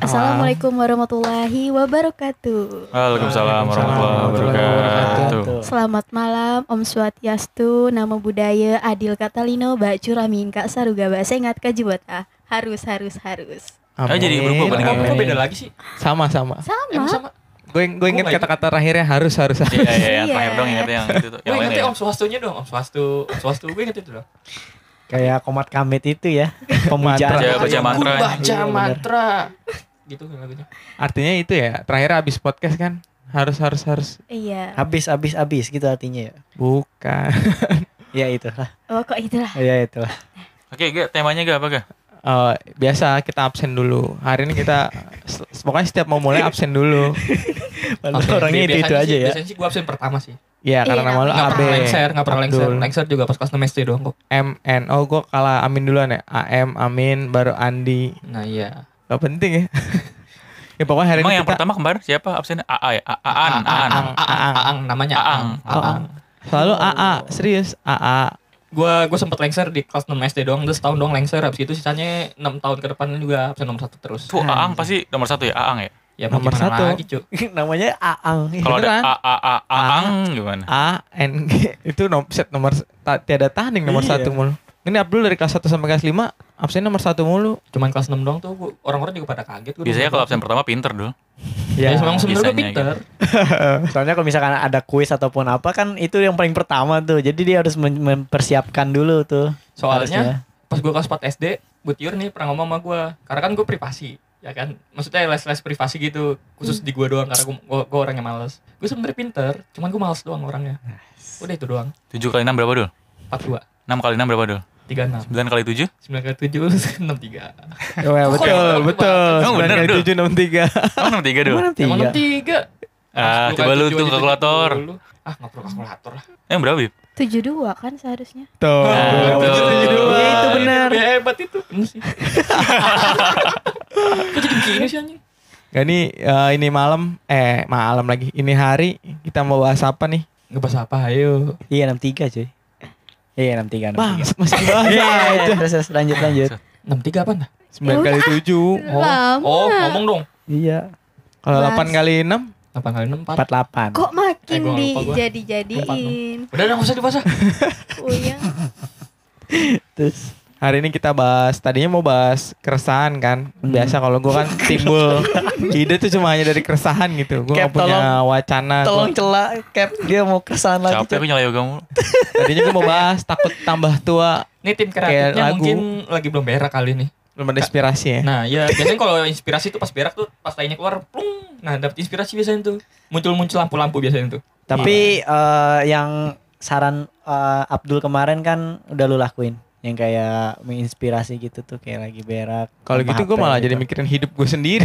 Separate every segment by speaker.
Speaker 1: Assalamualaikum warahmatullahi wabarakatuh.
Speaker 2: Waalaikumsalam warahmatullahi wabarakatuh.
Speaker 1: Selamat malam Om Swastiastu, nama budaya Adil Katalino, Mbak Curamin, Kak Saruga, Mbak Sengat, Kak Jubata. Harus, harus, harus.
Speaker 2: Ah, jadi berubah
Speaker 3: Kok
Speaker 2: Amin.
Speaker 3: kok beda lagi sih?
Speaker 4: Sama sama.
Speaker 3: Emang
Speaker 1: Sama.
Speaker 3: sama.
Speaker 4: Gue gue inget kata-kata terakhirnya harus harus. harus.
Speaker 2: Iya, iya, yang
Speaker 1: Iya.
Speaker 2: terakhir dong ingat yang itu tuh. Yang
Speaker 3: Gue ingetnya
Speaker 2: ya.
Speaker 3: Om Swastunya dong, Om Swastu, Om Swastu, gue inget itu dong.
Speaker 5: Kayak komat kamit itu ya. Pemujaan.
Speaker 2: Baca- baca mantra.
Speaker 3: Baca
Speaker 5: Iya,
Speaker 3: mantra. Gitu lagunya.
Speaker 4: Artinya itu ya. Terakhir abis podcast kan harus harus harus.
Speaker 1: Iya.
Speaker 5: Habis habis habis gitu artinya ya.
Speaker 4: Bukan.
Speaker 5: Ya itulah.
Speaker 1: Oh kok itulah.
Speaker 5: Ya itulah.
Speaker 2: Oke, Gak, temanya gak apa gak?
Speaker 4: Oh, biasa kita absen dulu. Hari ini kita pokoknya setiap mau mulai absen dulu.
Speaker 5: Padahal
Speaker 3: Oke,
Speaker 5: orangnya itu itu
Speaker 3: sih-
Speaker 5: aja ya.
Speaker 3: Biasanya sih gue absen pertama sih.
Speaker 4: Iya, karena
Speaker 1: Iya,
Speaker 4: nama lu
Speaker 3: Nggak
Speaker 4: AB.
Speaker 3: pernah lengser, nggak pernah lengser. Lengser juga pas kelas 6 SD doang kok.
Speaker 4: M N O gue kalah Amin duluan ya. AM Amin baru Andi.
Speaker 3: Nah iya.
Speaker 4: Gak penting ya. ya pokoknya hari
Speaker 2: Emang
Speaker 4: ini
Speaker 2: yang
Speaker 4: kita
Speaker 2: pertama kemarin siapa absennya? AA ya? A- Aan, Aan.
Speaker 4: Aang,
Speaker 3: Aang namanya.
Speaker 2: Aang.
Speaker 3: Aang.
Speaker 4: selalu AA serius AA.
Speaker 3: Gue gue sempet lengser di kelas 6 SD doang, terus tahun doang lengser. Habis itu sisanya 6 tahun ke depan juga absen nomor satu terus.
Speaker 2: Tuh Aang pasti nomor satu ya? Aang ya?
Speaker 3: Ya
Speaker 4: Nomor satu.
Speaker 3: lagi cu.
Speaker 5: Namanya Aang.
Speaker 2: Kalau ada? A A A Aang gimana?
Speaker 4: A N G itu nom set nomor tiada tanding nomor
Speaker 5: Iya.
Speaker 4: satu mulu. Ini Abdul dari kelas 1 sampai kelas 5 absen nomor satu mulu.
Speaker 3: Cuman kelas 6 doang tuh gua- orang-orang juga pada kaget. Gua
Speaker 2: Biasanya kalau absen pertama pinter dulu.
Speaker 3: Ya, memang sebenarnya pinter.
Speaker 5: Soalnya kalau misalkan ada kuis ataupun apa kan itu yang paling pertama tuh. Jadi dia harus mempersiapkan dulu tuh.
Speaker 3: Soalnya pas gue kelas 4 SD, Bu Tiur nih pernah ngomong sama gue. Karena kan gue privasi, ya kan. Maksudnya les-les privasi gitu, khusus di gue doang karena gue gue orangnya males. Gue sebenarnya pinter, cuman gue males doang orangnya. Udah itu doang.
Speaker 2: 7 kali 6 berapa dul?
Speaker 3: 42,
Speaker 2: 6 kali 6 berapa dul?
Speaker 3: 36,
Speaker 2: 9 kali 7?
Speaker 3: 9 kali 7, 63.
Speaker 4: Oh, ya, betul,
Speaker 3: ya?
Speaker 4: betul.
Speaker 2: Emang bener, Dul?
Speaker 4: tujuh enam tiga.
Speaker 2: Oh 63 dul?
Speaker 5: Emang
Speaker 3: Emang
Speaker 5: tiga.
Speaker 3: 63.
Speaker 2: Ah,
Speaker 3: 10
Speaker 2: coba
Speaker 3: kali
Speaker 2: lu
Speaker 3: 7
Speaker 2: tuh kalkulator.
Speaker 3: 70. Ah, nggak perlu kalkulator lah.
Speaker 2: Eh berapa Bib?
Speaker 1: 72 kan seharusnya.
Speaker 4: Tuh.
Speaker 2: Ah, betul.
Speaker 5: Iya, itu benar.
Speaker 3: Lebih hebat itu. Kok jadi begini sih anjing?
Speaker 4: Gak nih eh, ini malam eh malam lagi. Ini hari kita mau bahas apa nih?
Speaker 3: Ngebahas apa? Ayo.
Speaker 5: Iya 63 cuy. Iya 63
Speaker 4: Bang,
Speaker 5: 63.
Speaker 4: masih bahas
Speaker 5: Iya,
Speaker 4: aja.
Speaker 5: terus, terus lanjut lanjut.
Speaker 3: 63 apa dah?
Speaker 4: 9 kali 7
Speaker 3: Oh,
Speaker 1: Lama.
Speaker 3: oh, ngomong dong.
Speaker 5: Iya.
Speaker 4: Kalau. 8 kali 6
Speaker 3: 8 kali 6, 4.
Speaker 5: 48.
Speaker 1: Kok makin
Speaker 3: Eh,
Speaker 1: dijadi-jadiin?
Speaker 3: Udah, udah, nggak usah dibahas. ah.
Speaker 1: Oh iya.
Speaker 5: Terus
Speaker 4: Hari ini kita bahas tadinya mau bahas keresahan kan. Biasa kalau gua kan timbul ide tuh cuma hanya dari keresahan gitu. Gua
Speaker 5: Cap,
Speaker 4: gak punya wacana.
Speaker 5: tolong celak cap dia mau kesan lagi.
Speaker 2: Capek nyala yoga mulu.
Speaker 4: tadinya gua mau bahas takut tambah tua
Speaker 3: Nih tim
Speaker 4: Kayak
Speaker 3: kreatifnya
Speaker 4: lagu.
Speaker 3: mungkin lagi belum berak kali nih.
Speaker 4: belum ada inspirasi ya.
Speaker 3: Nah, ya biasanya kalau inspirasi tuh pas berak tuh pas lainnya keluar, plung. Nah, dapet inspirasi biasanya tuh. Muncul-muncul lampu-lampu biasanya tuh.
Speaker 5: Tapi eh, yang saran eh, Abdul kemarin kan udah lu lakuin yang kayak menginspirasi gitu tuh kayak lagi berak.
Speaker 4: Kalau gitu gue malah
Speaker 5: gitu.
Speaker 4: jadi mikirin hidup gue sendiri.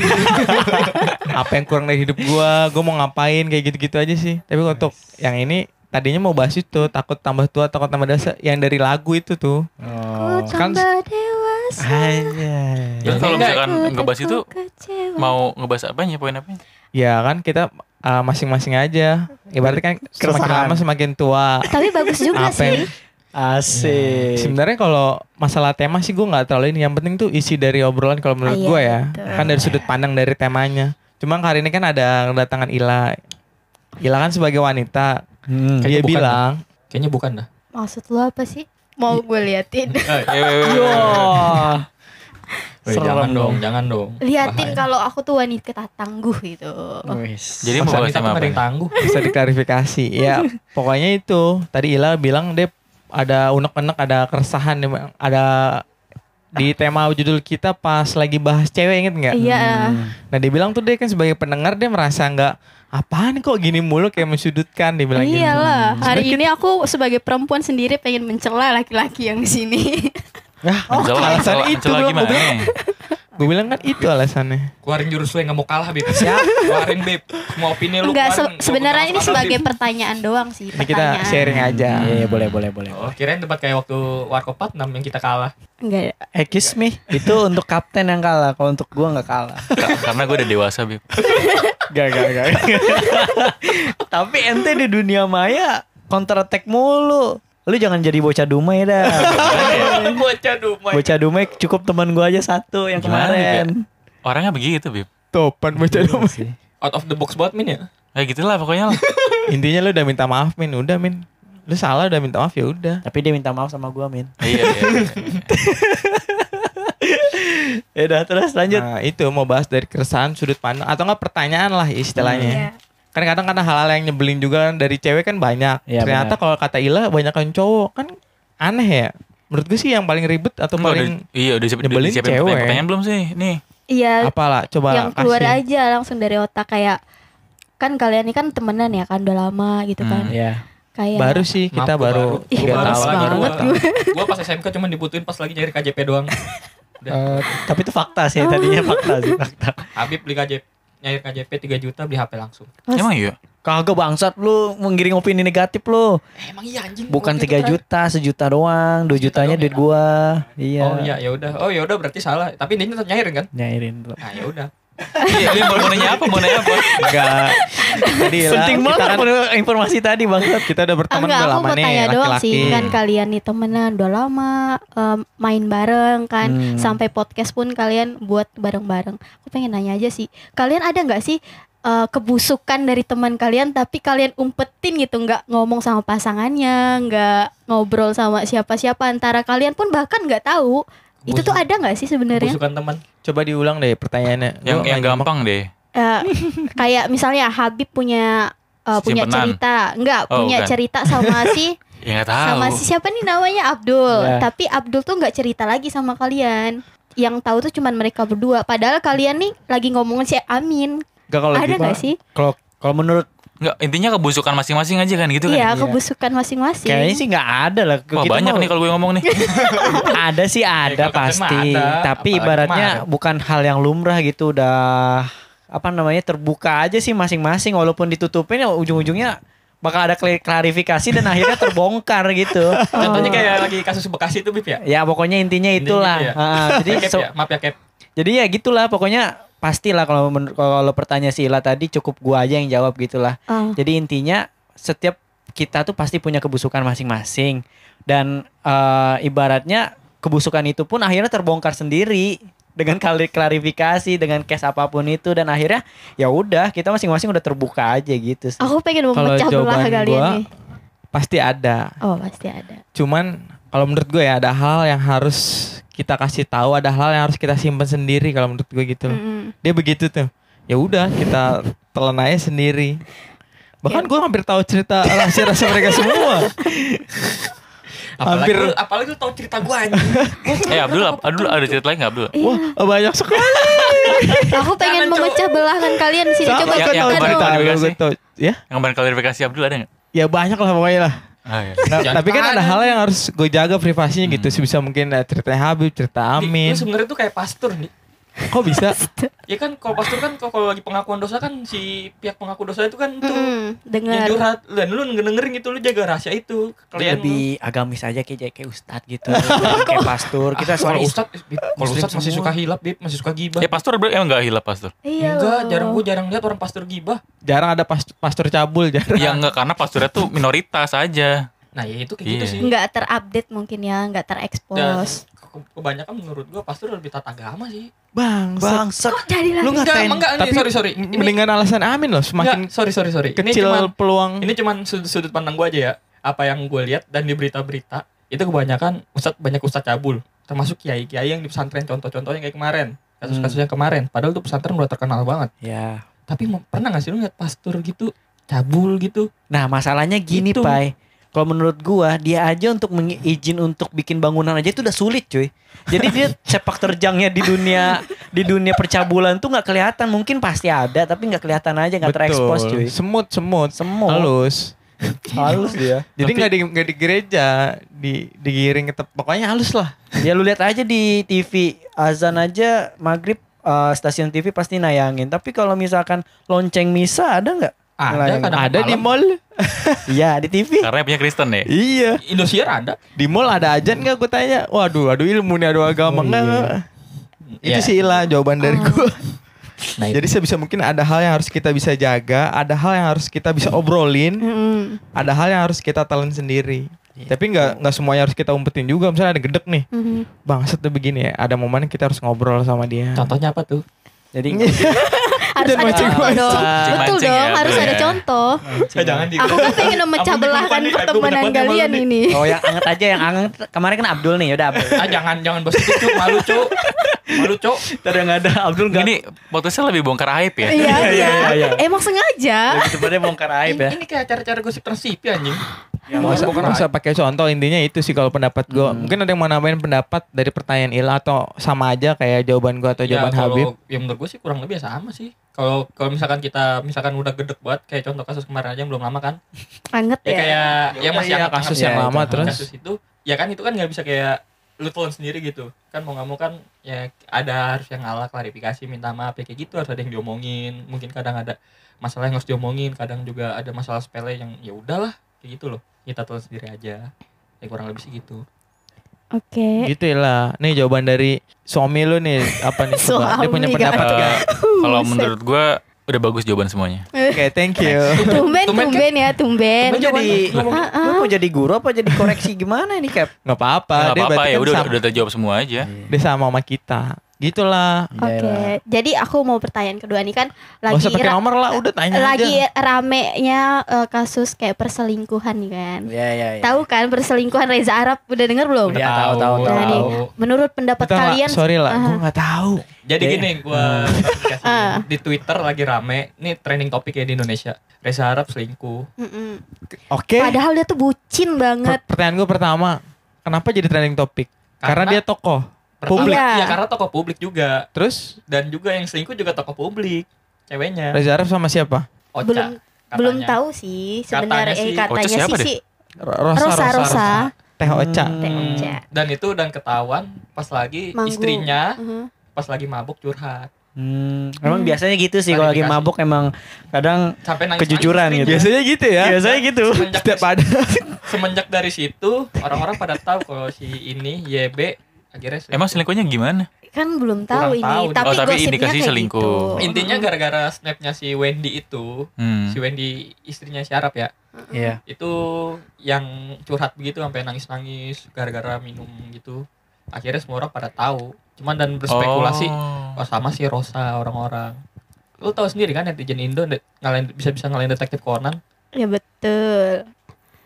Speaker 4: Apa yang kurang dari hidup gue, gue mau ngapain kayak gitu-gitu aja sih. Tapi untuk yang ini tadinya mau bahas itu takut tambah tua, takut tambah dewasa yang dari lagu itu tuh.
Speaker 5: Oh.
Speaker 4: Kan-
Speaker 1: tambah dewasa.
Speaker 5: Aja.
Speaker 2: Jadi kalau misalkan ngebahas itu
Speaker 1: kecewa.
Speaker 2: mau ngebahas apanya poin apanya?
Speaker 4: Ya kan kita uh, masing-masing aja. Ibaratnya kan semakin lama semakin tua.
Speaker 1: Tapi bagus juga
Speaker 4: Apa
Speaker 1: sih.
Speaker 5: Asik.
Speaker 4: Sebenarnya kalau masalah tema sih gue nggak terlalu ini. Yang penting tuh isi dari obrolan kalau menurut
Speaker 1: iya,
Speaker 4: gue ya.
Speaker 1: betul.
Speaker 4: Kan dari sudut pandang dari temanya. Cuma hari ini kan ada kedatangan Ila. Ila kan sebagai wanita.
Speaker 5: Hmm.
Speaker 4: Dia
Speaker 3: Kayaknya bukan
Speaker 4: bilang
Speaker 3: Kayaknya bukan dah.
Speaker 1: Maksud lu apa sih? Mau gue liatin.
Speaker 2: Eh, eh,
Speaker 5: Wah.
Speaker 3: Weh,
Speaker 5: Serem
Speaker 3: jangan dong,
Speaker 5: dong.
Speaker 3: jangan dong.
Speaker 1: liatin kalau aku tuh wanita tangguh gitu.
Speaker 5: Wis.
Speaker 2: Jadi mau apa?
Speaker 3: yang tangguh.
Speaker 4: bisa diklarifikasi. ya pokoknya itu. Tadi Ila bilang dia ada unek-unek, ada keresahan, ada di tema judul kita pas lagi bahas cewek inget nggak?
Speaker 1: Iya.
Speaker 4: Nah dia bilang tuh dia kan sebagai pendengar dia merasa nggak apaan kok gini mulu kayak mensudutkan dia bilang gitu.
Speaker 1: Iyalah, hari
Speaker 4: Sebenarnya
Speaker 1: ini aku sebagai perempuan sendiri pengen mencela laki-laki yang di sini.
Speaker 2: Mencela,
Speaker 4: alasan
Speaker 2: mencela-
Speaker 4: itu gua-
Speaker 2: gimana?
Speaker 4: bilang- Gue bilang kan itu alasannya.
Speaker 3: Keluarin jurus lu yang gak mau kalah, Beb. Siap. Keluarin, Beb. Semua opini lu
Speaker 1: Enggak,
Speaker 3: keluarin.
Speaker 1: se- sebenarnya ini sebagai
Speaker 3: Beb.
Speaker 1: pertanyaan doang sih.
Speaker 4: Ini kita sharing aja.
Speaker 5: Iya, iya, boleh boleh boleh.
Speaker 3: Oh, kirain debat kayak waktu Warkop 46 yang kita kalah.
Speaker 1: Enggak.
Speaker 5: Excuse me, itu untuk kapten yang kalah. Kalau untuk gua nggak kalah.
Speaker 2: Karena gue udah dewasa, Bib.
Speaker 5: Gak gak gak. Tapi ente di dunia maya counter attack mulu. Lu jangan jadi bocah dumai dah.
Speaker 3: Bocah dumai.
Speaker 5: bocah dumai cukup teman gua aja satu yang
Speaker 2: Gimana,
Speaker 5: kemarin.
Speaker 2: Orangnya begitu, Bib.
Speaker 4: Topan baca
Speaker 5: Iya
Speaker 4: nama.
Speaker 5: sih.
Speaker 3: Out of the box banget Min ya.
Speaker 2: Ya gitulah pokoknya lah.
Speaker 4: Intinya lu udah minta maaf Min, udah Min. Lu salah udah minta maaf ya udah.
Speaker 5: Tapi dia minta maaf sama gua, Min.
Speaker 2: iya, iya, iya.
Speaker 5: Ya udah terus lanjut.
Speaker 4: Nah, itu mau bahas dari keresahan sudut pandang atau enggak pertanyaan lah istilahnya.
Speaker 1: Iya.
Speaker 4: Kan kadang kadang hal-hal yang nyebelin juga kan dari cewek kan banyak.
Speaker 5: Iya,
Speaker 4: Ternyata kalau kata Ila banyak kan cowok kan aneh ya. Menurut gue sih yang paling ribet atau
Speaker 2: Enggak,
Speaker 4: paling
Speaker 2: udah, iya udah siap, udah
Speaker 4: nyebelin
Speaker 2: disiapin
Speaker 4: cewek.
Speaker 2: pertanyaan, belum sih? Nih.
Speaker 1: Iya,
Speaker 4: apalah coba
Speaker 1: yang keluar
Speaker 4: kasih.
Speaker 1: aja langsung dari otak kayak kan kalian ini kan temenan ya kan udah lama gitu kan.
Speaker 5: Iya.
Speaker 1: Kayak
Speaker 4: Baru sih kita
Speaker 3: Maaf,
Speaker 4: baru tiga
Speaker 3: baru
Speaker 1: males
Speaker 4: tahun.
Speaker 3: lagi
Speaker 1: banget
Speaker 3: gua. Gua pas SMK cuma dibutuhin pas lagi nyari KJP doang.
Speaker 5: Eh, tapi itu fakta sih tadinya fakta sih fakta.
Speaker 3: Habib beli KJP nyari KJP 3 juta beli HP langsung.
Speaker 1: Mas-
Speaker 2: Emang iya?
Speaker 5: Kagak bangsat lu menggiring opini negatif lu.
Speaker 3: Eh, emang iya anjing.
Speaker 5: Bukan
Speaker 3: Waktu
Speaker 5: 3
Speaker 3: itu
Speaker 5: juta, sejuta doang. 2
Speaker 3: Sejuta
Speaker 5: jutanya
Speaker 3: doang
Speaker 5: duit
Speaker 3: ya?
Speaker 5: gua. Iya.
Speaker 3: Oh iya ya udah. Oh ya udah berarti salah. Tapi intinya tetap nyairin kan?
Speaker 5: Nyairin.
Speaker 3: Nah ya udah.
Speaker 2: Iya, dia mau nanya apa? Mau nanya apa?
Speaker 4: Enggak. Jadi lah,
Speaker 5: Penting banget
Speaker 4: kan
Speaker 5: informasi tadi bangsat.
Speaker 4: kita udah berteman
Speaker 1: Enggak,
Speaker 4: udah
Speaker 1: aku
Speaker 4: lama
Speaker 1: mau
Speaker 4: nih
Speaker 1: tanya doang
Speaker 4: laki-laki.
Speaker 1: sih kan kalian nih temenan udah lama em, main bareng kan
Speaker 5: Hmm.
Speaker 1: sampai podcast pun kalian buat bareng-bareng. Aku pengen nanya aja sih, kalian ada nggak sih eh, kebusukan dari teman kalian tapi kalian umpetin gitu nggak ngomong sama pasangannya, nggak ngobrol sama siapa-siapa antara kalian pun bahkan nggak tahu. Itu tuh ada nggak sih sebenarnya?
Speaker 3: Busukan teman.
Speaker 4: Coba diulang deh pertanyaannya.
Speaker 2: Yang
Speaker 4: Gua
Speaker 2: yang
Speaker 4: nggak
Speaker 2: gampang deh.
Speaker 1: Eh, kayak misalnya Habib punya eh, punya
Speaker 2: Simpenan.
Speaker 1: cerita, enggak
Speaker 2: Oh,
Speaker 1: punya
Speaker 2: bukan.
Speaker 1: cerita sama si
Speaker 2: Ya tahu.
Speaker 1: sama si siapa nih namanya Abdul
Speaker 5: Ya.
Speaker 1: tapi Abdul tuh nggak cerita lagi sama kalian yang tahu tuh cuman mereka berdua padahal kalian nih lagi ngomongin si Amin
Speaker 4: Nggak, kalau
Speaker 1: ada nggak sih
Speaker 5: Kalau kalau menurut
Speaker 2: Nggak, intinya kebusukan masing-masing aja kan gitu kan?
Speaker 1: iya
Speaker 5: Iya.
Speaker 1: kebusukan masing-masing
Speaker 5: kayaknya sih nggak ada lah.
Speaker 2: Wah
Speaker 5: Kita
Speaker 2: banyak
Speaker 5: mau-
Speaker 2: nih kalau gue ngomong nih.
Speaker 5: ada sih ada
Speaker 3: kalau kalian mah
Speaker 5: pasti.
Speaker 3: ada,
Speaker 5: Tapi
Speaker 3: apalagi
Speaker 5: ibaratnya
Speaker 3: ada.
Speaker 5: bukan hal yang lumrah gitu udah apa namanya terbuka aja sih masing-masing walaupun ditutupin ya ujung-ujungnya bakal ada klarifikasi dan akhirnya terbongkar gitu.
Speaker 3: Contohnya kayak lagi kasus Bekasi itu Bib ya.
Speaker 5: Ya pokoknya intinya
Speaker 3: Intinya
Speaker 5: itulah.
Speaker 3: gitu ya.
Speaker 5: Ah, jadi
Speaker 3: Cap
Speaker 5: so-
Speaker 3: ya, maaf ya Cap.
Speaker 5: jadi ya gitulah pokoknya pastilah kalau menur- kalau pertanyaan si Ila tadi cukup gua aja yang jawab gitulah.
Speaker 1: Oh.
Speaker 5: Jadi intinya setiap kita tuh pasti punya kebusukan masing-masing dan eh, ibaratnya kebusukan itu pun akhirnya terbongkar sendiri dengan kali klarifikasi dengan case apa pun itu dan akhirnya ya udah kita masing-masing udah terbuka aja gitu sih.
Speaker 1: aku pengen
Speaker 4: Kalau
Speaker 1: memecah belah
Speaker 4: jawaban
Speaker 1: kalian
Speaker 4: gua,
Speaker 1: nih
Speaker 4: pasti ada.
Speaker 1: oh pasti ada
Speaker 4: Cuman kalau menurut gue ya ada hal yang harus kita kasih tahu, ada hal yang harus kita simpan sendiri kalau menurut gue gitu. loh.
Speaker 1: Mm-mm.
Speaker 4: Dia begitu tuh. Ya udah kita telan aja sendiri. Bahkan
Speaker 1: Ya.
Speaker 4: gue hampir tahu cerita rahasia-rahasia mereka semua.
Speaker 3: Apalagi
Speaker 4: Hampir-
Speaker 3: lu, apalagi lu tahu cerita gua anjing.
Speaker 2: Eh Abdul, Abdul ada cerita lain nggak Abdul?
Speaker 4: Wah banyak sekali.
Speaker 1: aku pengen
Speaker 3: Jangan,
Speaker 1: memecah belahkan kalian sini coba
Speaker 2: yang-
Speaker 1: cerita
Speaker 2: yang kemarin
Speaker 1: dong
Speaker 2: tadi.
Speaker 4: Tahu,
Speaker 2: klarifikasi.
Speaker 4: gue tahu. Ya,
Speaker 2: Yang kemarin klarifikasi Abdul ada nggak?
Speaker 4: ya banyak lah pokoknya lah.
Speaker 2: Ah, iya.
Speaker 4: Nah, tapi kan ada hal yang harus gue jaga privasinya gitu. Sebisa mungkin eh, ceritanya Habib, cerita Amin.
Speaker 3: Lu sebenarnya tuh kayak pastor nih.
Speaker 4: Kok bisa?
Speaker 3: Ya kan kalau pastor kan kalau kalau lagi pengakuan dosa kan si pihak pengaku dosa itu kan tuh yang
Speaker 1: dengar
Speaker 3: curhat. Dan lu dengerin gitu lu jaga rahasia itu kalian.
Speaker 5: lebih agamis aja kayak kayak ustadz gitu. Kayak pastor. Kita sorry
Speaker 3: ustad kalau
Speaker 5: Muslim
Speaker 3: ustad masih suka hilap bib masih suka gibah.
Speaker 2: Ya pastor emang nggak hilap pastor?
Speaker 1: iya.
Speaker 3: Enggak jarang gua jarang lihat orang pastor gibah.
Speaker 4: Jarang ada pas- pastor cabul, jarang.
Speaker 2: Ya enggak karena pastornya tuh minoritas aja.
Speaker 3: nah ya itu kayak gitu
Speaker 2: Iya.
Speaker 3: sih.
Speaker 1: Nggak terupdate mungkin ya nggak
Speaker 3: dan
Speaker 1: terekspos.
Speaker 3: Ke- kebanyakan menurut gua pastor lebih tata agama sih.
Speaker 4: Bang,
Speaker 5: bangsat.
Speaker 1: Kok jadi
Speaker 5: lu
Speaker 1: lagi
Speaker 3: enggak?
Speaker 5: ngatain.
Speaker 3: Emang enggak
Speaker 4: Tapi
Speaker 3: ini sorry. sorry ini
Speaker 4: mendingan alasan Amin loh, semakin
Speaker 3: enggak, sorry sorry sorry. Ini
Speaker 4: kecil
Speaker 3: cuman
Speaker 4: peluang.
Speaker 3: ini cuman sudut, sudut pandang gua aja ya. Apa yang gue lihat dan di berita-berita itu kebanyakan ustadz banyak ustadz cabul. Termasuk kiai kiai yang di pesantren contoh-contohnya kayak kemarin kasus-kasus yang kemarin. Padahal tuh pesantren udah terkenal banget.
Speaker 5: Ya.
Speaker 3: Tapi mau- pernah gak sih lu ngeliat pastor gitu? Cabul gitu?
Speaker 5: Nah masalahnya gini
Speaker 3: Itu.
Speaker 5: Pai Kalau menurut gua dia aja untuk mengizin untuk bikin bangunan aja itu udah sulit cuy. Jadi dia sepak terjangnya di dunia di dunia percabulan tuh nggak kelihatan. Mungkin pasti ada tapi nggak kelihatan aja nggak terekspos cuy.
Speaker 4: Semut, semut,
Speaker 5: Semut.
Speaker 4: halus.
Speaker 5: halus dia.
Speaker 4: Jadi nggak di nggak di gereja, di digiring ke tep- pokoknya halus lah.
Speaker 5: Ya lu lihat aja di TV azan aja maghrib eh, stasiun TV pasti nayangin. Tapi kalau misalkan lonceng misa ada nggak?
Speaker 3: Ada kadang
Speaker 4: ada di
Speaker 3: malam.
Speaker 4: mall.
Speaker 5: Iya di TV.
Speaker 2: Karena punya Kristen ya.
Speaker 4: iya.
Speaker 3: Indosiar ada
Speaker 4: Di mall ada ajan nggak gue tanya. Waduh, aduh ilmu nih, aduh agama
Speaker 5: Oh,
Speaker 4: nggak.
Speaker 5: iya.
Speaker 4: Itu
Speaker 3: Iya.
Speaker 4: sih lah jawaban dari gue.
Speaker 3: Nah,
Speaker 4: Jadi sebisa mungkin ada hal yang harus kita bisa jaga, ada hal yang harus kita bisa obrolin,
Speaker 1: Mm-mm,
Speaker 4: ada hal yang harus kita telan sendiri.
Speaker 5: Iya.
Speaker 4: Tapi nggak nggak semuanya harus kita umpetin juga. Misalnya ada gedek nih,
Speaker 1: mhm.
Speaker 4: bang tuh begini ya. Ada momen kita harus ngobrol sama dia.
Speaker 3: contohnya apa tuh
Speaker 5: Jadi
Speaker 1: harus ada contoh
Speaker 4: mancing-mancing.
Speaker 1: dong. Betul
Speaker 2: Mancing-mancing
Speaker 1: dong,
Speaker 2: ya,
Speaker 1: harus ada
Speaker 2: ya.
Speaker 1: contoh.
Speaker 3: Eh, jangan di.
Speaker 1: Aku kan pengen memecah belahkan pertemanan kalian ini.
Speaker 5: Oh yang anget aja yang anget kemarin kan Abdul nih udah Abdul.
Speaker 3: Ah jangan jangan bahas itu cuk malu cuk. Malu cuk.
Speaker 5: Tadi yang ada Abdul nggak.
Speaker 2: Ini podcastnya lebih bongkar aib ya.
Speaker 1: Iya,
Speaker 5: iya,
Speaker 1: iya.
Speaker 5: iya.
Speaker 1: Emang sengaja.
Speaker 5: Lebih tepatnya bongkar aib ya.
Speaker 3: Ini, kayak acara-acara gosip trans TV anjing.
Speaker 4: Ya, nggak usah pakai contoh intinya itu sih kalau pendapat gue mungkin ada yang mau nambahin pendapat dari pertanyaan Ila atau sama aja kayak jawaban gue atau jawaban Habib
Speaker 3: kalau ya menurut gue sih kurang lebih ya sama sih. Kalau kalau misalkan kita misalkan udah gedek banget kayak contoh kasus kemarin aja yang belum lama kan.
Speaker 1: Anget
Speaker 3: Ya
Speaker 1: ya.
Speaker 3: kayak yang masih
Speaker 4: iya, kasus yang
Speaker 5: ya,
Speaker 4: lama
Speaker 5: itu.
Speaker 4: terus
Speaker 3: kasus itu ya kan itu kan nggak bisa kayak lu telan sendiri gitu kan mau nggak mau kan ya ada harus yang ngalah klarifikasi minta maaf ya kayak gitu harus ada yang diomongin mungkin kadang ada masalah yang harus diomongin kadang juga ada masalah sepele yang ya udahlah kayak gitu loh kita telan sendiri aja ya kurang lebih sih gitu
Speaker 1: Oke.
Speaker 4: gitu lah. Nih jawaban dari suami lu nih. Apa nih coba? Dia punya
Speaker 1: Suami,
Speaker 4: pendapat gak
Speaker 2: Kalau menurut gua udah bagus jawaban semuanya.
Speaker 4: oke thank you.
Speaker 1: Tumben,
Speaker 3: Tumben,
Speaker 1: tumben ya, tumben.
Speaker 5: Lu jadi lu mau jadi guru apa jadi koreksi gimana ini Cap?
Speaker 4: nggak apa-apa.
Speaker 2: Apa-apa
Speaker 4: berarti
Speaker 2: ya
Speaker 4: kan
Speaker 2: udah
Speaker 4: sama,
Speaker 2: udah terjawab semua aja.
Speaker 4: dia sama sama kita gitulah
Speaker 1: Oke, jadi aku mau pertanyaan kedua nih kan
Speaker 4: Gak
Speaker 1: lagi
Speaker 4: usah pakai nomor lah udah tanya
Speaker 1: lagi
Speaker 4: aja
Speaker 1: ramenya eh, kasus kayak perselingkuhan nih kan.
Speaker 5: Iya iya iya.
Speaker 1: Tahu kan perselingkuhan Reza Arab udah denger belum?
Speaker 5: Udah. tahu, tahu,
Speaker 1: Nah, nih, menurut pendapat
Speaker 4: lah,
Speaker 1: kalian
Speaker 4: sorry lah
Speaker 1: Ah.
Speaker 4: gue nggak tahu
Speaker 3: jadi
Speaker 5: Oke.
Speaker 3: gini gua klarifikasi.
Speaker 1: Ah.
Speaker 3: di Twitter lagi rame nih trending topik ya di Indonesia Reza Arab selingkuh
Speaker 1: Mm-mm.
Speaker 4: oke
Speaker 1: Padahal dia tuh bucin banget.
Speaker 4: Per- pertanyaan gue pertama kenapa jadi trending topik karena,
Speaker 3: Karena-
Speaker 4: dia tokoh Publik.
Speaker 1: Iya.
Speaker 3: ya karena tokoh publik juga
Speaker 4: terus
Speaker 3: dan juga yang selingkuh juga tokoh publik ceweknya
Speaker 4: Reza Arab sama siapa
Speaker 3: Ocha,
Speaker 1: belum
Speaker 3: katanya.
Speaker 1: belum tahu sih sebenarnya
Speaker 3: Katanya
Speaker 1: eh
Speaker 3: sih.
Speaker 1: katanya sih
Speaker 2: deh?
Speaker 1: sih
Speaker 4: Ro-
Speaker 1: Rosa
Speaker 4: Rosa
Speaker 1: Rosa.
Speaker 4: Teh Ocha
Speaker 5: Hmm.
Speaker 1: Teh Ocha.
Speaker 3: dan itu dan ketahuan pas lagi
Speaker 1: Manggung.
Speaker 3: istrinya
Speaker 1: Mhm.
Speaker 3: pas lagi mabuk curhat
Speaker 5: Hmm, emang biasanya gitu sih kalau lagi mabuk emang kadang
Speaker 3: sampai nangis
Speaker 5: Kejujuran gitu.
Speaker 4: biasanya gitu ya
Speaker 5: biasanya gitu.
Speaker 3: semenjak,
Speaker 4: setiap ada
Speaker 3: semenjak dari situ orang-orang pada tahu kalau si ini YB akhirnya selingkuh.
Speaker 2: Emang selingkuhnya gimana?
Speaker 1: kan belum tahu
Speaker 3: Kurang
Speaker 1: ini
Speaker 3: tahu.
Speaker 1: tapi,
Speaker 2: Oh, tapi
Speaker 1: gosipnya
Speaker 2: indikasi selingkuh.
Speaker 1: gitu.
Speaker 3: intinya gara-gara snapnya si Wendy itu
Speaker 2: Hmm.
Speaker 3: si Wendy istrinya si Arab ya
Speaker 5: Iya.
Speaker 3: itu yang curhat begitu sampai nangis-nangis gara-gara minum gitu akhirnya semua orang pada tahu cuman dan berspekulasi
Speaker 2: Oh.
Speaker 3: oh sama si Rosa orang-orang lu tahu sendiri kan netizen Indo de- ngalahin bisa bisa ngalahin detektif Conan
Speaker 1: ya betul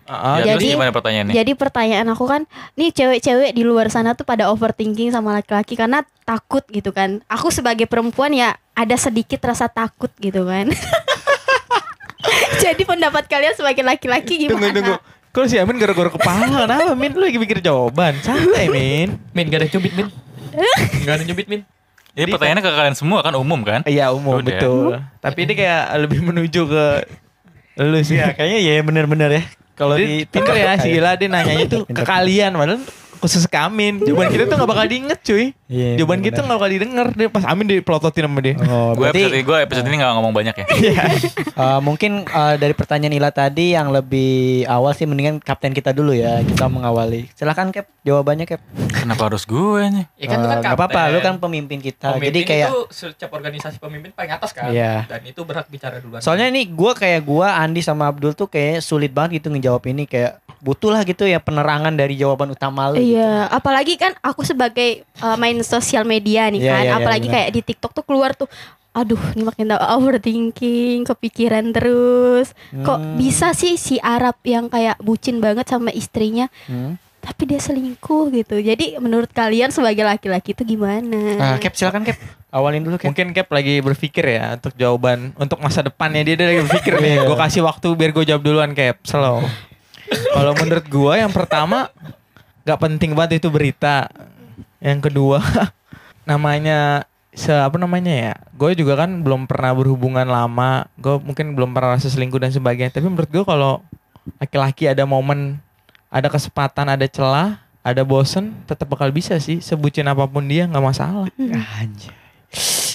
Speaker 4: Ah,
Speaker 2: Ya, terus
Speaker 1: jadi-
Speaker 2: gimana pertanyaannya?
Speaker 1: jadi pertanyaan aku kan nih cewek-cewek di luar sana tuh pada overthinking sama laki-laki karena takut gitu kan. Aku sebagai perempuan ya ada sedikit rasa takut gitu kan. Jadi pendapat kalian sebagai laki-laki
Speaker 4: tunggu
Speaker 1: gimana?
Speaker 4: tunggu. Kalau si Amin gara-gara kepala? Kenapa Min? Lu lagi mikir jawaban. Santai Min.
Speaker 3: Min gak ada cubit Min. Gak ada cubit Min.
Speaker 2: Ini pertanyaannya ke kalian semua kan? Umum kan?
Speaker 4: iya umum
Speaker 2: Udah.
Speaker 4: betul. Tapi ini kayak lebih menuju ke lu sih
Speaker 5: Iya, kayaknya ya bener-bener ya. Kalau di
Speaker 4: pinter ya si Gila dia nanyanya tuh ke kalian padahal khusus ke Amin jawaban kita tuh gak bakal diinget cuy
Speaker 5: Iya,
Speaker 4: jawaban kita gak bakal didengar dia pas Amin dipelototin sama dia
Speaker 5: Oh,
Speaker 2: Gue
Speaker 5: berarti
Speaker 2: episode, gue episode ini gak ngomong banyak ya.
Speaker 5: eh, mungkin eh, dari pertanyaan Ila tadi yang lebih awal sih mendingan kapten kita dulu ya kita mengawali. Silahkan Cap jawabannya Cap.
Speaker 2: Kenapa harus gue nih?
Speaker 3: ya kan lu kan
Speaker 5: Eh, nggak apa-apa,
Speaker 3: kapten.
Speaker 5: lu kan pemimpin kita.
Speaker 3: Pemimpin
Speaker 5: Jadi kayak
Speaker 3: itu setiap organisasi pemimpin paling atas kan
Speaker 5: Iya.
Speaker 3: dan itu berhak bicara duluan
Speaker 5: Soalnya ini gua kayak gua Andi sama Abdul tuh kayak sulit banget gitu ngejawab ini kayak butuh lah gitu ya penerangan dari jawaban utama lu.
Speaker 1: Iya, apalagi kan aku sebagai uh, main sosial media nih
Speaker 5: Iya,
Speaker 1: kan,
Speaker 5: iya, iya,
Speaker 1: apalagi
Speaker 5: benar.
Speaker 1: kayak di TikTok tuh keluar tuh, aduh, ini makin overthinking, kepikiran terus. Kok
Speaker 5: Hmm.
Speaker 1: bisa sih si Arab yang kayak bucin banget sama istrinya,
Speaker 5: Hmm.
Speaker 1: tapi dia selingkuh gitu. Jadi menurut kalian sebagai laki-laki itu gimana?
Speaker 5: Nah, Cap silakan Cap. Awalin dulu Cap.
Speaker 4: Mungkin Cap lagi berpikir ya untuk jawaban untuk masa depannya dia, dia lagi berpikir nih. Gue kasih waktu biar gue jawab duluan Cap. Slow. Kalau menurut gue yang pertama nggak penting banget itu berita. Yang kedua namanya se apa namanya ya? Gue juga kan belum pernah berhubungan lama. Gue mungkin belum pernah rasa selingkuh dan sebagainya. Tapi menurut gue kalau laki-laki ada momen, ada kesempatan, ada celah, ada bosen, tetap bakal bisa sih. Sebucin apa pun dia nggak masalah.
Speaker 5: Anjir.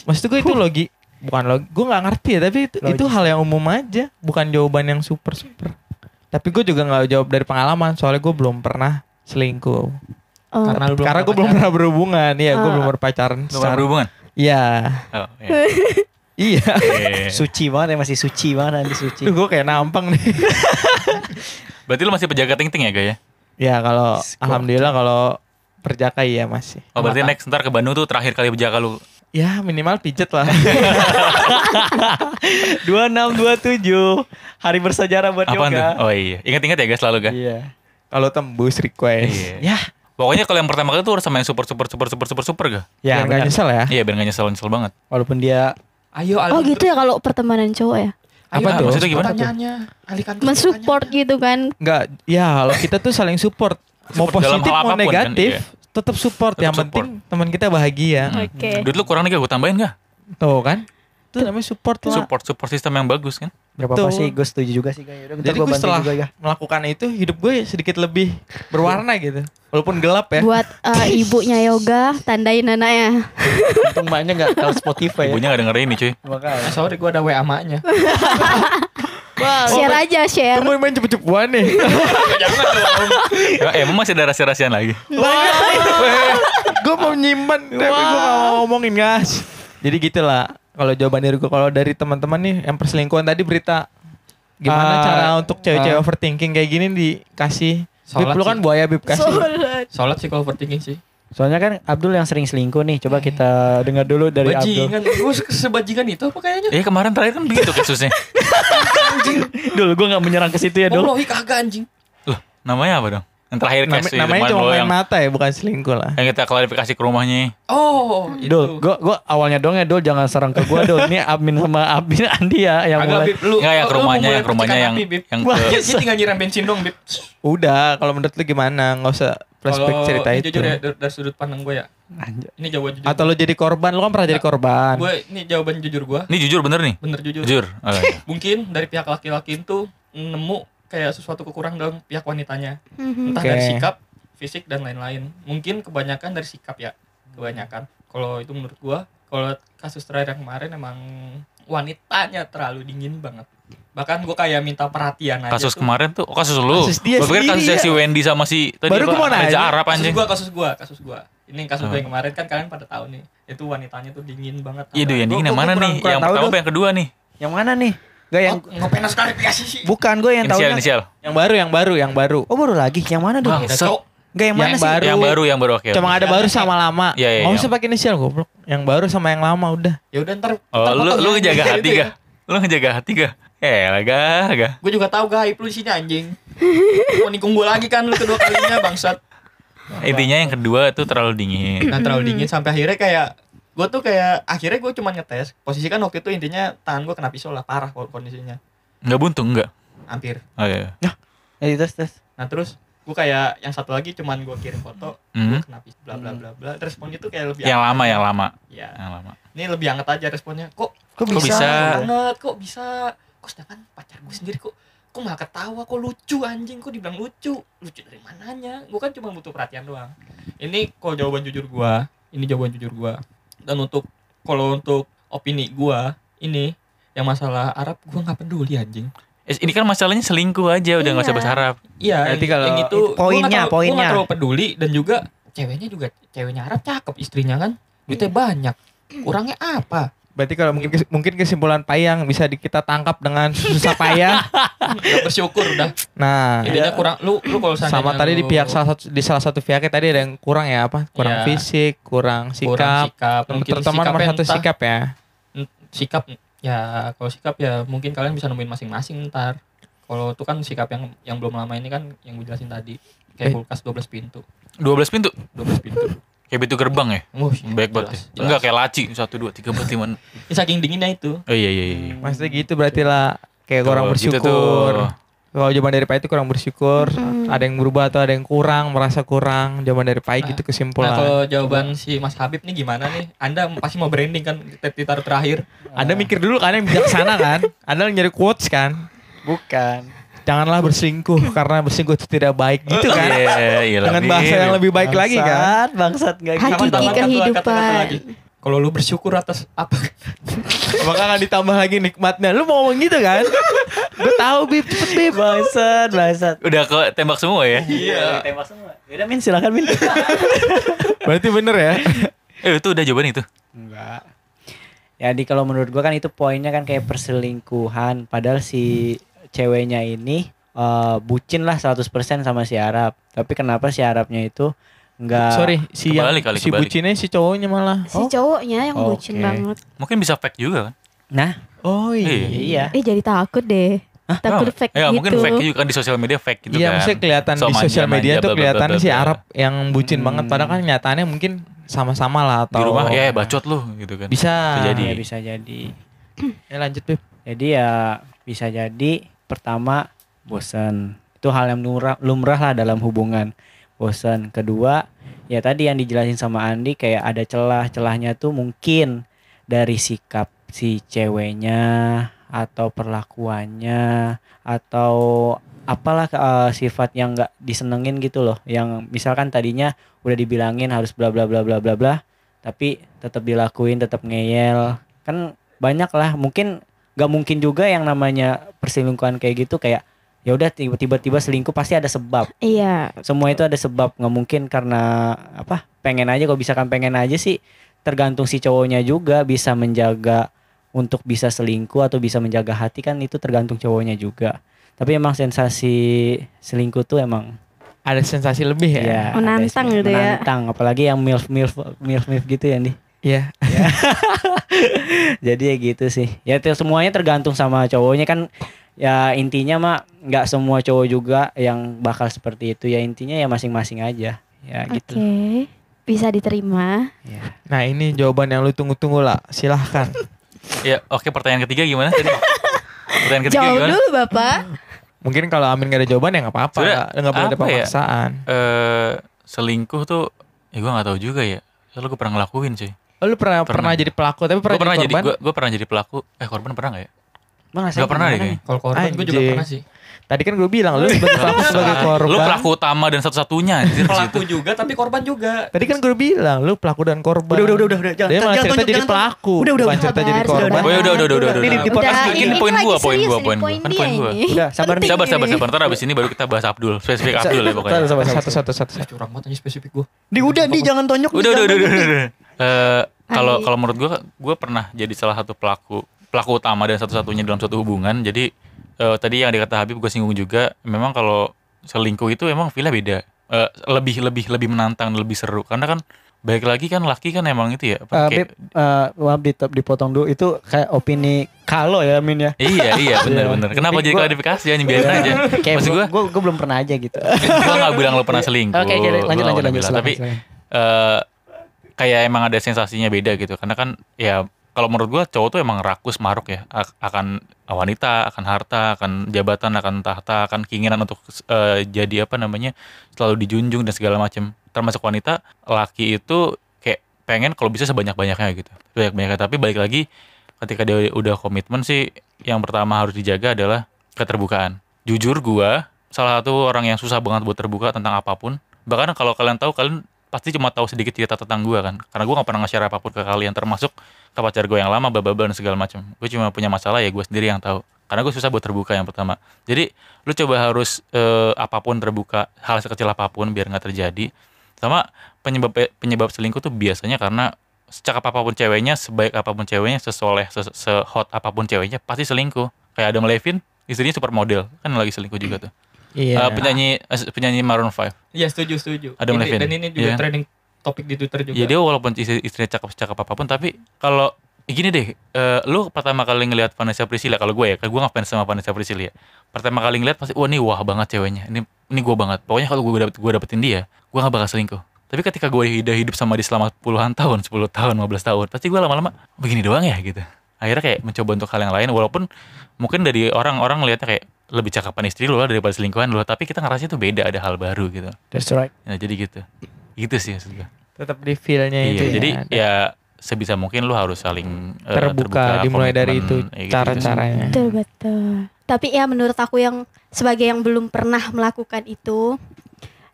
Speaker 4: Maksud gue itu logi bukan logi, gue nggak ngerti ya tapi itu, itu hal yang umum aja, bukan jawaban yang super super. Tapi gue juga nggak jawab dari pengalaman, soalnya gue belum pernah selingkuh.
Speaker 1: Oh,
Speaker 3: karena lu belum
Speaker 4: Karena gue
Speaker 3: pernah
Speaker 4: belum
Speaker 3: pacaran.
Speaker 4: pernah berhubungan, ya gue
Speaker 1: Ah.
Speaker 4: belum berpacaran.
Speaker 2: Lu pernah berhubungan?
Speaker 4: Iya,
Speaker 2: Oh, iya.
Speaker 4: iya.
Speaker 2: Oke.
Speaker 5: Suci banget ya masih suci banget Andi suci.
Speaker 4: Duh, gue kayak nampang nih.
Speaker 2: Berarti lu masih pejaga ting-ting ya, Gaya?
Speaker 4: ya kalau
Speaker 5: Skor.
Speaker 4: alhamdulillah kalau perjaka iya masih.
Speaker 2: Oh, berarti next ntar ke Bandung tuh terakhir kali berjaga lu
Speaker 4: Ya minimal pijet lah.
Speaker 5: 2627 hari bersejarah buat
Speaker 2: Apaan tuh?
Speaker 5: yoga.
Speaker 2: Oh iya. Ingat-ingat ya guys selalu kan.
Speaker 5: Iya.
Speaker 4: Kalau tembus request.
Speaker 2: Iya.
Speaker 5: Ya.
Speaker 2: Pokoknya kalau yang pertama kali tuh harus sama yang super super super super super super gak?
Speaker 5: Ya,
Speaker 4: Biar nggak
Speaker 5: benar.
Speaker 4: nyesel ya.
Speaker 2: Iya biar gak nyesel nyesel banget.
Speaker 5: Walaupun dia
Speaker 3: Ayo
Speaker 1: Oh gitu ya kalau pertemanan cowok ya.
Speaker 4: Apa
Speaker 3: ayo,
Speaker 4: tuh?
Speaker 2: Maksudnya gimana tuh?
Speaker 3: Pertanyaannya, alihkan ke
Speaker 1: Mensupport gitu kan.
Speaker 4: Enggak, ya kalau kita tuh saling support. Mau
Speaker 2: Support dalam
Speaker 4: positif
Speaker 2: hal
Speaker 4: mau
Speaker 2: apa pun kan,
Speaker 4: negatif,
Speaker 2: iya.
Speaker 4: tetap support.
Speaker 2: Tetap
Speaker 4: Yang penting teman kita bahagia.
Speaker 2: Hmm.
Speaker 1: Oke.
Speaker 2: Duit lu kurang nih gak? Gue tambahin gak?
Speaker 4: Tuh kan? Itu namanya support lah.
Speaker 2: Support support sistem yang bagus kan?
Speaker 5: berapa
Speaker 4: Betul.
Speaker 5: apa sih? Gue setuju juga sih kayak.
Speaker 4: Jadi gue setelah melakukan itu hidup gue sedikit lebih berwarna gitu. Walaupun gelap ya.
Speaker 1: Buat eh, ibunya yoga, tandain anaknya.
Speaker 5: Untung mbaknya gak tahu Spotify ya.
Speaker 2: Ibunya gak dengerin ini cuy.
Speaker 5: Makanya.
Speaker 3: sorry gue ada WA maknya.
Speaker 1: share aja, share.
Speaker 4: Kamu main cepet-cepetan nih.
Speaker 3: Jangan dong.
Speaker 2: Ya, emang masih ada rahasia-rahasian lagi?
Speaker 4: gue mau nyimpan tapi gue gak mau ngomongin guys. Jadi gitulah. Kalau jawaban dari gue kalau dari teman-teman nih yang perselingkuhan tadi berita gimana
Speaker 5: Ah,
Speaker 4: cara untuk cewek-cewek
Speaker 5: ah.
Speaker 4: overthinking kayak gini dikasih Bib
Speaker 3: Sholat
Speaker 4: lu kan buaya Bib kasih.
Speaker 3: Sholat sih kalau overthinking sih.
Speaker 5: Soalnya kan Abdul yang sering selingkuh nih. Coba kita dengar dulu dari Abdul.
Speaker 3: Bajingan. Gue sebajingan itu apa kayaknya?
Speaker 2: Eh kemarin terakhir kan begitu kasusnya.
Speaker 5: Dul, gue gak menyerang ke situ ya Dul.
Speaker 3: Wallahi kagak anjing.
Speaker 2: Loh namanya apa dong? Yang terakhir
Speaker 4: Nama-
Speaker 2: kasih
Speaker 4: namanya cuma
Speaker 2: lo
Speaker 4: main
Speaker 2: yang,
Speaker 4: mata ya bukan selingkuh lah.
Speaker 2: yang kita klarifikasi ke rumahnya.
Speaker 3: Oh, itu.
Speaker 5: Dul, gue gua awalnya dong ya Dul jangan serang ke gue Dul. Ini admin sama admin Andi ya yang
Speaker 3: Agak
Speaker 5: mulai.
Speaker 3: Bib, lu.
Speaker 2: Enggak yang ke rumahnya, yang ke rumahnya yang
Speaker 3: api,
Speaker 2: yang ke
Speaker 3: Dia, tinggal nyiram bensin dong, Bib.
Speaker 4: Udah, kalau menurut lu gimana? Nggak usah flashback
Speaker 3: Kalau
Speaker 4: cerita itu.
Speaker 3: jujur ya dari, dari sudut pandang gue ya.
Speaker 5: Anjay.
Speaker 3: Ini jawaban jujur.
Speaker 4: Atau lu jadi korban, lu kan pernah jadi korban.
Speaker 3: gue ini jawaban jujur gue.
Speaker 2: Ini jujur bener nih.
Speaker 3: Bener jujur.
Speaker 2: Jujur. Oh, iya.
Speaker 3: Mungkin dari pihak laki-laki itu nemu kayak sesuatu kekurangan dalam pihak wanitanya.
Speaker 1: Mhm.
Speaker 3: Entah
Speaker 4: Oke.
Speaker 3: dari sikap, fisik dan lain-lain. Mungkin kebanyakan dari sikap ya. Kebanyakan. Kalau itu menurut gue, kalau kasus terakhir yang kemarin emang wanitanya terlalu dingin banget. Bahkan gue kayak minta perhatian aja.
Speaker 2: Kasus
Speaker 3: tuh.
Speaker 2: kemarin tuh, oh kasus lu.
Speaker 4: Kasus dia
Speaker 2: Gua pikir
Speaker 4: sendiri
Speaker 2: kasusnya
Speaker 4: ya.
Speaker 2: si Wendy sama si tadi
Speaker 4: Baru
Speaker 2: apa,
Speaker 4: gua mau nanya.
Speaker 2: Arab
Speaker 3: kasus
Speaker 2: anjing.
Speaker 3: gua kasus gua kasus gua ini kasus gua
Speaker 2: Oh.
Speaker 3: yang kemarin kan kalian pada tahu nih itu wanitanya tuh dingin banget
Speaker 2: Iya tuh yang
Speaker 3: Gua-
Speaker 2: dingin yang
Speaker 3: gua-
Speaker 2: mana
Speaker 3: gua
Speaker 2: nih? Yang pertama yang kedua nih?
Speaker 5: Yang mana nih? Gak yang
Speaker 3: Oh, ngapain harus klarifikasi sih
Speaker 5: bukan gue yang tahu.
Speaker 2: Inisial inisial.
Speaker 4: Yang baru, yang baru, yang baru.
Speaker 5: Oh baru lagi. Yang mana.
Speaker 3: Beda, Cok.
Speaker 5: Gak yang mana
Speaker 4: Yang
Speaker 5: sih?
Speaker 4: baru.
Speaker 2: Yang baru yang baru oke.
Speaker 4: Cuma
Speaker 2: oke.
Speaker 4: ada baru sama lama.
Speaker 2: Iya, iya,
Speaker 4: Nggak
Speaker 2: iya.
Speaker 4: usah pakai inisial goblok. Yang baru sama yang lama udah.
Speaker 3: ya udah ntar
Speaker 2: Oh,
Speaker 3: ntar
Speaker 2: lu lu
Speaker 3: ya.
Speaker 2: ngejaga
Speaker 3: Gitu
Speaker 2: hati
Speaker 3: ya.
Speaker 2: gak? Lu ngejaga hati gak? Eh, gak, gak.
Speaker 3: Gue juga tahu gaib lu di sini anjing. Mau nikung gue lagi kan lu kedua kalinya bangsat.
Speaker 2: Intinya yang kedua itu terlalu dingin.
Speaker 3: Nah terlalu dingin sampai akhirnya kayak gue tuh kayak akhirnya gue cuma ngetes posisi kan waktu itu intinya tangan gue kena pisau lah parah kok kondisinya
Speaker 2: Enggak buntung enggak?
Speaker 3: hampir
Speaker 2: Oh iya.
Speaker 5: Eh, terus terus.
Speaker 3: nah terus gue kayak yang satu lagi cuman gue kirim foto
Speaker 2: Hmm.
Speaker 3: gue kena pisau bla bla bla bla Terus responnya tuh kayak lebih
Speaker 2: Yang lama, yang lama.
Speaker 3: ya
Speaker 2: Yang lama.
Speaker 3: ini lebih hangat aja responnya kok
Speaker 5: Kok
Speaker 2: Kok bisa?
Speaker 3: banget kok bisa kok sedangkan pacar gue sendiri kok kok malah ketawa kok lucu anjing kok dibilang lucu lucu dari mananya gue kan cuma butuh perhatian doang ini kalau jawaban jujur gue ini jawaban jujur gue dan untuk kalau untuk opini gue ini yang masalah Arab gue nggak peduli anjing
Speaker 2: Eh, ini kan masalahnya selingkuh aja, udah nggak usah
Speaker 1: Iya.
Speaker 2: bahasa Arab.
Speaker 3: iya
Speaker 4: Berarti
Speaker 3: yang,
Speaker 4: kalau
Speaker 3: yang itu gua
Speaker 5: poinnya,
Speaker 3: nggak terlalu- gua
Speaker 5: poinnya.
Speaker 3: nggak terlalu peduli dan juga ceweknya juga ceweknya Arab cakep istrinya kan duitnya banyak kurangnya apa
Speaker 4: Berarti kalau mungkin mungkin kesimpulan payang bisa di- kita tangkap dengan susah payah.
Speaker 3: Nggak bersyukur udah
Speaker 4: Nah,
Speaker 3: intinya kurang lu lu kalau
Speaker 4: sama tadi di
Speaker 3: lu
Speaker 4: pihak salah satu di salah satu pihaknya tadi ada yang kurang ya apa? Kurang
Speaker 3: Iya.
Speaker 4: fisik, kurang
Speaker 3: kurang
Speaker 4: sikap.
Speaker 3: sikap mungkin
Speaker 4: Terutama nomor satu
Speaker 3: entah-
Speaker 4: sikap ya.
Speaker 3: sikap ya kalau sikap ya mungkin kalian bisa nemuin masing-masing ntar kalau itu kan sikap yang yang belum lama ini kan yang gue jelasin tadi
Speaker 4: Eh.
Speaker 3: kayak kulkas 12 pintu
Speaker 2: 12 pintu.
Speaker 3: 12 pintu
Speaker 2: Kayak pintu gerbang ya?
Speaker 3: oh,
Speaker 2: Baik banget ya.
Speaker 3: jelas,
Speaker 2: Enggak kayak laci. 1, 2, 3, 4, 5.
Speaker 3: Ini saking dinginnya itu
Speaker 2: Oh iya, iya, iya.
Speaker 4: Maksudnya gitu berarti lah kayak kurang
Speaker 2: Tuh, gitu
Speaker 4: bersyukur.
Speaker 2: tuh.
Speaker 4: Kalau jawaban dari Pak itu kurang bersyukur,
Speaker 1: Mm-mm.
Speaker 4: ada yang berubah atau ada yang kurang, merasa kurang. Jawaban dari Pak
Speaker 3: Nah,
Speaker 4: gitu
Speaker 3: nah
Speaker 4: kesimpulan.
Speaker 3: kalau jawaban si Mas Habib nih gimana nih anda pasti mau branding kan di- ditaruh terakhir
Speaker 4: Anda mikir dulu kan yang bijaksana kan? Anda nyari quotes kan?
Speaker 5: Bukan.
Speaker 4: Janganlah berselingkuh karena berselingkuh itu tidak baik gitu kan?
Speaker 2: Iya, iya.
Speaker 4: Dengan bahasa yang lebih baik lagi kan?
Speaker 5: Bangsat, bangsat gak gitu.
Speaker 1: Hakiki kehidupan.
Speaker 3: kalau lu bersyukur atas apa
Speaker 4: Maka akan ditambah lagi nikmatnya. Lu mau ngomong gitu kan? Gue tahu Bib, cepet Bib.
Speaker 5: Bangsat, bangsat.
Speaker 2: Udah ke tembak semua ya?
Speaker 3: iya
Speaker 5: Tembak semua. Yaudah Min, silakan Min.
Speaker 4: Berarti bener ya?
Speaker 2: Eh, itu udah jawaban itu.
Speaker 5: Enggak. Jadi kalau menurut gua kan itu poinnya kan kayak perselingkuhan. Padahal si ceweknya ini eh, bucin lah 100% sama si Arab. Tapi kenapa si Arabnya itu nggak
Speaker 4: Sorry, si yang,
Speaker 2: kali,
Speaker 4: si
Speaker 2: kebalik.
Speaker 4: bucinnya si cowoknya malah.
Speaker 1: Si cowoknya yang
Speaker 4: oke.
Speaker 1: bucin banget.
Speaker 2: Mungkin bisa fake juga kan?
Speaker 5: nah
Speaker 4: Oh iya.
Speaker 5: iya
Speaker 1: Eh jadi takut deh. Takut
Speaker 2: Oh,
Speaker 1: fake
Speaker 2: ya,
Speaker 1: gitu.
Speaker 2: mungkin fake juga kan di sosial media fake gitu
Speaker 4: Iya,
Speaker 2: kan.
Speaker 4: maksudnya kelihatan
Speaker 2: So
Speaker 4: di sosial media
Speaker 2: manja,
Speaker 4: tuh
Speaker 2: bla, bla,
Speaker 4: kelihatan
Speaker 2: bla,
Speaker 4: si
Speaker 2: bla.
Speaker 4: Arab yang bucin
Speaker 5: Hmm.
Speaker 4: banget. Padahal kan nyataannya mungkin sama-sama lah atau
Speaker 2: di rumah ya bacot lu gitu kan.
Speaker 4: Bisa.
Speaker 2: Bisa jadi.
Speaker 5: ya bisa jadi
Speaker 4: Ya lanjut Beb.
Speaker 5: jadi ya bisa jadi pertama bosan itu hal yang lumrah, lumrah lah dalam hubungan. Bosan kedua ya tadi yang dijelasin sama Andi kayak ada celah. Celahnya tuh mungkin dari sikap si ceweknya atau perlakuannya atau apalah eh, sifat yang nggak disenengin gitu loh. Yang misalkan tadinya udah dibilangin harus bla bla bla bla bla bla tapi tetap dilakuin tetap ngeyel. Kan banyak lah. Mungkin nggak mungkin juga yang namanya perselingkuhan kayak gitu kayak ya udah tiba-tiba tiba selingkuh pasti ada sebab.
Speaker 1: Iya.
Speaker 5: semua itu ada sebab. Nggak mungkin karena apa pengen aja. Kalau bisa kan pengen aja sih tergantung si cowoknya juga bisa menjaga untuk bisa selingkuh atau bisa menjaga hati kan itu tergantung cowoknya juga. Tapi emang sensasi selingkuh tuh emang
Speaker 4: Ada sensasi lebih ya.
Speaker 5: ya
Speaker 1: Menantang
Speaker 5: ada-
Speaker 1: gitu ya.
Speaker 5: menantang. Apalagi yang milf milf milf milf gitu ya nih
Speaker 4: Iya.
Speaker 5: jadi ya gitu sih ya itu semuanya tergantung sama cowoknya kan ya intinya mah nggak semua cowok juga yang bakal seperti itu ya intinya ya masing-masing aja ya
Speaker 1: Oke.
Speaker 5: gitu
Speaker 1: Bisa diterima.
Speaker 5: ya.
Speaker 4: Nah, ini jawaban yang lu tunggu-tunggu lah. Silahkan.
Speaker 2: Ya, oke pertanyaan ketiga gimana tadi? Pertanyaan ketiga
Speaker 1: Jauh
Speaker 2: gimana?
Speaker 1: dulu Bapak.
Speaker 4: Mungkin kalau Amin gak ada jawaban ya nggak apa-apa. Nggak boleh ada
Speaker 2: ya?
Speaker 4: pemaksaan.
Speaker 2: Eh selingkuh tuh ya gue nggak tahu juga ya. Soalnya gue pernah ngelakuin sih.
Speaker 4: Oh, lu pernah, pernah
Speaker 2: Pernah.
Speaker 4: jadi pelaku tapi pernah,
Speaker 2: Gue pernah
Speaker 4: jadi
Speaker 2: jadi
Speaker 4: korban?
Speaker 2: gue gue pernah jadi pelaku. Eh korban pernah nggak ya?
Speaker 5: Bang,
Speaker 2: Gak pernah deh.
Speaker 3: Kalau korban gue juga pernah sih.
Speaker 4: Tadi kan gue bilang lu sebagai pelaku sebagai korban.
Speaker 2: Lu pelaku utama dan satu-satunya anjir di
Speaker 3: Pelaku juga tapi korban juga.
Speaker 4: Tadi kan gue bilang lu pelaku dan korban.
Speaker 5: Udah, udah, udah, udah, udah. Jangan-
Speaker 4: Dia malah
Speaker 5: jangan
Speaker 4: cerita jadi pelaku.
Speaker 5: Udah, udah,
Speaker 1: udah.
Speaker 4: cerita jadi
Speaker 1: Sabar,
Speaker 4: korban.
Speaker 1: sudah.
Speaker 2: Oh, ya udah udah udah udah.
Speaker 5: Ini
Speaker 2: udah.
Speaker 5: di podcast
Speaker 1: Udah,
Speaker 5: ini
Speaker 2: poin gua, poin gua, poin gua. Kan poin gua.
Speaker 5: Udah, sabar nih.
Speaker 2: Sabar sabar sabar. Ntar abis ini baru kita bahas Abdul. Spesifik Abdul ya pokoknya.
Speaker 5: Sabar, sabar,
Speaker 4: Satu, satu, satu, satu.
Speaker 3: curang banget spesifik gue.
Speaker 5: Di udah di jangan tonjok.
Speaker 2: Udah udah udah udah. Eh, Kalau kalau menurut gua gua pernah jadi salah satu pelaku pelaku utama dan satu-satunya dalam suatu hubungan. Jadi eh, tadi yang dikata Habib gue singgung juga. Memang kalau selingkuh itu emang feel beda. Eh, lebih lebih lebih menantang lebih seru karena kan baik lagi kan laki kan emang itu ya apa,
Speaker 5: Eh,
Speaker 2: kayak-
Speaker 5: maaf ditop dipotong dulu itu kayak opini kalau ya Min ya.
Speaker 2: iya iya benar benar kenapa
Speaker 5: Tapi
Speaker 2: jadi
Speaker 5: gua-
Speaker 2: klarifikasi ya biarin aja
Speaker 5: Kayak
Speaker 2: maksud gue
Speaker 5: gua, gua belum pernah aja gitu.
Speaker 2: gue gak bilang lo pernah selingkuh
Speaker 5: Oke, oke, lanjut,
Speaker 2: nggak
Speaker 5: lanjut, lanjut, silakan,
Speaker 2: tapi
Speaker 5: silakan.
Speaker 2: Kayak emang ada sensasinya beda gitu. Karena kan ya kalau menurut gua cowok tuh emang rakus maruk ya. Ak- akan wanita akan harta akan jabatan akan tahta akan keinginan untuk eh, jadi apa namanya selalu dijunjung dan segala macam termasuk wanita laki itu kayak pengen kalau bisa sebanyak banyaknya gitu. Banyak banyaknya tapi balik lagi ketika dia udah komitmen sih yang pertama harus dijaga adalah keterbukaan. Jujur gua salah satu orang yang susah banget buat terbuka tentang apa pun. Bahkan kalau kalian tahu kalian pasti cuma tahu sedikit cerita tentang gua kan. Karena gua nggak pernah nge-share apa pun ke kalian termasuk ke pacar gue yang lama bababa dan segala macam gue cuma punya masalah ya gue sendiri yang tahu. Karena gue susah buat terbuka yang pertama. Jadi lu coba harus eh, apa pun terbuka hal sekecil apa pun biar nggak terjadi. Sama penyebab penyebab selingkuh tuh biasanya karena secakap apa pun ceweknya sebaik apa pun ceweknya sesoleh se, hot apa pun ceweknya pasti selingkuh. Kayak Adam Levine istrinya supermodel. Kan lagi selingkuh juga tuh
Speaker 4: Iya.
Speaker 2: Eh, penyanyi eh, penyanyi Maroon 5
Speaker 3: Iya setuju setuju.
Speaker 2: Adam
Speaker 3: Ini-
Speaker 2: Levine.
Speaker 3: Dan ini juga
Speaker 2: Iya.
Speaker 3: trending topik di Twitter juga.
Speaker 2: Ya dia walaupun istri, istrinya cakep-cakep apa pun tapi kalau gini deh, eh, lu pertama kali ngelihat Vanessa Priscilla kalau gue ya, gue ngefans sama Vanessa Priscilla. Pertama kali ngeliat pasti wah ini wah banget ceweknya. Ini ini gue banget. Pokoknya kalau gue dapet gue dapetin dia, gue gak bakal selingkuh. Tapi ketika gue udah hidup sama dia selama puluhan tahun, 10 tahun, 15 tahun, pasti gue lama-lama begini doang ya gitu. Akhirnya kayak mencoba untuk hal yang lain walaupun mungkin dari orang-orang ngelihatnya kayak lebih cakapan istri lo lah daripada selingkuhan lo, tapi kita ngerasa itu beda, ada hal baru gitu.
Speaker 5: That's right.
Speaker 2: Nah, jadi gitu. Gitu sih maksud gue.
Speaker 4: Tetap di feel-nya
Speaker 2: Iya,
Speaker 4: itu.
Speaker 2: jadi
Speaker 4: ada.
Speaker 2: ya sebisa mungkin lu harus saling eh,
Speaker 4: terbuka, dimulai dari itu
Speaker 2: ya
Speaker 4: cara-caranya.
Speaker 1: Betul betul. Tapi ya menurut aku yang sebagai yang belum pernah melakukan itu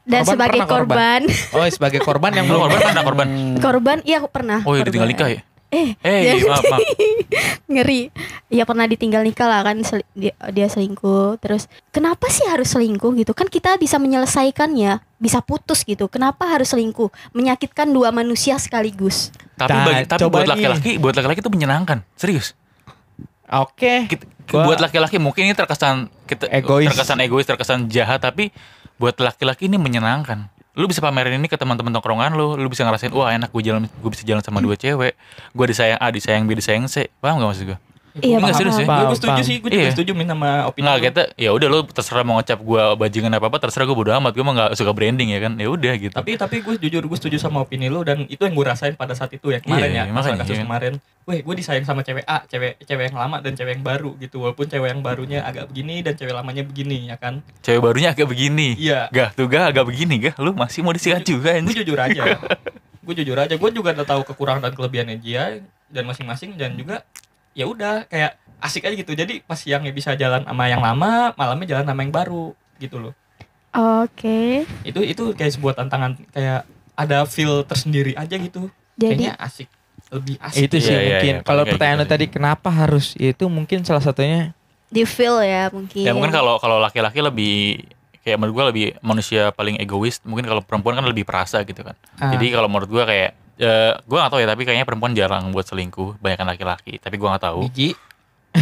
Speaker 1: dan
Speaker 4: Korban
Speaker 1: sebagai
Speaker 4: pernah korban.
Speaker 1: korban,
Speaker 4: Oh, sebagai korban yang
Speaker 2: Lu
Speaker 4: belum
Speaker 2: korban pernah korban?
Speaker 1: korban iya aku pernah.
Speaker 2: Oh, ya
Speaker 1: korban.
Speaker 2: ditinggal nikah ya?
Speaker 1: Eh,
Speaker 2: Eh, maaf, maaf.
Speaker 1: ngeri. Ya pernah ditinggal nikah lah kan sel- dia, dia selingkuh. Terus kenapa sih harus selingkuh gitu? Kan kita bisa menyelesaikannya, bisa putus gitu. Kenapa harus selingkuh? Menyakitkan dua manusia sekaligus.
Speaker 2: Tapi
Speaker 4: Nah,
Speaker 2: bagi, tapi buat laki-laki, buat laki-laki itu menyenangkan. Serius.
Speaker 4: Oke.
Speaker 2: Kita-
Speaker 4: Gua-
Speaker 2: buat laki-laki mungkin ini terkesan kita
Speaker 4: Egois.
Speaker 2: terkesan egois, terkesan jahat, tapi buat laki-laki ini menyenangkan. Lu bisa pamerin ini ke teman-teman tongkrongan lu, lu bisa ngerasain wah enak gue jalan gue bisa jalan sama dua cewek, gue disayang A, disayang B, disayang C, paham gak maksud gue?
Speaker 1: Iya,
Speaker 2: Enggak serius ya?
Speaker 1: paham.
Speaker 3: gue setuju sih, gue juga
Speaker 2: Iya.
Speaker 3: setuju min sama opini
Speaker 2: Nggak
Speaker 3: lu.
Speaker 2: kita, ya udah lu terserah mau ngecap gue bajingan apa apa terserah gue bodo amat, gue mah nggak suka branding ya kan, ya udah gitu.
Speaker 3: Tapi tapi gue jujur gue setuju sama opini lu dan itu yang gue rasain pada saat itu ya kemarin
Speaker 2: Iya,
Speaker 3: ya
Speaker 2: makanya,
Speaker 3: masalah kasus
Speaker 2: iya.
Speaker 3: kemarin. Weh gue disayang sama cewek A, cewek cewek yang lama dan cewek yang baru gitu walaupun cewek yang barunya agak begini dan cewek lamanya begini ya kan.
Speaker 2: cewek barunya agak begini,
Speaker 3: Iya.
Speaker 2: gah tuh gah agak begini gah, lu masih mau disikat juga
Speaker 3: Gue
Speaker 2: anjing.
Speaker 3: jujur aja. gue jujur aja. Gue juga udah tahu kekurangan dan kelebihannya dia dan masing-masing dan juga ya udah kayak asik aja gitu. Jadi pas siangnya bisa jalan sama yang lama, malamnya jalan sama yang baru gitu loh.
Speaker 1: Oke.
Speaker 3: Itu itu kayak sebuah tantangan kayak ada feel tersendiri aja gitu.
Speaker 1: Jadi
Speaker 3: Kayaknya asik. Lebih asik.
Speaker 4: Itu sih
Speaker 2: iya,
Speaker 4: mungkin.
Speaker 2: iya.
Speaker 4: Kalau
Speaker 2: Kayak
Speaker 4: pertanyaan
Speaker 2: gitu
Speaker 4: tadi kenapa harus itu mungkin salah satunya
Speaker 1: di feel ya mungkin.
Speaker 2: Ya mungkin kalau kalau laki-laki lebih kayak menurut gue lebih manusia paling egois, mungkin kalau perempuan kan lebih perasa gitu kan.
Speaker 3: Ah.
Speaker 2: Jadi kalau menurut gue kayak eh gue gak tahu ya tapi kayaknya perempuan jarang buat selingkuh, banyakan laki-laki. Tapi gue nggak tahu.
Speaker 3: Biji,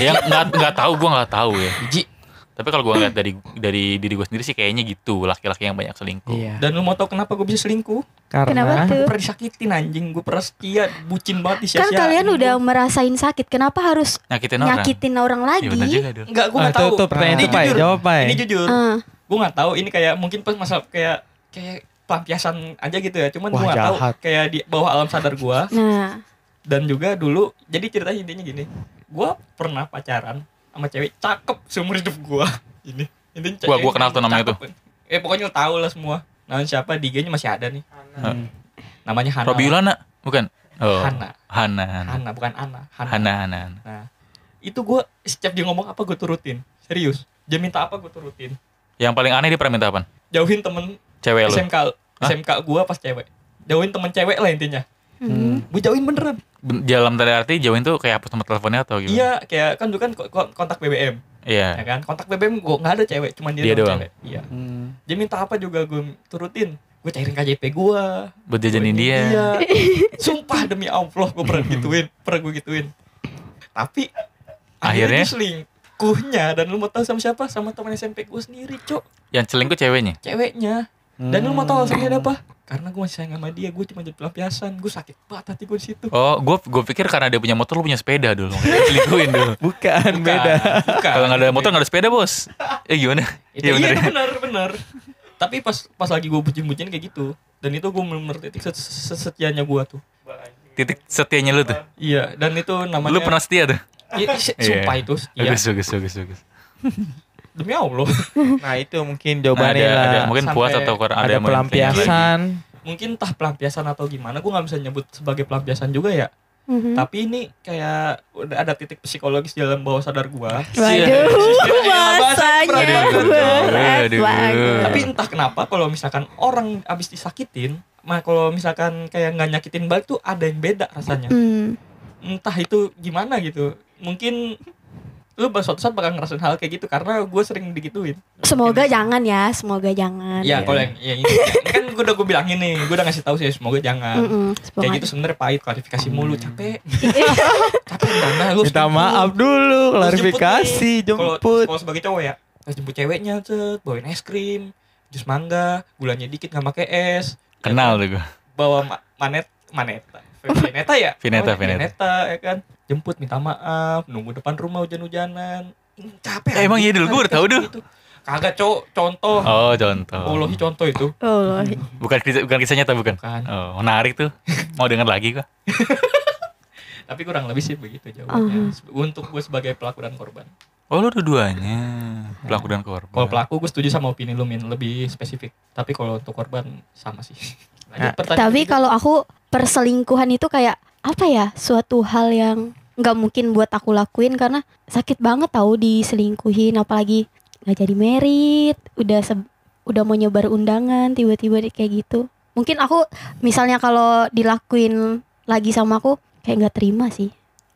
Speaker 2: ya nggak nggak tahu gue nggak tahu ya.
Speaker 3: biji.
Speaker 2: Tapi kalau gue ngeliat dari dari diri gue sendiri sih kayaknya gitu laki-laki yang banyak selingkuh.
Speaker 5: Iya.
Speaker 3: Dan lu mau tau kenapa gue bisa selingkuh?
Speaker 4: karena
Speaker 1: Kenapa tuh?
Speaker 3: Gue pernah disakitin anjing, gue pernah setia, bucin banget
Speaker 1: kan
Speaker 3: disia-siain.
Speaker 1: kalian
Speaker 3: Gua-
Speaker 1: udah merasain sakit, kenapa harus
Speaker 2: Nyakitin orang.
Speaker 1: nyakitin orang lagi?
Speaker 2: Iya juga Dul.
Speaker 3: Enggak, gue
Speaker 4: Ah,
Speaker 3: nggak
Speaker 4: tuh,
Speaker 3: tahu.
Speaker 4: tuh pertanyaan
Speaker 3: Ini
Speaker 4: itu, Pai.
Speaker 3: jujur.
Speaker 4: Jawab.
Speaker 3: Ini jujur.
Speaker 1: Ah.
Speaker 3: Gue nggak tahu. Ini kayak mungkin pas masa kayak kayak pelampiasan aja gitu ya. Cuman gue nggak tahu kayak di bawah alam sadar gue.
Speaker 1: Nah,
Speaker 3: Dan juga dulu, jadi ceritanya intinya gini. Gue pernah pacaran sama cewek cakep seumur hidup gue. Ini. Intinya
Speaker 2: Wah,
Speaker 3: cewek
Speaker 2: gua kenal tuh namanya
Speaker 3: cakep. Eh pokoknya lo tau lah semua. Namanya siapa? di IG-nya masih ada nih.
Speaker 5: Hmm.
Speaker 3: Namanya Hana.
Speaker 2: Robi Ulana bukan? Oh.
Speaker 3: Hana.
Speaker 2: Hana. Hana.
Speaker 3: Hana bukan Ana. Hana.
Speaker 2: Hana. Hana.
Speaker 3: Nah, itu gue setiap dia ngomong apa gue turutin. Serius. Dia minta apa gue turutin.
Speaker 2: Yang paling aneh dia pernah minta apa?
Speaker 3: Jauhin temen
Speaker 2: Cewek lu.
Speaker 3: SMK
Speaker 2: Hah?
Speaker 3: SMK gue pas cewek. Jauhin temen cewek lah intinya.
Speaker 1: hmm.
Speaker 3: Gue jauhin beneran.
Speaker 2: Ben- Dalam tanda arti jauhin tuh kayak hapus nomor teleponnya atau gimana?
Speaker 3: Iya, kayak kan dulu kan ko- ko- kontak BBM, ya
Speaker 2: Iya.
Speaker 3: kan? Kontak BBM gue nggak ada cewek, cuman dia,
Speaker 2: Dia
Speaker 3: doang cewek. Iya.
Speaker 5: Hmm.
Speaker 3: Dia minta apa juga gue turutin. Gue cairin KJP gue.
Speaker 2: Buat jajanin dia.
Speaker 3: Iya. Sumpah demi Allah gue pernah gituin, pernah gue gituin. Tapi
Speaker 2: Akhirnya?
Speaker 3: akhirnya dia selingkuhnya dan lu mau tahu sama siapa? Sama teman SMP gue sendiri, Cok.
Speaker 2: Yang selingkuh ceweknya.
Speaker 3: Ceweknya. Dan lu mau tahu alasannya ada apa? Karena gue masih sayang sama dia, gue cuma jadi pelampiasan. Gue sakit banget hati gue di situ.
Speaker 2: Oh, gue gue pikir karena dia punya motor lu punya sepeda dulu. Selingkuhin dulu.
Speaker 4: bukan, beda.
Speaker 3: Bukan.
Speaker 2: Kalau nggak ada motor nggak ada sepeda bos. Eh gimana?
Speaker 3: Itu,
Speaker 2: Iya
Speaker 3: iya,
Speaker 2: bener
Speaker 3: itu
Speaker 2: ya.
Speaker 3: benar benar. Tapi pas pas lagi gue bucin-bucin kayak gitu. Dan itu gue bener titik set- set- setianya gue tuh.
Speaker 2: Titik setianya lu tuh.
Speaker 3: Iya, dan itu namanya
Speaker 2: Lu pernah setia tuh.
Speaker 3: Iya,
Speaker 2: Iya.
Speaker 3: sumpah itu setia.
Speaker 2: Bagus, bagus, bagus, bagus.
Speaker 3: Demi Allah.
Speaker 4: Nah, itu mungkin
Speaker 2: Nah,
Speaker 4: jawabannya
Speaker 2: ada, ada,
Speaker 4: lah.
Speaker 2: mungkin puas atau kurang ada,
Speaker 4: ada
Speaker 2: yang lagi.
Speaker 4: pelampiasan.
Speaker 3: Mungkin entah pelampiasan atau gimana, gue nggak bisa nyebut sebagai pelampiasan juga ya.
Speaker 1: Mhm.
Speaker 3: Tapi ini kayak udah ada titik psikologis di dalam bawah sadar gue.
Speaker 1: Waduh, bahasanya berat
Speaker 2: Aduh.
Speaker 1: banget.
Speaker 3: Tapi entah kenapa kalau misalkan orang abis disakitin, mah kalau misalkan kayak nggak nyakitin balik tuh ada yang beda rasanya.
Speaker 1: Hmm.
Speaker 3: Entah itu gimana gitu. Mungkin lu suatu saat bakal ngerasain hal kayak gitu karena gue sering digituin.
Speaker 1: Semoga jangan ya, semoga jangan.
Speaker 3: Ya kalau yang ya ini, ini kan gue udah gue bilangin nih, gue udah ngasih tahu sih semoga jangan.
Speaker 1: Mm-mm,
Speaker 3: Kayak
Speaker 1: semoga-
Speaker 3: gitu sebenarnya pahit klarifikasi mulu capek. capek mana lu
Speaker 4: Minta maaf dulu, klarifikasi, jemput.
Speaker 3: Kalau sebagai cowok ya, pas jemput ceweknya, cet, bawain es krim, jus mangga, gulanya dikit nggak pakai es. Ya
Speaker 2: Kenal tuh gue.
Speaker 3: Bawa ma- manet, maneta. Vineta ya?
Speaker 2: Vineta,
Speaker 3: Oh,
Speaker 2: Vineta.
Speaker 3: Vineta, ya kan. Jemput minta maaf, nunggu depan rumah hujan-hujanan. Capek.
Speaker 2: Eh, emang iya dulu, gua baru tahu dulu.
Speaker 3: gitu. Kagak, Cok. Contoh.
Speaker 2: Oh, contoh.
Speaker 3: Wallahi contoh itu.
Speaker 1: Oh,
Speaker 2: Bukan kisah, bukan kisah nyata bukan?
Speaker 3: Bukan.
Speaker 2: Oh, menarik tuh. Mau denger lagi gua.
Speaker 3: Tapi kurang lebih sih begitu jawabannya.
Speaker 1: Uh-huh.
Speaker 3: Untuk gue sebagai pelaku dan korban.
Speaker 2: Oh, lu dua-duanya. Pelaku dan korban.
Speaker 3: Kalau pelaku gue setuju sama opini lu Min, lebih spesifik. Tapi kalau untuk korban sama sih. Lanjut
Speaker 4: Nah,
Speaker 3: pertanyaan
Speaker 1: Tapi kalau aku perselingkuhan itu kayak apa ya? Suatu hal yang nggak mungkin buat aku lakuin karena sakit banget tahu diselingkuhin apalagi nggak jadi merit, udah se- udah mau nyebar undangan tiba-tiba kayak gitu. Mungkin aku misalnya kalau dilakuin lagi sama aku kayak nggak terima sih.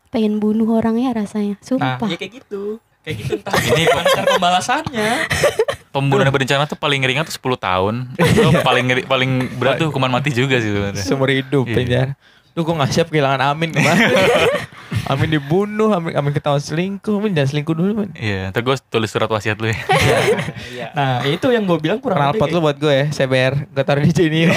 Speaker 1: Pengen bunuh orangnya rasanya.
Speaker 3: Nah,
Speaker 1: Sumpah.
Speaker 3: ya kayak gitu. Kayak gitu entah ini cara pembalasannya.
Speaker 2: Pembunuhan berencana tuh paling ringan tuh 10 tahun. Itu paling ngeri- paling berat tuh hukuman mati juga sih sebenarnya.
Speaker 4: Seumur hidup
Speaker 2: Iya.
Speaker 4: penjara. Lu gue gak siap kehilangan Amin kemarin. Amin dibunuh, Amin, Amin ketahuan selingkuh, Amin jangan selingkuh dulu, Amin.
Speaker 2: Iya, ntar gue tulis surat wasiat lu ya.
Speaker 5: Iya.
Speaker 3: Nah itu yang gue bilang kurang
Speaker 4: Knalpot lu buat gue ya, CBR. Gue taruh di sini.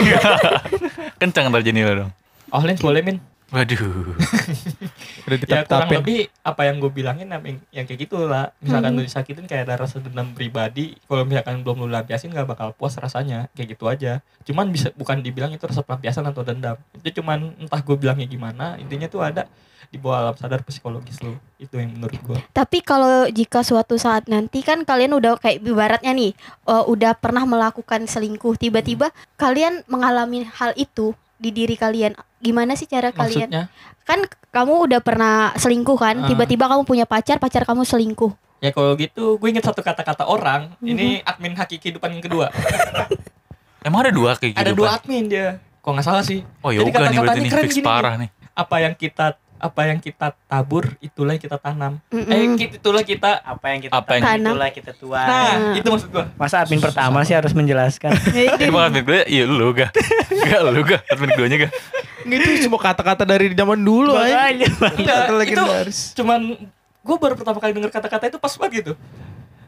Speaker 2: Kencang ntar jenil dong.
Speaker 3: Oh Lens boleh min
Speaker 2: Waduh.
Speaker 4: Udah
Speaker 3: Ya kurang lebih apa yang gue bilangin yang, yang kayak gitu lah Misalkan
Speaker 1: Hmm.
Speaker 3: lu disakitin kayak ada rasa dendam pribadi Kalau misalkan belum lu lampiasin gak bakal puas rasanya Kayak gitu aja Cuman bisa bukan dibilang itu rasa pelampiasan atau dendam Itu cuman entah gue bilangnya gimana Intinya tuh ada di bawah alam sadar psikologis lu Itu yang menurut gue
Speaker 1: Tapi kalau jika suatu saat nanti kan kalian udah kayak ibaratnya nih uh, udah pernah melakukan selingkuh, tiba-tiba kalian mengalami hal itu di diri kalian. Gimana sih cara kalian?
Speaker 3: Maksudnya
Speaker 1: Kan kamu udah pernah selingkuh kan?
Speaker 3: Ah.
Speaker 1: Tiba-tiba kamu punya pacar, pacar kamu selingkuh.
Speaker 3: Ya kalau gitu gue inget satu kata-kata orang
Speaker 1: Mhm.
Speaker 3: Ini admin haki kehidupan yang kedua
Speaker 2: Emang ada dua kayak gitu?
Speaker 3: Ada dua admin dia Kok nggak salah sih
Speaker 2: Oh
Speaker 3: Jadi
Speaker 2: nih berarti
Speaker 3: kata-katanya
Speaker 2: nih
Speaker 3: keren
Speaker 2: fix
Speaker 3: gini
Speaker 2: parah nih.
Speaker 3: Apa yang kita apa yang kita tabur itulah yang kita tanam
Speaker 1: Mm-mm.
Speaker 3: Eh itulah kita
Speaker 5: Apa yang kita
Speaker 2: Apa yang-
Speaker 5: tanam, itulah kita tuai.
Speaker 3: Nah
Speaker 1: Ah.
Speaker 3: itu maksud gue
Speaker 5: Masa admin pertama sih harus menjelaskan.
Speaker 2: Emang admin gue, iya lu gak? Gak lu gak? Admin keduanya gak?
Speaker 4: Itu semua kata-kata dari zaman dulu aja.
Speaker 5: Makanya.
Speaker 3: Enggak,
Speaker 4: Kata
Speaker 3: itu cuman gue baru pertama kali denger kata-kata itu pas banget gitu.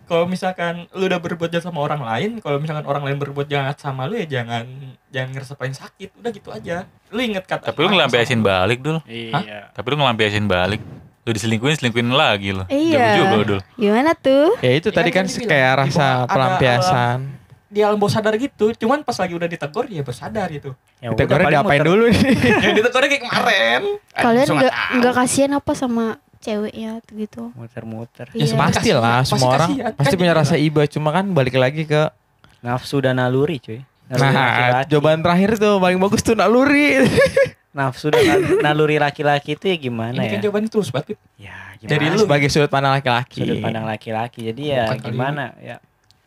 Speaker 3: Kalau misalkan lu udah berbuat jahat sama orang lain, kalau misalkan orang lain berbuat jahat sama lu ya jangan jangan ngerasa paling sakit. Udah gitu aja. Lu inget kata
Speaker 2: Tapi lu ngelampiasin balik dulu.
Speaker 5: Iya.
Speaker 2: Tapi lu ngelampiasin balik. Lu diselingkuhin, selingkuhin lagi lu.
Speaker 1: Iya.
Speaker 2: Juga lu dulu.
Speaker 1: Gimana tuh?
Speaker 4: Ya itu
Speaker 3: Ya,
Speaker 4: tadi
Speaker 3: kan
Speaker 4: kan
Speaker 3: dibilang,
Speaker 4: kayak
Speaker 3: di
Speaker 4: rasa
Speaker 3: ada
Speaker 4: pelampiasan.
Speaker 3: di alam bawah sadar gitu. Cuman pas lagi udah ditegur ya bersadar gitu.
Speaker 5: Ya paling
Speaker 4: diapain
Speaker 5: muter-
Speaker 4: dulu nih?
Speaker 3: Yang ditegurnya kayak kemarin.
Speaker 1: Kalian nggak nggak kasihan apa sama ceweknya tuh gitu?
Speaker 5: Muter-muter.
Speaker 3: Ya, sebenarnya
Speaker 4: Pasti lah, semua orang
Speaker 3: kasihan.
Speaker 4: pasti
Speaker 3: Kan
Speaker 4: punya rasa iba. Cuma kan balik lagi ke
Speaker 5: Nafsu dan naluri, cuy. Naluri
Speaker 4: Nah,
Speaker 5: laki-laki.
Speaker 4: jawaban terakhir tuh paling bagus tuh naluri.
Speaker 5: Nafsu dan nal- naluri laki-laki itu ya gimana
Speaker 3: Ini
Speaker 5: ya?
Speaker 3: kan jawabannya terus banget.
Speaker 5: Ya, gimana?
Speaker 3: Dari lu.
Speaker 4: Sebagai sudut pandang laki-laki.
Speaker 5: sudut pandang laki-laki. Jadi ya
Speaker 3: Bukan kali
Speaker 5: gimana ya?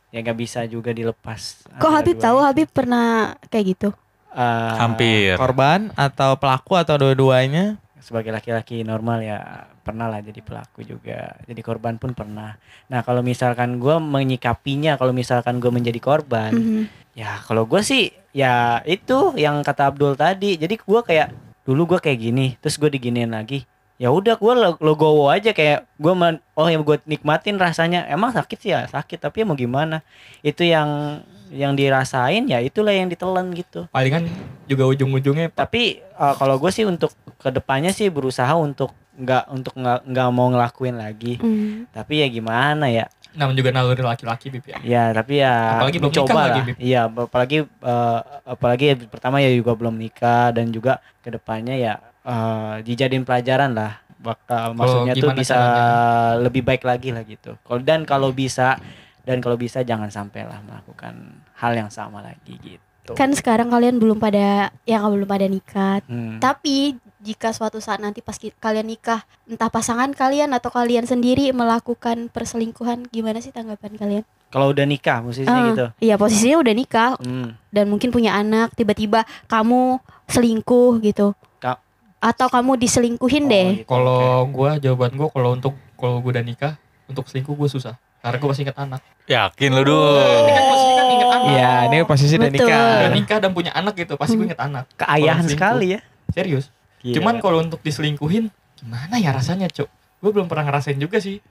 Speaker 5: Ya nggak bisa juga dilepas.
Speaker 1: Kok Habib tahu
Speaker 5: ini.
Speaker 1: Habib pernah kayak gitu?
Speaker 5: Eh,
Speaker 2: Hampir.
Speaker 4: Korban atau pelaku atau dua-duanya?
Speaker 5: sebagai laki-laki normal ya pernah lah jadi pelaku juga. Jadi korban pun pernah. Nah kalau misalkan gue menyikapinya kalau misalkan gue menjadi korban
Speaker 1: Mhm.
Speaker 5: ya kalau gue sih ya itu yang kata Abdul tadi. Jadi gue kayak dulu gue kayak gini terus gue diginiin lagi. Ya udah gue logowo aja kayak gue men oh yang gue nikmatin rasanya. Emang sakit sih? Ya sakit tapi ya mau gimana? Itu yang yang dirasain ya itulah yang ditelan gitu.
Speaker 3: Palingan juga ujung-ujungnya
Speaker 5: tapi uh, kalau gue sih untuk ke depannya sih berusaha untuk nggak untuk nggak nggak mau ngelakuin lagi
Speaker 1: Hmm.
Speaker 5: tapi ya gimana ya
Speaker 3: namanya juga naluri laki-laki Bip ya.
Speaker 5: ya tapi ya
Speaker 3: Apalagi belum
Speaker 5: mencoba
Speaker 3: nikah lagi,
Speaker 5: lah
Speaker 3: Bib.
Speaker 5: iya apalagi uh, apalagi ya pertama ya juga belum nikah dan juga ke depannya ya uh, dijadiin pelajaran lah bakal maksudnya tuh bisa
Speaker 3: caranya?
Speaker 5: lebih baik lagi lah gitu kalau dan kalau bisa dan kalau bisa jangan sampai lah melakukan hal yang sama lagi gitu
Speaker 1: Kan sekarang kalian belum pada yang belum pada nikah.
Speaker 5: Hmm.
Speaker 1: Tapi jika suatu saat nanti pas kalian nikah, entah pasangan kalian atau kalian sendiri melakukan perselingkuhan, gimana sih tanggapan kalian?
Speaker 5: kalau udah nikah posisinya
Speaker 1: Ah,
Speaker 5: gitu
Speaker 1: Iya posisinya udah nikah
Speaker 5: Hmm.
Speaker 1: dan mungkin punya anak, tiba-tiba kamu selingkuh gitu.
Speaker 5: Ka-
Speaker 1: atau kamu diselingkuhin
Speaker 5: Oh,
Speaker 1: deh.
Speaker 5: gitu,
Speaker 3: Kalau
Speaker 5: oke.
Speaker 3: gua jawaban gua kalau untuk kalau gua udah nikah untuk selingkuh gua susah. Karena gua masih ingat anak.
Speaker 2: Yakin lu dulu.
Speaker 3: Ini kan posisi kan ingat anak.
Speaker 4: Iya, ini posisi udah nikah.
Speaker 3: Udah nikah dan punya anak gitu, pasti gua ingat anak.
Speaker 5: keayahan sekali ya
Speaker 3: Serius.
Speaker 5: Gila.
Speaker 3: Cuman kalau untuk diselingkuhin gimana ya rasanya, Cuk? Gua belum pernah ngerasain juga sih.